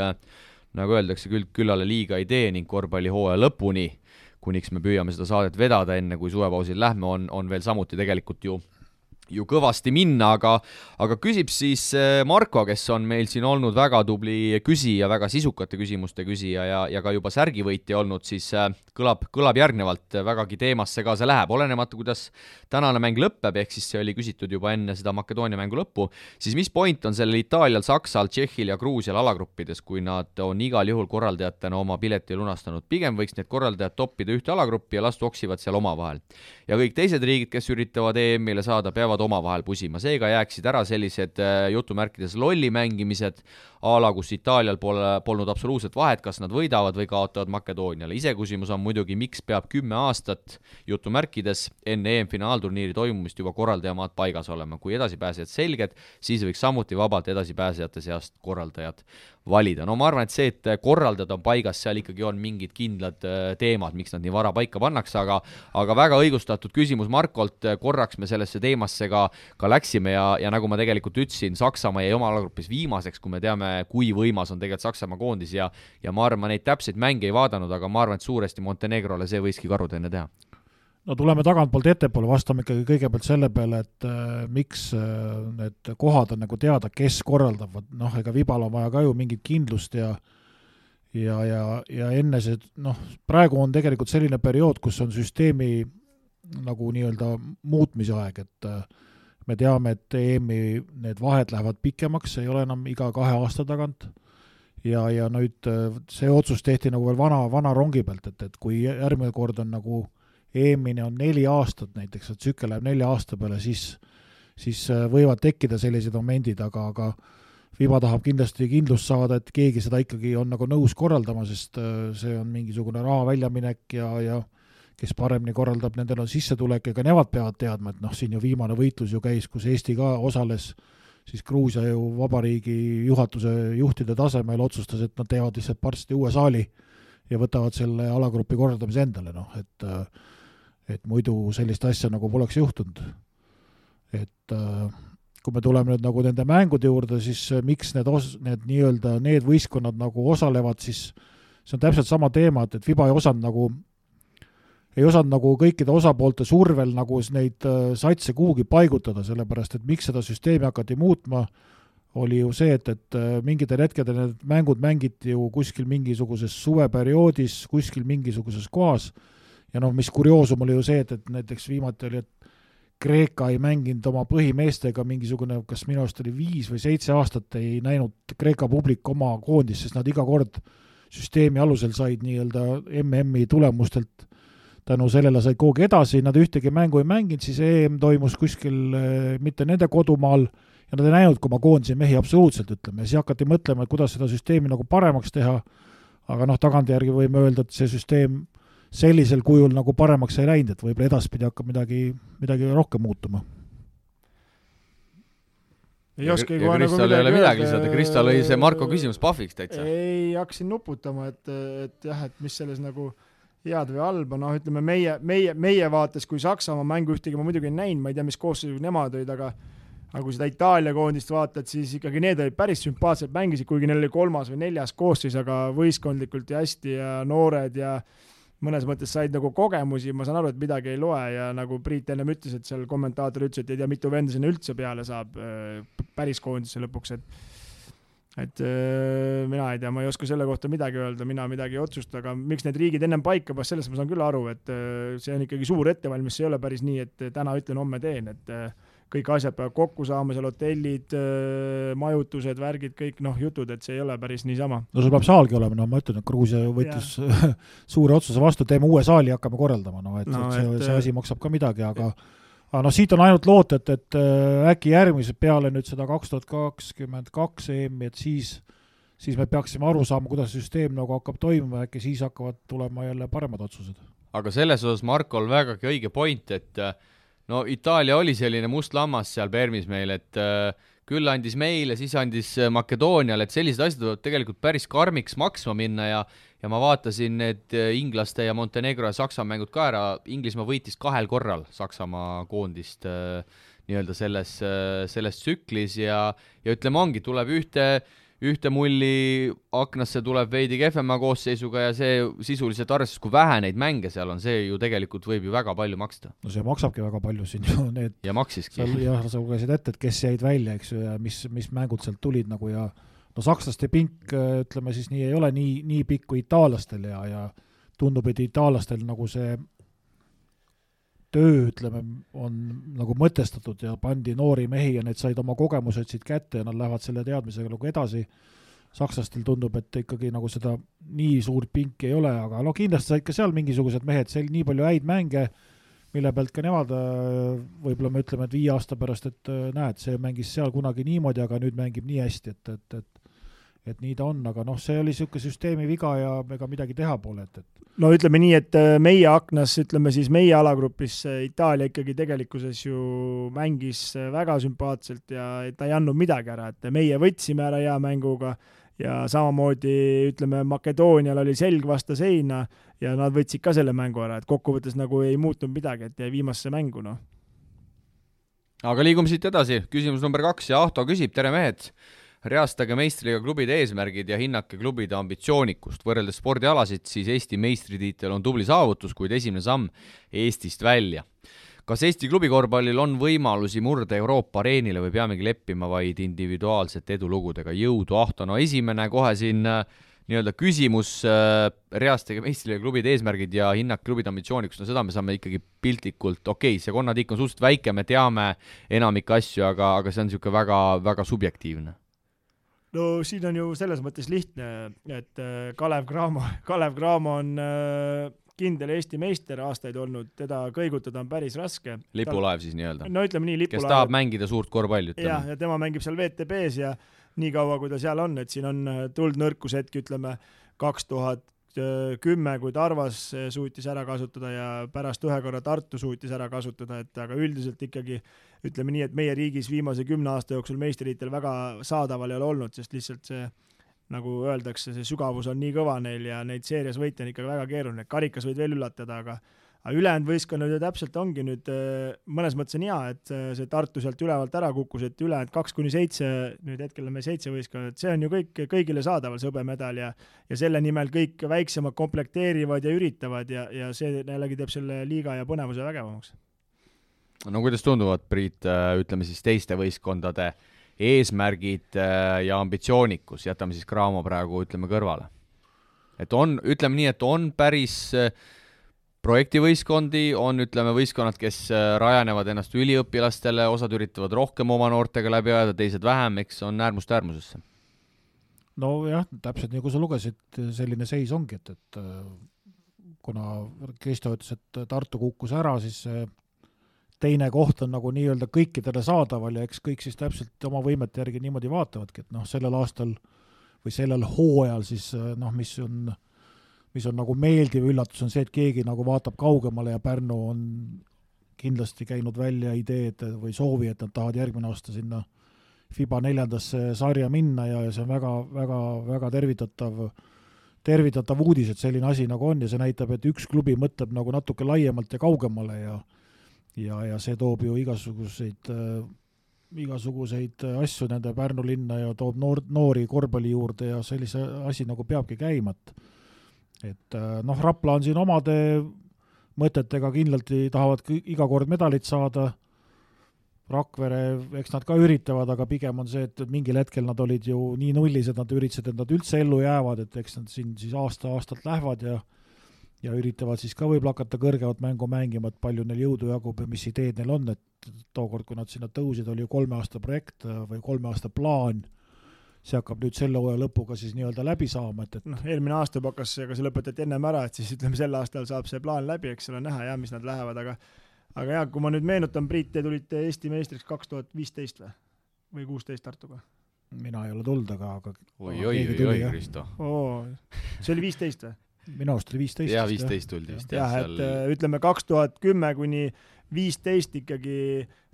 nagu öeldakse, küll küllale liiga ei tee ning korvpallihooaja lõpuni, kuniks me püüame seda saadet vedada, enne kui suvepausil lähme, on, on veel samuti tegelikult ju ju kõvasti minna, aga, aga küsib siis äh, Marko, kes on meil siin olnud väga tubli küsija, väga sisukate küsimuste küsija ja, ja ka juba särgivõitja olnud, siis äh, kõlab, kõlab järgnevalt, vägagi teemasse ka see läheb, olenemata, kuidas tänane mäng lõpeb, ehk siis see oli küsitud juba enne seda Makedoonia mängu lõppu, siis mis point on sellel Itaalial, Saksal, Tšehhil ja Gruusial alagruppides, kui nad on igal juhul korraldajatena oma pileti lunastanud, pigem võiks need korraldajad toppida ühte alagruppi ja las toksivad seal omavahel. ja kõik teised riigid, kes üritavad EM-ile saada, peavad peavad omavahel pusima, seega jääksid ära sellised äh, jutumärkides lolli mängimised, a la kus Itaalial pole, polnud absoluutselt vahet, kas nad võidavad või kaotavad Makedooniale. iseküsimus on muidugi, miks peab kümme aastat jutumärkides enne EM-finaalturniiri toimumist juba korraldajamaad paigas olema. kui edasipääsejad selged, siis võiks samuti vabalt edasipääsejate seast korraldajad valida. no ma arvan, et see, et korraldajad on paigas, seal ikkagi on mingid kindlad äh, teemad, miks nad nii vara paika pannakse, aga aga väga õigustatud küsimus Markolt, korraks me sellesse teemasse ka, ka läksime ja, ja nagu ma tegelikult ütlesin, Saksamaa jäi oma alagrupis viimaseks, kui me teame, kui võimas on tegelikult Saksamaa koondis ja ja ma arvan, ma neid täpseid mänge ei vaadanud, aga ma arvan, et suuresti Montenegrole see võiski karuteene teha no tuleme tagantpoolt ettepoole, vastame ikkagi kõigepealt selle peale, et äh, miks äh, need kohad on nagu teada, kes korraldavad, noh, ega Vibal on vaja ka ju mingit kindlust ja ja, ja, ja enne see, noh, praegu on tegelikult selline periood, kus on süsteemi nagu nii-öelda muutmise aeg, et äh, me teame, et EM-i need vahed lähevad pikemaks, ei ole enam iga kahe aasta tagant, ja, ja nüüd äh, see otsus tehti nagu veel vana, vana rongi pealt, et, et kui järgmine kord on nagu äh, EM-ini on neli aastat näiteks, et tsükkel läheb nelja aasta peale, siis, siis äh, võivad tekkida sellised momendid, aga, aga FIBA tahab kindlasti kindlust saada, et keegi seda ikkagi on nagu nõus korraldama, sest äh, see on mingisugune raha väljaminek ja, ja kes paremini korraldab, nendel on sissetulek ka nemad peavad teadma, et noh, siin ju viimane võitlus ju käis, kus Eesti ka osales, siis Gruusia ju vabariigi juhatuse juhtide tasemel otsustas, et nad teevad lihtsalt varsti uue saali ja võtavad selle alagrupi korraldamise endale, noh et äh, et muidu sellist asja nagu poleks juhtunud. et äh, kui me tuleme nüüd nagu nende mängude juurde, siis miks need os-, need nii-öelda, need võistkonnad nagu osalevad, siis see on täpselt sama teema, et, et Fiba ei osanud nagu ei osanud nagu kõikide osapoolte survel nagu neid äh, satse kuhugi paigutada, sellepärast et miks seda süsteemi hakati muutma, oli ju see, et, et äh, mingitel hetkedel need mängud mängiti ju kuskil mingisuguses suveperioodis, kuskil mingisuguses kohas, ja noh, mis kurioosum oli ju see, et, et näiteks viimati oli, et Kreeka ei mänginud oma põhimeestega mingisugune, kas minu arust oli viis või seitse aastat ei näinud Kreeka publik oma koondist, sest nad iga kord süsteemi alusel said nii-öelda MM-i tulemustelt. Tänu sellele said kuhugi edasi, nad ühtegi mängu ei mänginud, siis EM toimus kuskil eh, mitte nende kodumaal ja nad ei näinudki oma koondise mehi absoluutselt, ütleme, ja siis hakati mõtlema, et kuidas seda süsteemi nagu paremaks teha, aga noh, tagantjärgi võime öelda, et see süsteem sellisel kujul nagu paremaks ei läinud, et võib-olla edaspidi hakkab midagi, midagi rohkem muutuma. Ei oskagi kohe nagu midagi ei ole midagi lisada, Kristo lõi see Marko küsimus pahviks täitsa. ei, hakkasin nuputama, et, et jah, et mis selles nagu head või halba, noh, ütleme meie, meie, meie vaates, kui Saksamaa mängu ühtegi ma muidugi ei näinud, ma ei tea, mis koosseisus nemad olid, aga aga kui seda Itaalia koondist vaatad, siis ikkagi need olid päris sümpaatsed, mängisid, kuigi neil oli kolmas või neljas koosseis, aga võistkondlikult ja hästi ja noored ja mõnes mõttes said nagu kogemusi, ma saan aru, et midagi ei loe ja nagu Priit ennem ütles, et seal kommentaator ütles, et ei tea, mitu venda sinna üldse peale saab äh, päris koondisse lõpuks, et et äh, mina ei tea, ma ei oska selle kohta midagi öelda, mina midagi ei otsusta, aga miks need riigid ennem paika pannud, sellest ma saan küll aru, et äh, see on ikkagi suur ettevalmistus, ei ole päris nii, et täna ütlen, homme teen, et äh, kõik asjad peavad kokku saama, seal hotellid, majutused, värgid, kõik noh, jutud, et see ei ole päris niisama. no sul peab saalgi olema, no ma ütlen, et Gruusia võttis suure otsuse vastu, teeme uue saali, hakkame korraldama, no et, no, et see, see asi maksab ka midagi, aga aga noh, siit on ainult loota, et, et äh, äkki järgmise peale nüüd seda kaks tuhat kakskümmend kaks EM-i, et siis, siis me peaksime aru saama, kuidas süsteem nagu hakkab toimuma, äkki siis hakkavad tulema jälle paremad otsused. aga selles osas Markol vägagi õige point, et äh, no Itaalia oli selline must lammas seal Permis meil, et äh, küll andis meile, siis andis Makedooniale, et sellised asjad võivad tegelikult päris karmiks maksma minna ja ja ma vaatasin need äh, inglaste ja Montenegro ja Saksa mängud ka ära, Inglismaa võitis kahel korral Saksamaa koondist äh, nii-öelda selles, äh, selles tsüklis ja, ja ütleme, ongi, tuleb ühte, ühte mulli aknasse tuleb veidi kehvema koosseisuga ja see sisuliselt arvestades, kui vähe neid mänge seal on, see ju tegelikult võib ju väga palju maksta. no see maksabki väga palju siin ju need ja maksiski. jah, sa lugesid ette, et kes jäid välja, eks ju, ja mis, mis mängud sealt tulid nagu ja no sakslaste pink, ütleme siis nii, ei ole nii, nii pikk kui itaallastel ja, ja tundub, et itaallastel nagu see töö, ütleme, on nagu mõtestatud ja pandi noori mehi ja need said oma kogemused siit kätte ja nad lähevad selle teadmisega nagu edasi. sakslastel tundub, et ikkagi nagu seda nii suurt pinki ei ole, aga no kindlasti said ka seal mingisugused mehed, seal nii palju häid mänge, mille pealt ka nemad võib-olla me ütleme, et viie aasta pärast, et näed, see mängis seal kunagi niimoodi, aga nüüd mängib nii hästi, et, et, et et nii ta on, aga noh, see oli niisugune süsteemi viga ja ega midagi teha pole, et, et no ütleme nii, et äh, meie aknas, ütleme siis meie alagrupis äh, Itaalia ikkagi tegelikkuses ju mängis äh, väga sümpaatselt ja ta ei andnud midagi ära, et meie võtsime ära hea mänguga ja samamoodi ütleme, Makedoonial oli selg vastu seina ja nad võtsid ka selle mängu ära, et kokkuvõttes nagu ei muutunud midagi, et jäi viimasesse mängu, noh. aga liigume siit edasi, küsimus number kaks ja Ahto küsib, tere mehed reastage meistriga klubide eesmärgid ja hinnake klubide ambitsioonikust. võrreldes spordialasid, siis Eesti meistritiitel on tubli saavutus, kuid esimene samm Eestist välja. kas Eesti klubikorvpallil on võimalusi murda Euroopa areenile või peamegi leppima vaid individuaalsete edulugudega? jõudu, Ahto, no esimene kohe siin äh, nii-öelda küsimus äh,, reastage meistriga klubide eesmärgid ja hinnake klubide ambitsioonikust, no seda me saame ikkagi piltlikult, okei okay,, see konnatiik on suhteliselt väike, me teame enamikke asju, aga, aga see on niisugune väga, väga subjektiivne no siin on ju selles mõttes lihtne, et äh, Kalev Cramo, Kalev Cramo on äh, kindel Eesti meister aastaid olnud, teda kõigutada on päris raske. lipulaev siis nii-öelda? no ütleme nii, lipulaev. kes tahab mängida suurt korvpalli, ütleme. jah, ja tema mängib seal WTB-s ja niikaua, kui ta seal on, et siin on äh, tulnud nõrkushetk, ütleme, kaks tuhat kümme, kui Tarvas suutis ära kasutada ja pärast ühe korra Tartu suutis ära kasutada, et aga üldiselt ikkagi ütleme nii, et meie riigis viimase kümne aasta jooksul meistritiitel väga saadaval ei ole olnud, sest lihtsalt see nagu öeldakse, see sügavus on nii kõva neil ja neid seerias võita on ikka väga keeruline, karikas võid veel üllatada, aga aga ülejäänud võistkonnad ju täpselt ongi nüüd, äh, mõnes mõttes on hea, et äh, see Tartu sealt ülevalt ära kukkus, et ülejäänud kaks kuni seitse, nüüd hetkel on meil seitse võistkonda, et see on ju kõik, kõigile saadaval, see hõbemedal ja ja selle nimel kõik väiksemad komplekteerivad ja üritavad ja, ja see jällegi teeb selle liiga ja põnevuse vägevamaks. no kuidas tunduvad, Priit, äh, ütleme siis teiste võistkondade eesmärgid ja ambitsioonikus, jätame siis Cramo praegu, ütleme, kõrvale? et on, ütleme nii, et on päris äh, projektivõistkondi, on ütleme, võistkonnad, kes äh, rajanevad ennast üliõpilastele, osad üritavad rohkem oma noortega läbi ajada, teised vähem, eks on äärmust äärmusesse. nojah, täpselt nagu sa lugesid, selline seis ongi, et, et äh, kuna Kristo ütles, et Tartu kukkus ära, siis teine koht on nagu nii-öelda kõikidele saadaval ja eks kõik siis täpselt oma võimete järgi niimoodi vaatavadki, et noh, sellel aastal või sellel hooajal siis noh, mis on äh, mis on nagu meeldiv üllatus, on see, et keegi nagu vaatab kaugemale ja Pärnu on kindlasti käinud välja ideed või soovi, et nad tahavad järgmine aasta sinna FIBA neljandasse sarja minna ja, ja see on väga, väga, väga tervitatav, tervitatav uudis, et selline asi nagu on ja see näitab, et üks klubi mõtleb nagu natuke laiemalt ja kaugemale ja ja, ja see toob ju igasuguseid äh, igasuguseid asju nende Pärnu linna ja toob noor, noori korvpalli juurde ja sellise asi nagu peabki käima, et et äh, noh, Rapla on siin omade mõtetega kindlasti tahavad iga kord medalit saada, Rakvere, eks nad ka üritavad, aga pigem on see, et mingil hetkel nad olid ju nii nullis, et nad üritasid, et nad üldse ellu jäävad, et eks nad siin siis aasta-aastalt lähevad ja ja üritavad siis ka võib-olla hakata kõrgemat mängu mängima, et palju neil jõudu jagub ja mis ideed neil on, et tookord, kui nad sinna tõusid, oli ju kolme aasta projekt või kolme aasta plaan see hakkab nüüd selle hooaja lõpuga siis nii-öelda läbi saama, et, et noh, eelmine aasta juba hakkas, aga see lõpetati ennem ära, et siis ütleme, sel aastal saab see plaan läbi, eks ole, näha jah, mis nad lähevad, aga aga jaa, kui ma nüüd meenutan, Priit, te tulite Eesti meistriks kaks tuhat viisteist või? või kuusteist Tartuga? mina ei ole tulnud, aga, aga oi, oi, oi, oi, Kristo. see oli viisteist või? minu arust oli viisteist. jaa, viisteist tuldi vist jah. jah, et seal... ütleme kaks tuhat kümme kuni viisteist ikkagi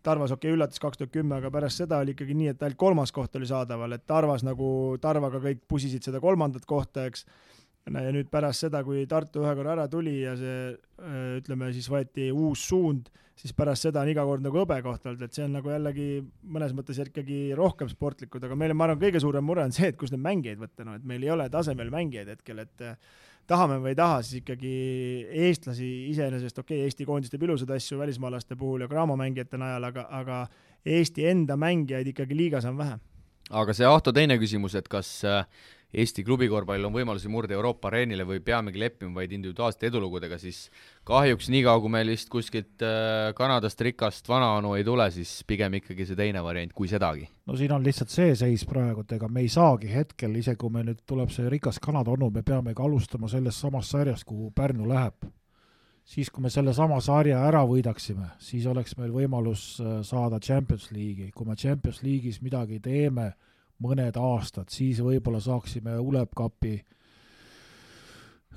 Tarvas okei okay,, üllatas kaks tuhat kümme, aga pärast seda oli ikkagi nii, et ainult kolmas koht oli saadaval, et Tarvas nagu, Tarvaga kõik pusisid seda kolmandat kohta, eks, ja nüüd pärast seda, kui Tartu ühe korra ära tuli ja see ütleme siis võeti uus suund, siis pärast seda on iga kord nagu hõbekoht olnud, et see on nagu jällegi mõnes mõttes ikkagi rohkem sportlikud, aga meil, ma arvan, kõige suurem mure on see, et kust neid mängijaid võtta, no et meil ei ole tasemel mängijaid hetkel, et tahame või ei taha, siis ikkagi eestlasi iseenesest, okei okay,, Eesti koondis teeb ilusaid asju välismaalaste puhul ja Graamo mängijate najal, aga, aga Eesti enda mängijaid ikkagi liigas on vähe. aga see Ahto teine küsimus, et kas äh, Eesti klubikorvpall on võimalusi murda Euroopa areenile või peamegi leppima vaid individuaalsete edulugudega, siis kahjuks niikaua, kui meil vist kuskilt äh, Kanadast rikast vanaonu ei tule, siis pigem ikkagi see teine variant, kui sedagi. no siin on lihtsalt see seis praegu, et ega me ei saagi hetkel, isegi kui meil nüüd tuleb see rikas Kanada onu, me peamegi alustama sellest samast sarjast, kuhu Pärnu läheb. siis, kui me sellesama sarja ära võidaksime, siis oleks meil võimalus äh, saada Champions League'i, kui me Champions League'is midagi teeme mõned aastad, siis võib-olla saaksime Ulepkapi,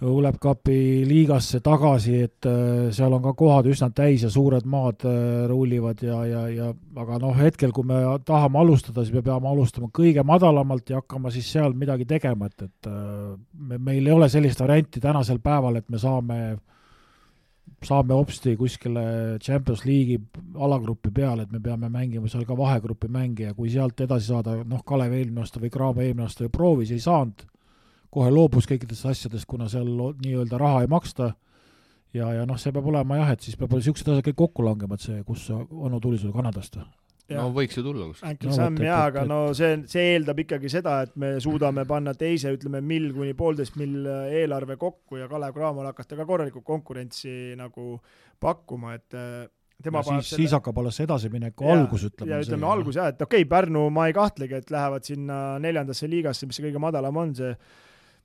Ulepkapi liigasse tagasi, et äh, seal on ka kohad üsna täis ja suured maad äh, rullivad ja, ja, ja aga noh, hetkel, kui me tahame alustada, siis me peame alustama kõige madalamalt ja hakkama siis seal midagi tegema, et, et äh, me, meil ei ole sellist varianti tänasel päeval, et me saame äh, saame hopsti kuskile Champions League'i alagrupi peale, et me peame mängima seal ka vahegrupi mänge ja kui sealt edasi saada, noh, Kalev eelmine aasta või Graamo eelmine aasta ju proovis, ei saanud, kohe loobus kõikidest asjadest, kuna seal nii-öelda raha ei maksta ja, ja noh, see peab olema jah, et siis peab niisugused asjad kõik kokku langema, et see, kus onu tuli sul Kanadast või? No võiks ju tulla kuskilt. äkki no, samm jaa, aga no see, see eeldab ikkagi seda, et me suudame panna teise, ütleme, mill kuni poolteist mill eelarve kokku ja Kalev Cramol hakata ka korralikku konkurentsi nagu pakkuma, et äh, tema ja siis, siis hakkab alles edasimineku algus, ütleme. ja ütleme algus jah, et okei okay,, Pärnu, ma ei kahtlegi, et lähevad sinna neljandasse liigasse, mis see kõige madalam on, see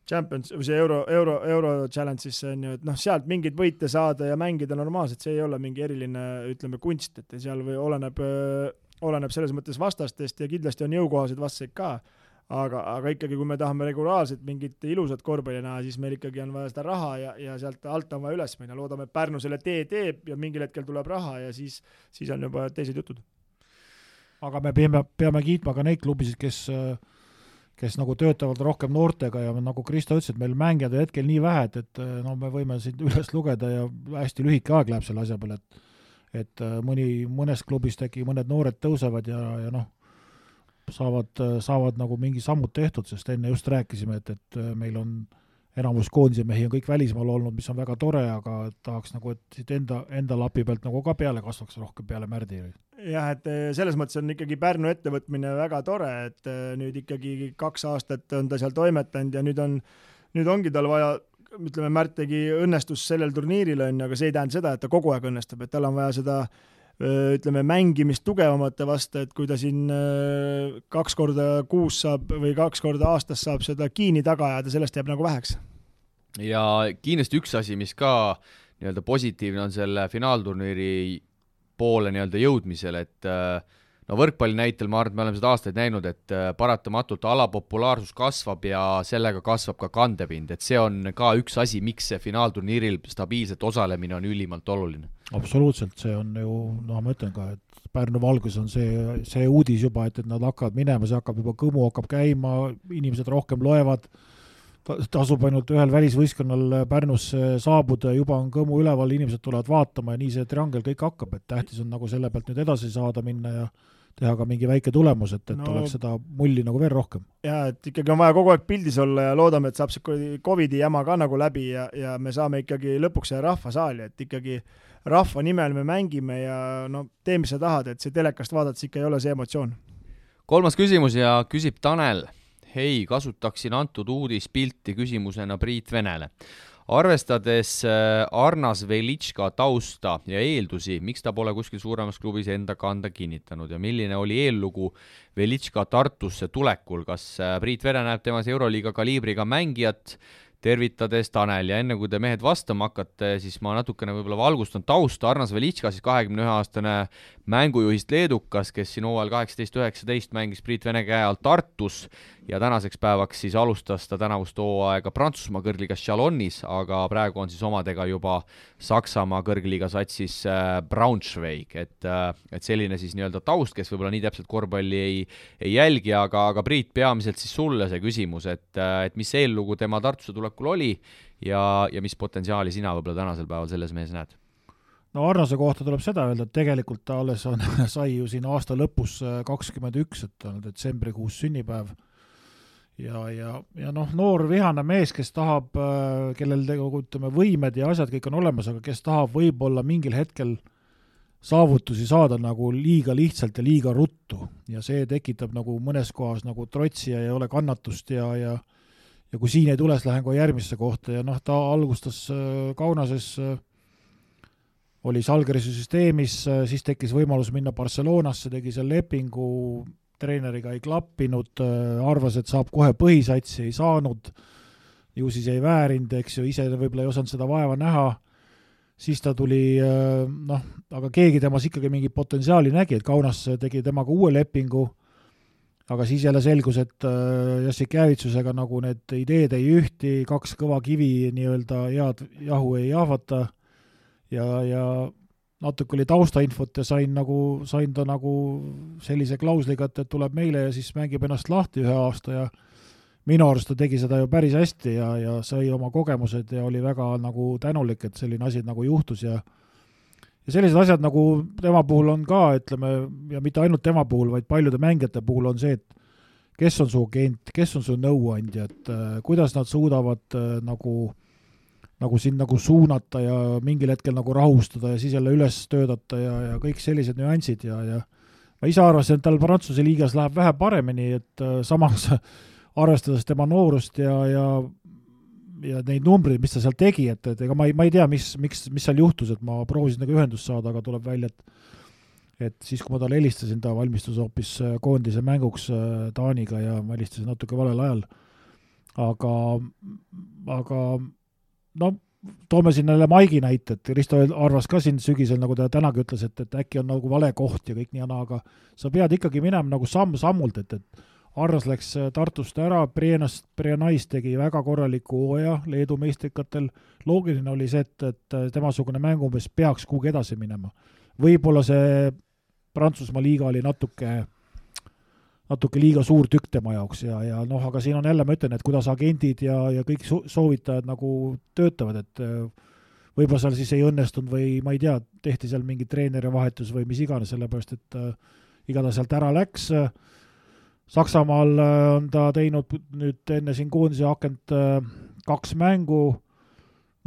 Champions või see euro, euro, euro challenge siis on ju, et noh, sealt mingeid võite saada ja mängida normaalselt, see ei ole mingi eriline, ütleme, kunst, et seal või oleneb äh, oleneb selles mõttes vastastest ja kindlasti on jõukohaseid vastaseid ka, aga, aga ikkagi, kui me tahame regulaarselt mingit ilusat korvpalli näha, siis meil ikkagi on vaja seda raha ja, ja sealt alt on vaja üles minna, loodame, et Pärnu selle tee teeb ja mingil hetkel tuleb raha ja siis, siis on juba teised jutud. aga me peame, peame kiitma ka neid klubisid, kes kes nagu töötavad rohkem noortega ja nagu Kristo ütles, et meil mängijaid on hetkel nii vähe, et, et no me võime siit üles lugeda ja hästi lühike aeg läheb selle asja peale, et et äh, mõni, mõnes klubis äkki mõned noored tõusevad ja, ja noh, saavad, saavad nagu mingi sammud tehtud, sest enne just rääkisime, et, et äh, meil on enamus koondise mehi on kõik välismaal olnud, mis on väga tore, aga tahaks nagu, et siit enda, enda lapi pealt nagu ka peale kasvaks rohkem peale Märdi. Jah, et selles mõttes on ikkagi Pärnu ettevõtmine väga tore, et nüüd ikkagi kaks aastat on ta seal toimetanud ja nüüd on, nüüd ongi tal vaja ütleme, Märt tegi õnnestus sellel turniiril, on ju, aga see ei tähenda seda, et ta kogu aeg õnnestub, et tal on vaja seda ütleme, mängimist tugevamate vastu, et kui ta siin kaks korda kuus saab või kaks korda aastas saab seda kiini taga ajada, sellest jääb nagu väheks. ja kindlasti üks asi, mis ka nii-öelda positiivne on selle finaalturniiri poole nii-öelda jõudmisel, et äh, no võrkpalli näitel ma arvan, et me oleme seda aastaid näinud, et äh, paratamatult ala populaarsus kasvab ja sellega kasvab ka kandepind, et see on ka üks asi, miks see finaalturniiril stabiilselt osalemine on ülimalt oluline. absoluutselt, see on ju, noh, ma ütlen ka, et Pärnu valgus on see, see uudis juba, et, et nad hakkavad minema, see hakkab juba, kõmu hakkab käima, inimesed rohkem loevad. Tasub ainult ühel välisvõistkonnal Pärnusse saabuda, juba on kõmu üleval, inimesed tulevad vaatama ja nii see triangel kõik hakkab, et tähtis on nagu selle pealt nüüd edasi saada minna ja teha ka mingi väike tulemus, et, et no, oleks seda mulli nagu veel rohkem. jaa, et ikkagi on vaja kogu aeg pildis olla ja loodame, et saab see Covidi jama ka nagu läbi ja, ja me saame ikkagi lõpuks selle rahvasaali, et ikkagi rahva nimel me mängime ja no tee, mis sa tahad, et see telekast vaadates ikka ei ole see emotsioon. kolmas küsimus ja küsib Tanel hei, kasutaksin antud uudispilti küsimusena Priit Venele. Arvestades äh, Arnas Velitška tausta ja eeldusi, miks ta pole kuskil suuremas klubis enda kanda kinnitanud ja milline oli eellugu Velitška Tartusse tulekul, kas äh, Priit Vene näeb temas Euroliiga kaliibriga mängijat, tervitades Tanel ja enne kui te mehed vastama hakkate, siis ma natukene võib-olla valgustan tausta, Arnas Velitška, siis kahekümne ühe aastane mängujuhist leedukas, kes siin hooajal kaheksateist, üheksateist mängis Priit Vene käe all Tartus ja tänaseks päevaks siis alustas ta tänavust hooaega Prantsusmaa kõrgliigas Chalonnis, aga praegu on siis omadega juba Saksamaa kõrgliiga satsis äh, Braunschweig, et äh, et selline siis nii-öelda taust, kes võib-olla nii täpselt korvpalli ei, ei jälgi, aga, aga Priit, peamiselt siis sulle see küsimus, et, äh, et mis eellugu tema Tartusse tulekul oli ja, ja mis potentsiaali sina võib-olla tänasel päeval selles mehes näed? no Arnase kohta tuleb seda öelda, et tegelikult ta alles on, sai ju siin aasta lõpus kakskümmend üks, et ta on detsembrikuus sünnipäev ja, ja, ja noh, noor vihane mees, kes tahab, äh, kellel tegelikult ütleme, võimed ja asjad kõik on olemas, aga kes tahab võib-olla mingil hetkel saavutusi saada nagu liiga lihtsalt ja liiga ruttu. Ja see tekitab nagu mõnes kohas nagu trotsi ja ei ole kannatust ja, ja ja kui siin ei tule, siis lähen kohe järgmisse kohta. Ja noh, ta alustas äh, Kaunases äh, oli Salgerise süsteemis, siis tekkis võimalus minna Barcelonasse, tegi seal lepingu, treeneriga ei klappinud, äh, arvas, et saab kohe põhisatsi, ei saanud, ju siis ei väärinud, eks ju, ise võib-olla ei osanud seda vaeva näha, siis ta tuli äh, noh, aga keegi temas ikkagi mingit potentsiaali nägi, et Kaunas tegi temaga uue lepingu, aga siis jälle selgus, et äh, Jassik Jäävitsusega nagu need ideed ei ühti, kaks kõva kivi nii-öelda head jahu ei jahvata. Ja, ja natuke oli taustainfot ja sain nagu, sain ta nagu sellise klausliga, et, et tuleb meile ja siis mängib ennast lahti ühe aasta ja minu arust ta tegi seda ju päris hästi ja, ja sai oma kogemused ja oli väga nagu tänulik, et selline asi nagu juhtus ja ja sellised asjad nagu tema puhul on ka, ütleme, ja mitte ainult tema puhul, vaid paljude mängijate puhul on see, et kes on su agent, kes on su nõuandja, et äh, kuidas nad suudavad äh, nagu äh, nagu sind nagu suunata ja mingil hetkel nagu rahustada ja siis jälle üles töötada ja, ja kõik sellised nüansid ja, ja ma ise arvasin, et tal Prantsuse liigas läheb vähe paremini, et äh, samas arvestades tema noorust ja, ja ja neid numbreid, mis ta seal tegi, et, et ega ma ei, ma ei tea, mis, miks, mis seal juhtus, et ma proovisin nagu ühendust saada, aga tuleb välja, et et siis, kui ma talle helistasin, ta valmistus hoopis äh, koondise mänguks äh, Taaniga ja ma helistasin natuke valel ajal. aga, aga no toome siin jälle Maigi näite, et Risto arvas ka siin sügisel, nagu ta tänagi ütles, et, et äkki on nagu vale koht ja kõik nii ja naa, aga sa pead ikkagi minema nagu samm-sammult, et, et Arras läks äh, Tartust ära, Brienast, Brienais tegi väga korraliku hooaja Leedu meistrikatel, loogiline oli see, et, et äh, temasugune mängumees peaks kuhugi edasi minema. võib-olla see Prantsusmaa liiga oli natuke natuke liiga suur tükk tema jaoks ja, ja noh, aga siin on jälle, ma ütlen, et kuidas agendid ja, ja kõik so soovitajad nagu töötavad, et võib-olla seal siis ei õnnestunud või ma ei tea, tehti seal mingi treeneri vahetus või mis iganes, sellepärast et äh, igatahes sealt ära läks. Saksamaal on ta teinud nüüd enne siin koondise akent kaks mängu,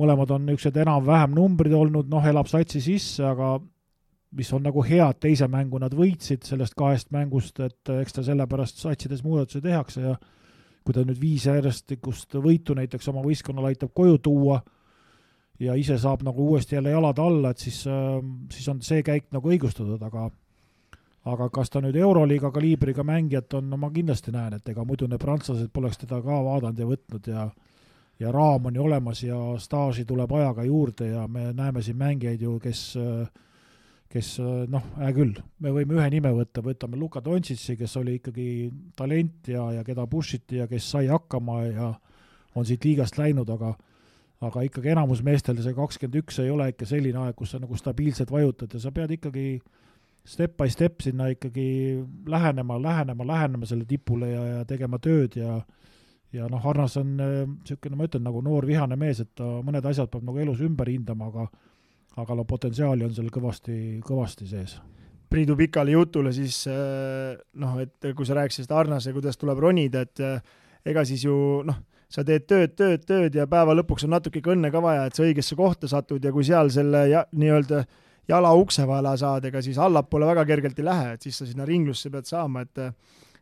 mõlemad on niisugused enam-vähem numbrid olnud, noh, elab satsi sisse, aga mis on nagu hea, et teise mängu nad võitsid sellest kahest mängust, et eks ta sellepärast satsides muudatusi tehakse ja kui ta nüüd viis järjestikust võitu näiteks oma võistkonnale aitab koju tuua ja ise saab nagu uuesti jälle jalad alla, et siis, siis on see käik nagu õigustatud, aga aga kas ta nüüd Euroliiga kaliibriga mängijat on, no ma kindlasti näen, et ega muidu need prantslased poleks teda ka vaadanud ja võtnud ja ja raam on ju olemas ja staaži tuleb ajaga juurde ja me näeme siin mängijaid ju, kes kes noh, hea küll, me võime ühe nime võtta, võtame Luka Dontšitsi, kes oli ikkagi talent ja, ja keda push iti ja kes sai hakkama ja on siit liigast läinud, aga aga ikkagi enamus meestel see kakskümmend üks ei ole ikka selline aeg, kus sa nagu stabiilselt vajutad ja sa pead ikkagi step by step sinna ikkagi lähenema, lähenema, lähenema selle tipule ja, ja tegema tööd ja ja noh, Arnas on niisugune, ma ütlen, nagu noor vihane mees, et ta mõned asjad peab nagu elus ümber hindama, aga aga no potentsiaali on seal kõvasti, kõvasti sees. Priidu pikale jutule siis noh, et kui sa rääkisid Arnase, kuidas tuleb ronida, et ega siis ju noh, sa teed tööd, tööd, tööd ja päeva lõpuks on natuke õnne ka vaja, et sa õigesse kohta satud ja kui seal selle ja, nii-öelda jala ukse vahele saad, ega siis allapoole väga kergelt ei lähe, et siis sa sinna ringlusse pead saama, et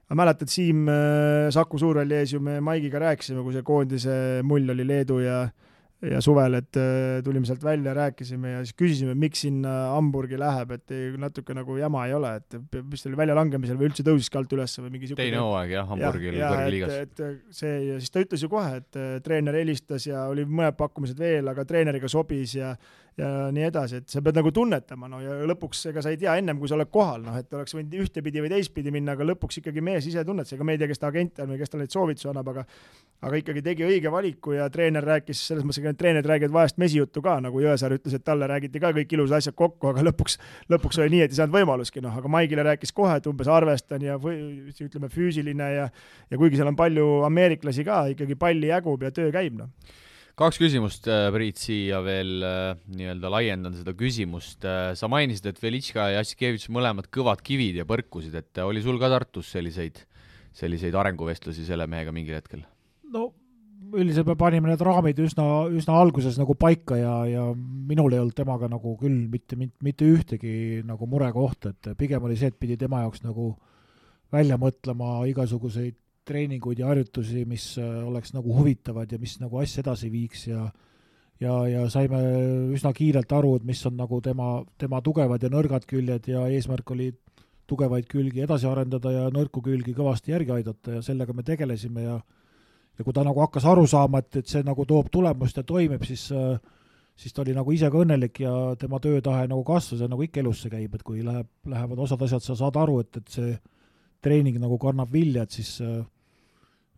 ma mäletan, Siim äh, Saku Suurhalli ees ju me Maigiga rääkisime, kui see koondise mull oli Leedu ja ja suvel, et äh, tulime sealt välja, rääkisime ja siis küsisime, miks sinna Hamburgi läheb, et natuke nagu jama ei ole, et vist oli väljalangemisel või üldse tõusiski alt üles või mingi teine hooaeg jah, Hamburgil kõrgliigas. et see ja siis ta ütles ju kohe, et äh, treener helistas ja oli mõned pakkumised veel, aga treeneriga sobis ja ja nii edasi, et sa pead nagu tunnetama, no ja lõpuks ega sa ei tea ennem, kui sa oled kohal, noh, et oleks võinud ühtepidi või teistpidi minna, aga lõpuks ikkagi mees ise tunnetas, ega me ei tea, kes ta agent on või kes talle neid soovitusi annab, aga aga ikkagi tegi õige valiku ja treener rääkis, selles mõttes, need treenerid räägivad vahest mesijuttu ka, nagu Jõesaar ütles, et talle räägiti ka kõik ilusad asjad kokku, aga lõpuks, lõpuks oli nii, et ei saanud võimalustki, noh, aga Maigile rääkis kohe, et umbes arvestan ja või ütleme, füüsiline ja ja kuigi seal on palju ameeriklasi ka, ikkagi palli jagub ja töö käib, noh kaks küsimust, äh, Priit, siia veel äh, nii-öelda laiendan seda küsimust. Äh, sa mainisid, et Velitška ja Jassikevitš mõlemad kõvad kivid ja põrkusid, et oli sul ka Tartus selliseid, selliseid arenguvestlusi selle mehega mingil hetkel? no üldiselt me panime need raamid üsna, üsna alguses nagu paika ja, ja minul ei olnud temaga nagu küll mitte, mitte, mitte ühtegi nagu murekohta, et pigem oli see, et pidi tema jaoks nagu välja mõtlema igasuguseid treeninguid ja harjutusi, mis äh, oleks nagu huvitavad ja mis nagu asja edasi viiks ja ja, ja saime üsna kiirelt aru, et mis on nagu tema, tema tugevad ja nõrgad küljed ja eesmärk oli tugevaid külgi edasi arendada ja nõrku külgi kõvasti järgi aidata ja sellega me tegelesime ja ja kui ta nagu hakkas aru saama, et, et see nagu toob tulemust ja toimib, siis äh, siis ta oli nagu ise ka õnnelik ja tema töötahe nagu kasvas ja nagu ikka elus see käib, et kui läheb, lähevad osad asjad, sa saad aru, et, et see treening nagu kannab vilja, et siis äh,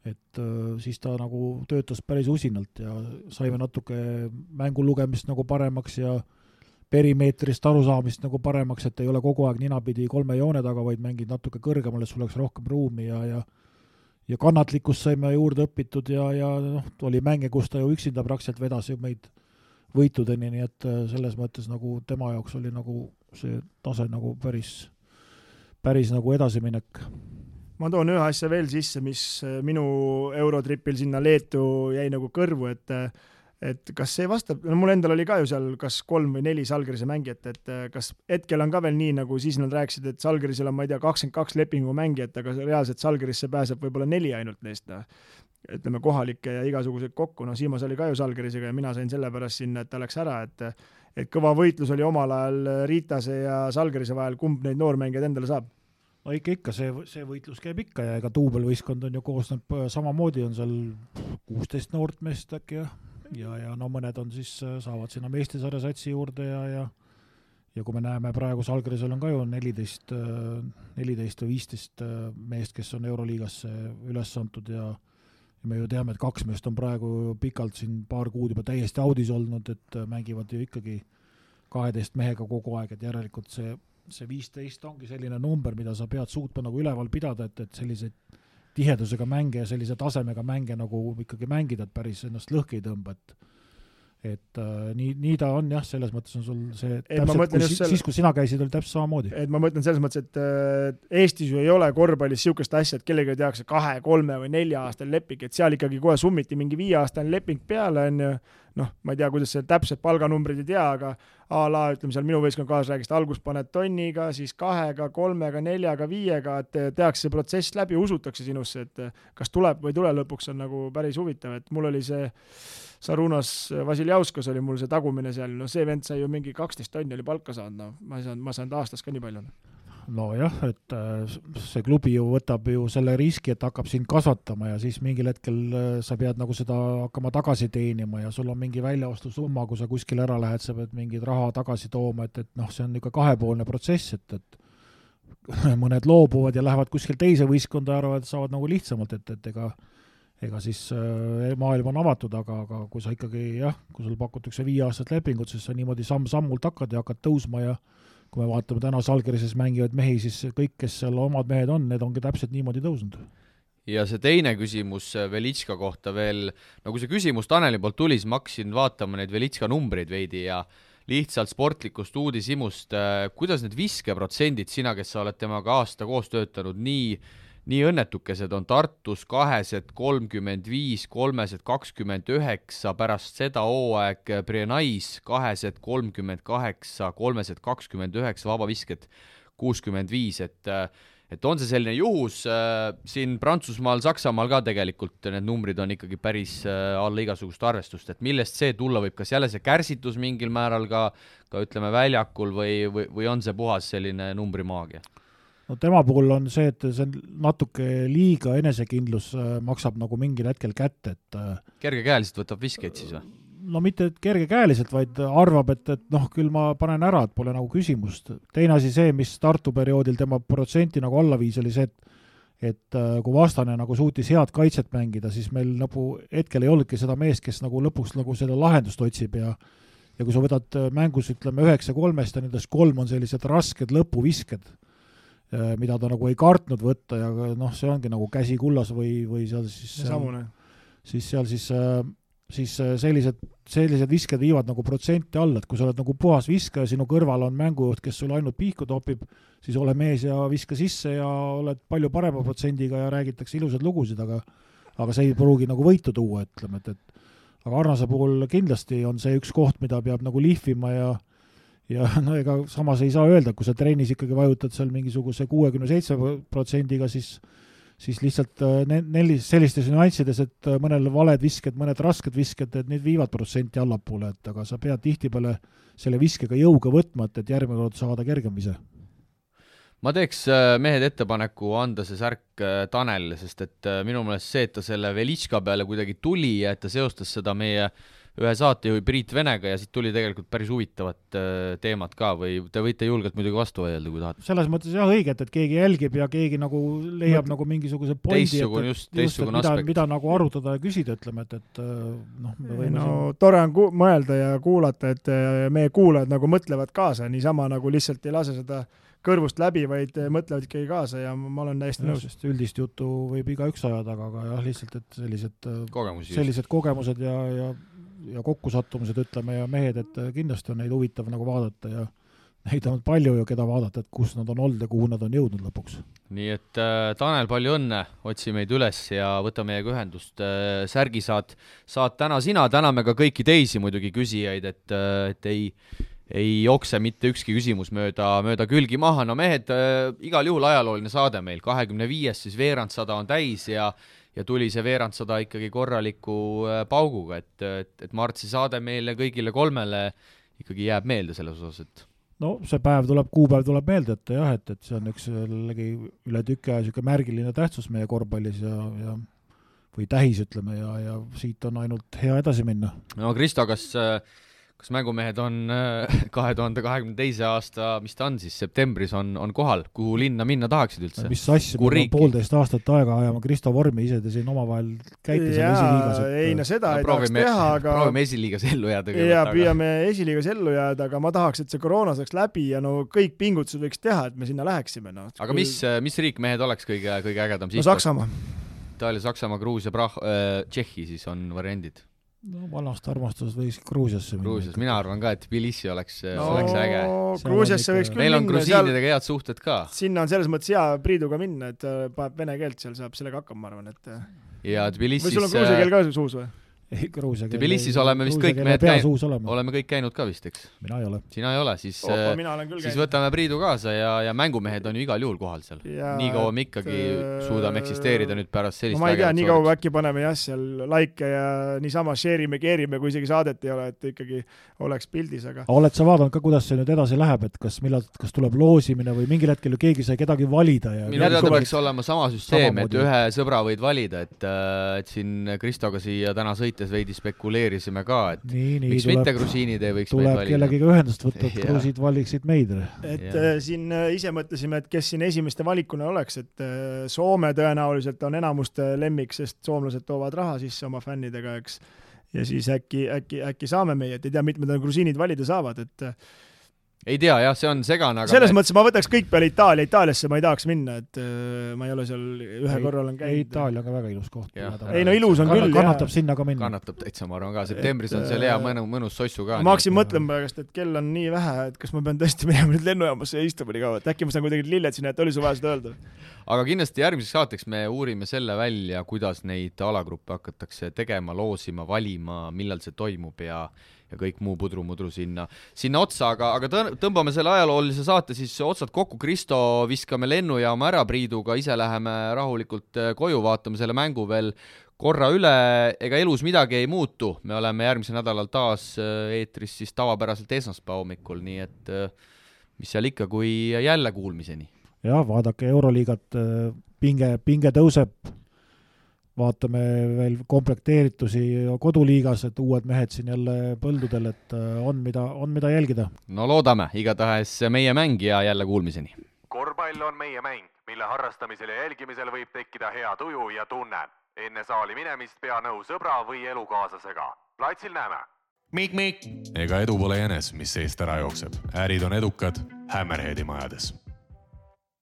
et äh, siis ta nagu töötas päris usinalt ja saime natuke mängu lugemist nagu paremaks ja perimeetrist arusaamist nagu paremaks, et ei ole kogu aeg ninapidi kolme joone taga, vaid mängid natuke kõrgemale, sul oleks rohkem ruumi ja, ja ja kannatlikkust saime juurde õpitud ja, ja noh, oli mänge, kus ta ju üksinda praktiliselt vedas ju meid võitudeni, nii et äh, selles mõttes nagu tema jaoks oli nagu see tase nagu päris, päris nagu edasiminek ma toon ühe asja veel sisse, mis äh, minu Eurotripil sinna Leetu jäi nagu kõrvu, et äh, et kas see vastab, no mul endal oli ka ju seal kas kolm või neli Salgrise mängijat, et äh, kas hetkel on ka veel nii, nagu siis nad rääkisid, et Salgrisel on, ma ei tea, kakskümmend kaks lepingumängijat, aga reaalselt Salgrisse pääseb võib-olla neli ainult neist, noh. ütleme, kohalikke ja igasuguseid kokku, noh, Siimas oli ka ju Salgrisega ja mina sain sellepärast sinna, et ta läks ära, et et kõva võitlus oli omal ajal Riitase ja Salgrise vahel, kumb neid noormängijaid endale saab no ikka, ikka see, see võitlus käib ikka ja ega duubelvõistkond on ju koosneb samamoodi, on seal kuusteist noort meest äkki jah, ja, ja no mõned on siis, saavad sinna meestesarja satsi juurde ja, ja ja kui me näeme praegu Salgrisel on ka ju neliteist, neliteist või viisteist meest, kes on Euroliigasse üles antud ja ja me ju teame, et kaks meest on praegu pikalt siin paar kuud juba täiesti audis olnud, et mängivad ju ikkagi kaheteist mehega kogu aeg, et järelikult see see viisteist ongi selline number, mida sa pead suutma nagu üleval pidada, et, et selliseid tihedusega mänge ja sellise tasemega mänge nagu ikkagi mängida, et päris ennast lõhki ei tõmba, et et äh, nii, nii ta on jah, selles mõttes on sul see et täpselt, kui, selle... siis, kui sina käisid, oli täpselt samamoodi. et ma mõtlen selles mõttes, et äh, Eestis ju ei ole korvpallis niisugust asja, et kellegagi tehakse kahe, kolme või nelja aastane leping, et seal ikkagi kohe summiti mingi viieaastane leping peale, on ju, noh, ma ei tea, kuidas see täpsed palganumbrid ei tea, aga a la ütleme seal minu võistkonna kaasräägist, alguses paned tonniga, siis kahega, kolmega, neljaga, viiega, et tehakse see protsess läbi, usutakse sinusse, et kas tuleb või ei tule lõpuks, on nagu päris huvitav, et mul oli see Sarunas Vassiljauskas oli mul see tagumine seal, no see vend sai ju mingi kaksteist tonni oli palka saanud, noh, ma ei saanud, ma saanud aastas ka nii palju. Nojah, et äh, see klubi ju võtab ju selle riski, et hakkab sind kasvatama ja siis mingil hetkel äh, sa pead nagu seda hakkama tagasi teenima ja sul on mingi väljaostusumma, kui sa kuskile ära lähed, sa pead mingit raha tagasi tooma, et, et noh, see on niisugune kahepoolne protsess, et, et mõned loobuvad ja lähevad kuskil teise võistkonda ja arvavad, et saavad nagu lihtsamalt, et, et ega ega siis äh, maailm on avatud, aga, aga kui sa ikkagi jah, kui sul pakutakse viieaastast lepingut, siis sa niimoodi samm-sammult hakkad ja hakkad tõusma ja kui me vaatame täna Salgirises mängivaid mehi, siis kõik, kes seal omad mehed on, need ongi täpselt niimoodi tõusnud. ja see teine küsimus äh, Velitska kohta veel, no kui see küsimus Taneli poolt tuli, siis ma hakkasin vaatama neid Velitska numbreid veidi ja lihtsalt sportlikust uudishimust, äh, kuidas need viskeprotsendid, sina, kes sa oled temaga aasta koos töötanud, nii nii õnnetukesed on Tartus kahesed kolmkümmend viis, kolmesed kakskümmend üheksa, pärast seda hooaeg Brienais kahesed kolmkümmend kaheksa, kolmesed kakskümmend üheksa, vabavisked kuuskümmend viis, et et on see selline juhus siin Prantsusmaal, Saksamaal ka tegelikult need numbrid on ikkagi päris alla igasugust arvestust, et millest see tulla võib, kas jälle see kärsitus mingil määral ka, ka ütleme, väljakul või, või, või on see puhas selline numbrimaagia? No tema puhul on see, et see on natuke liiga enesekindlus äh, maksab nagu mingil hetkel kätte, et äh, kergekäeliselt võtab viskeid siis või? no mitte kergekäeliselt, vaid arvab, et, et noh, küll ma panen ära, et pole nagu küsimust. teine asi see, mis Tartu perioodil tema protsenti nagu alla viis, oli see, et et äh, kui vastane nagu suutis head kaitset mängida, siis meil nagu hetkel ei olnudki seda meest, kes nagu lõpuks nagu seda lahendust otsib ja ja kui sa võtad mängus, ütleme, üheksa kolmest ja nendest kolm on sellised rasked lõpuvisked mida ta nagu ei kartnud võtta ja noh, see ongi nagu käsi kullas või, või seal siis samune. siis seal siis, äh, siis äh, sellised, sellised visked viivad nagu protsenti alla, et kui sa oled nagu puhas viskaja, sinu kõrval on mängujuht, kes sulle ainult pihku topib, siis ole mees ja viska sisse ja oled palju parema protsendiga ja räägitakse ilusaid lugusid, aga aga see ei pruugi nagu võitu tuua, ütleme, et, et aga Arnase puhul kindlasti on see üks koht, mida peab nagu lihvima ja ja no ega samas ei saa öelda, kui sa trennis ikkagi vajutad seal mingisuguse kuuekümne seitsme protsendiga, siis siis lihtsalt äh, ne-, neli-, sellistes nüanssides, et äh, mõnel valed visked, mõned rasked visked, et need viivad protsenti allapoole, et aga sa pead tihtipeale selle viskega jõuga võtma, et, et järgmine kord saada kergem vise ma teeks äh, mehed ettepaneku anda see särk Tanelile, sest et minu meelest see, et ta selle Velitška peale kuidagi tuli ja et ta seostas seda meie äh, ühe saatejuhi Priit Venega ja siit tuli tegelikult päris huvitavat äh, teemat ka või te võite julgelt muidugi vastu vaielda, kui tahate. selles mõttes jah, õiget, et keegi jälgib ja keegi nagu leiab Mõt... nagu mingisuguse pointi, et, just, just, et mida, mida nagu arutada ja küsida, ütleme, et, et äh, noh, me võime no siin... tore on ku-, mõelda ja kuulata, et äh, meie kuulajad nagu mõtlevad kaasa, niisama nagu lihtsalt ei lase seda kõrvust läbi, vaid mõtlevad ikkagi kaasa ja ma olen täiesti nõus. sest üldist juttu võib igaüks ajada, aga, aga jah, lihtsalt, et sellised Kogemusi sellised just. kogemused ja, ja ja kokkusattumused, ütleme, ja mehed, et kindlasti on neid huvitav nagu vaadata ja neid on palju ju, keda vaadata, et kus nad on olnud ja kuhu nad on jõudnud lõpuks. nii et äh, Tanel, palju õnne, otsi meid üles ja võta meiega ühendust äh,. särgi saad, saad täna sina, täname ka kõiki teisi muidugi küsijaid, et äh,, et ei ei jookse mitte ükski küsimus mööda, mööda külgi maha, no mehed äh,, igal juhul ajalooline saade meil, kahekümne viies siis veerandsada on täis ja ja tuli see veerandsada ikkagi korraliku äh, pauguga, et, et, et Martsi saade meile kõigile kolmele ikkagi jääb meelde selles osas, et no see päev tuleb, kuupäev tuleb meelde, et jah, et, et see on üks jällegi üle tüki aja niisugune märgiline tähtsus meie korvpallis ja, ja või tähis, ütleme, ja, ja siit on ainult hea edasi minna. no Kristo, kas kas mängumehed on äh, kahe tuhande kahekümne teise aasta, mis ta on siis, septembris on, on kohal, kuhu linna minna tahaksid üldse? mis asja, me oleme poolteist aastat aega ajama Kristo vormi, ise te siin omavahel käite seal esiliigas, et ei no seda no, ei proovime, tahaks teha, aga proovime esiliigas ellu jääda. jaa, püüame esiliigas ellu jääda, aga ma tahaks, et see koroona saaks läbi ja no kõik pingutused võiks teha, et me sinna läheksime, noh. aga mis, mis riik mehed oleks kõige, kõige ägedam no Saksamaa. Itaalia, Saksamaa, Gruusia, Prah- äh,, Tšehhi siis on variandid no vanast armastusest võiks Gruusiasse minna. Gruusias, mina arvan ka, et Tbilisi oleks no,, oleks äge. Gruusiasse võiks küll meil on grusiinidega head suhted ka. sinna on selles mõttes hea Priiduga minna, et äh, paneb vene keelt seal, saab sellega hakkama, ma arvan, et äh. ja Tbilisis või sul on gruusia keel ka suus või? Ei, Gruusia Tbilisis oleme vist kõik mehed käinud, oleme kõik käinud ka vist, eks? mina ei ole. sina ei ole, siis Opa, siis käinud. võtame Priidu kaasa ja, ja mängumehed on ju igal juhul kohal seal. nii kaua me ikkagi et, suudame eksisteerida nüüd pärast sellist no ma ei tea, nii kaua äkki paneme jah, seal likee ja niisama share ime, keerime, kui isegi saadet ei ole, et ikkagi oleks pildis, aga oled sa vaadanud ka, kuidas see nüüd edasi läheb, et kas millal, kas tuleb loosimine või mingil hetkel ju keegi sai kedagi valida ja minu teada peaks olema sama süsteem, et ühe sõbra võid valida, et, äh, et siin Kristoga siia täna sõita mõttes veidi spekuleerisime ka, et nii, nii, miks tuleb, mitte grusiinid ei võiks tuleb kellegiga ühendust võtta, et grusiid valiksid meid. et ja. Äh, siin äh, ise mõtlesime, et kes siin esimeste valikuna oleks, et äh, Soome tõenäoliselt on enamuste lemmik, sest soomlased toovad raha sisse oma fännidega, eks. ja siis äkki, äkki, äkki saame meie, et ei tea, mitmed grusiinid valida saavad, et ei tea jah, see on segane, aga selles me... mõttes ma võtaks kõik peale Itaalia, Itaaliasse ma ei tahaks minna, et äh, ma ei ole seal ühe ei, korra olen käinud. Itaalia on ka väga ilus koht. ei no ilus on Kann, küll, kannatab jah. sinna ka minna. kannatab täitsa, ma arvan ka, septembris et, on seal hea äh, mõnu, mõnus sossu ka. ma hakkasin mõtlema praegust, et kell on nii vähe, et kas ma pean tõesti minema nüüd lennujaamasse ja istuma nii kaua, et äkki ma saan kuidagi lilled sinna, et oli sul vaja seda öelda. aga kindlasti järgmiseks saateks me uurime selle välja, kuidas neid alagruppe hakatakse tegema, loosima, valima, millal see toimub ja ja kõik muu pudru-mudru sinna, sinna otsa, aga, aga tõmbame selle ajaloolise saate siis otsad kokku, Kristo, viskame lennujaama ära Priiduga, ise läheme rahulikult äh, koju, vaatame selle mängu veel korra üle, ega elus midagi ei muutu, me oleme järgmisel nädalal taas äh, eetris siis tavapäraselt esmaspäeva hommikul, nii et äh, mis seal ikka, kui jälle kuulmiseni. jah, vaadake Euroliigat, pinge, pinge tõuseb vaatame veel komplekteeritusi koduliigas, et uued mehed siin jälle põldudel, et äh, on, mida, on, mida jälgida. no loodame, igatahes meie mäng ja jälle kuulmiseni. korvpall on meie mäng, mille harrastamisel ja jälgimisel võib tekkida hea tuju ja tunne. enne saali minemist pea nõu sõbra või elukaaslasega. platsil näeme. Mikk-Mikk. ega edu pole jänes, mis seest ära jookseb. ärid on edukad Hammerheadi majades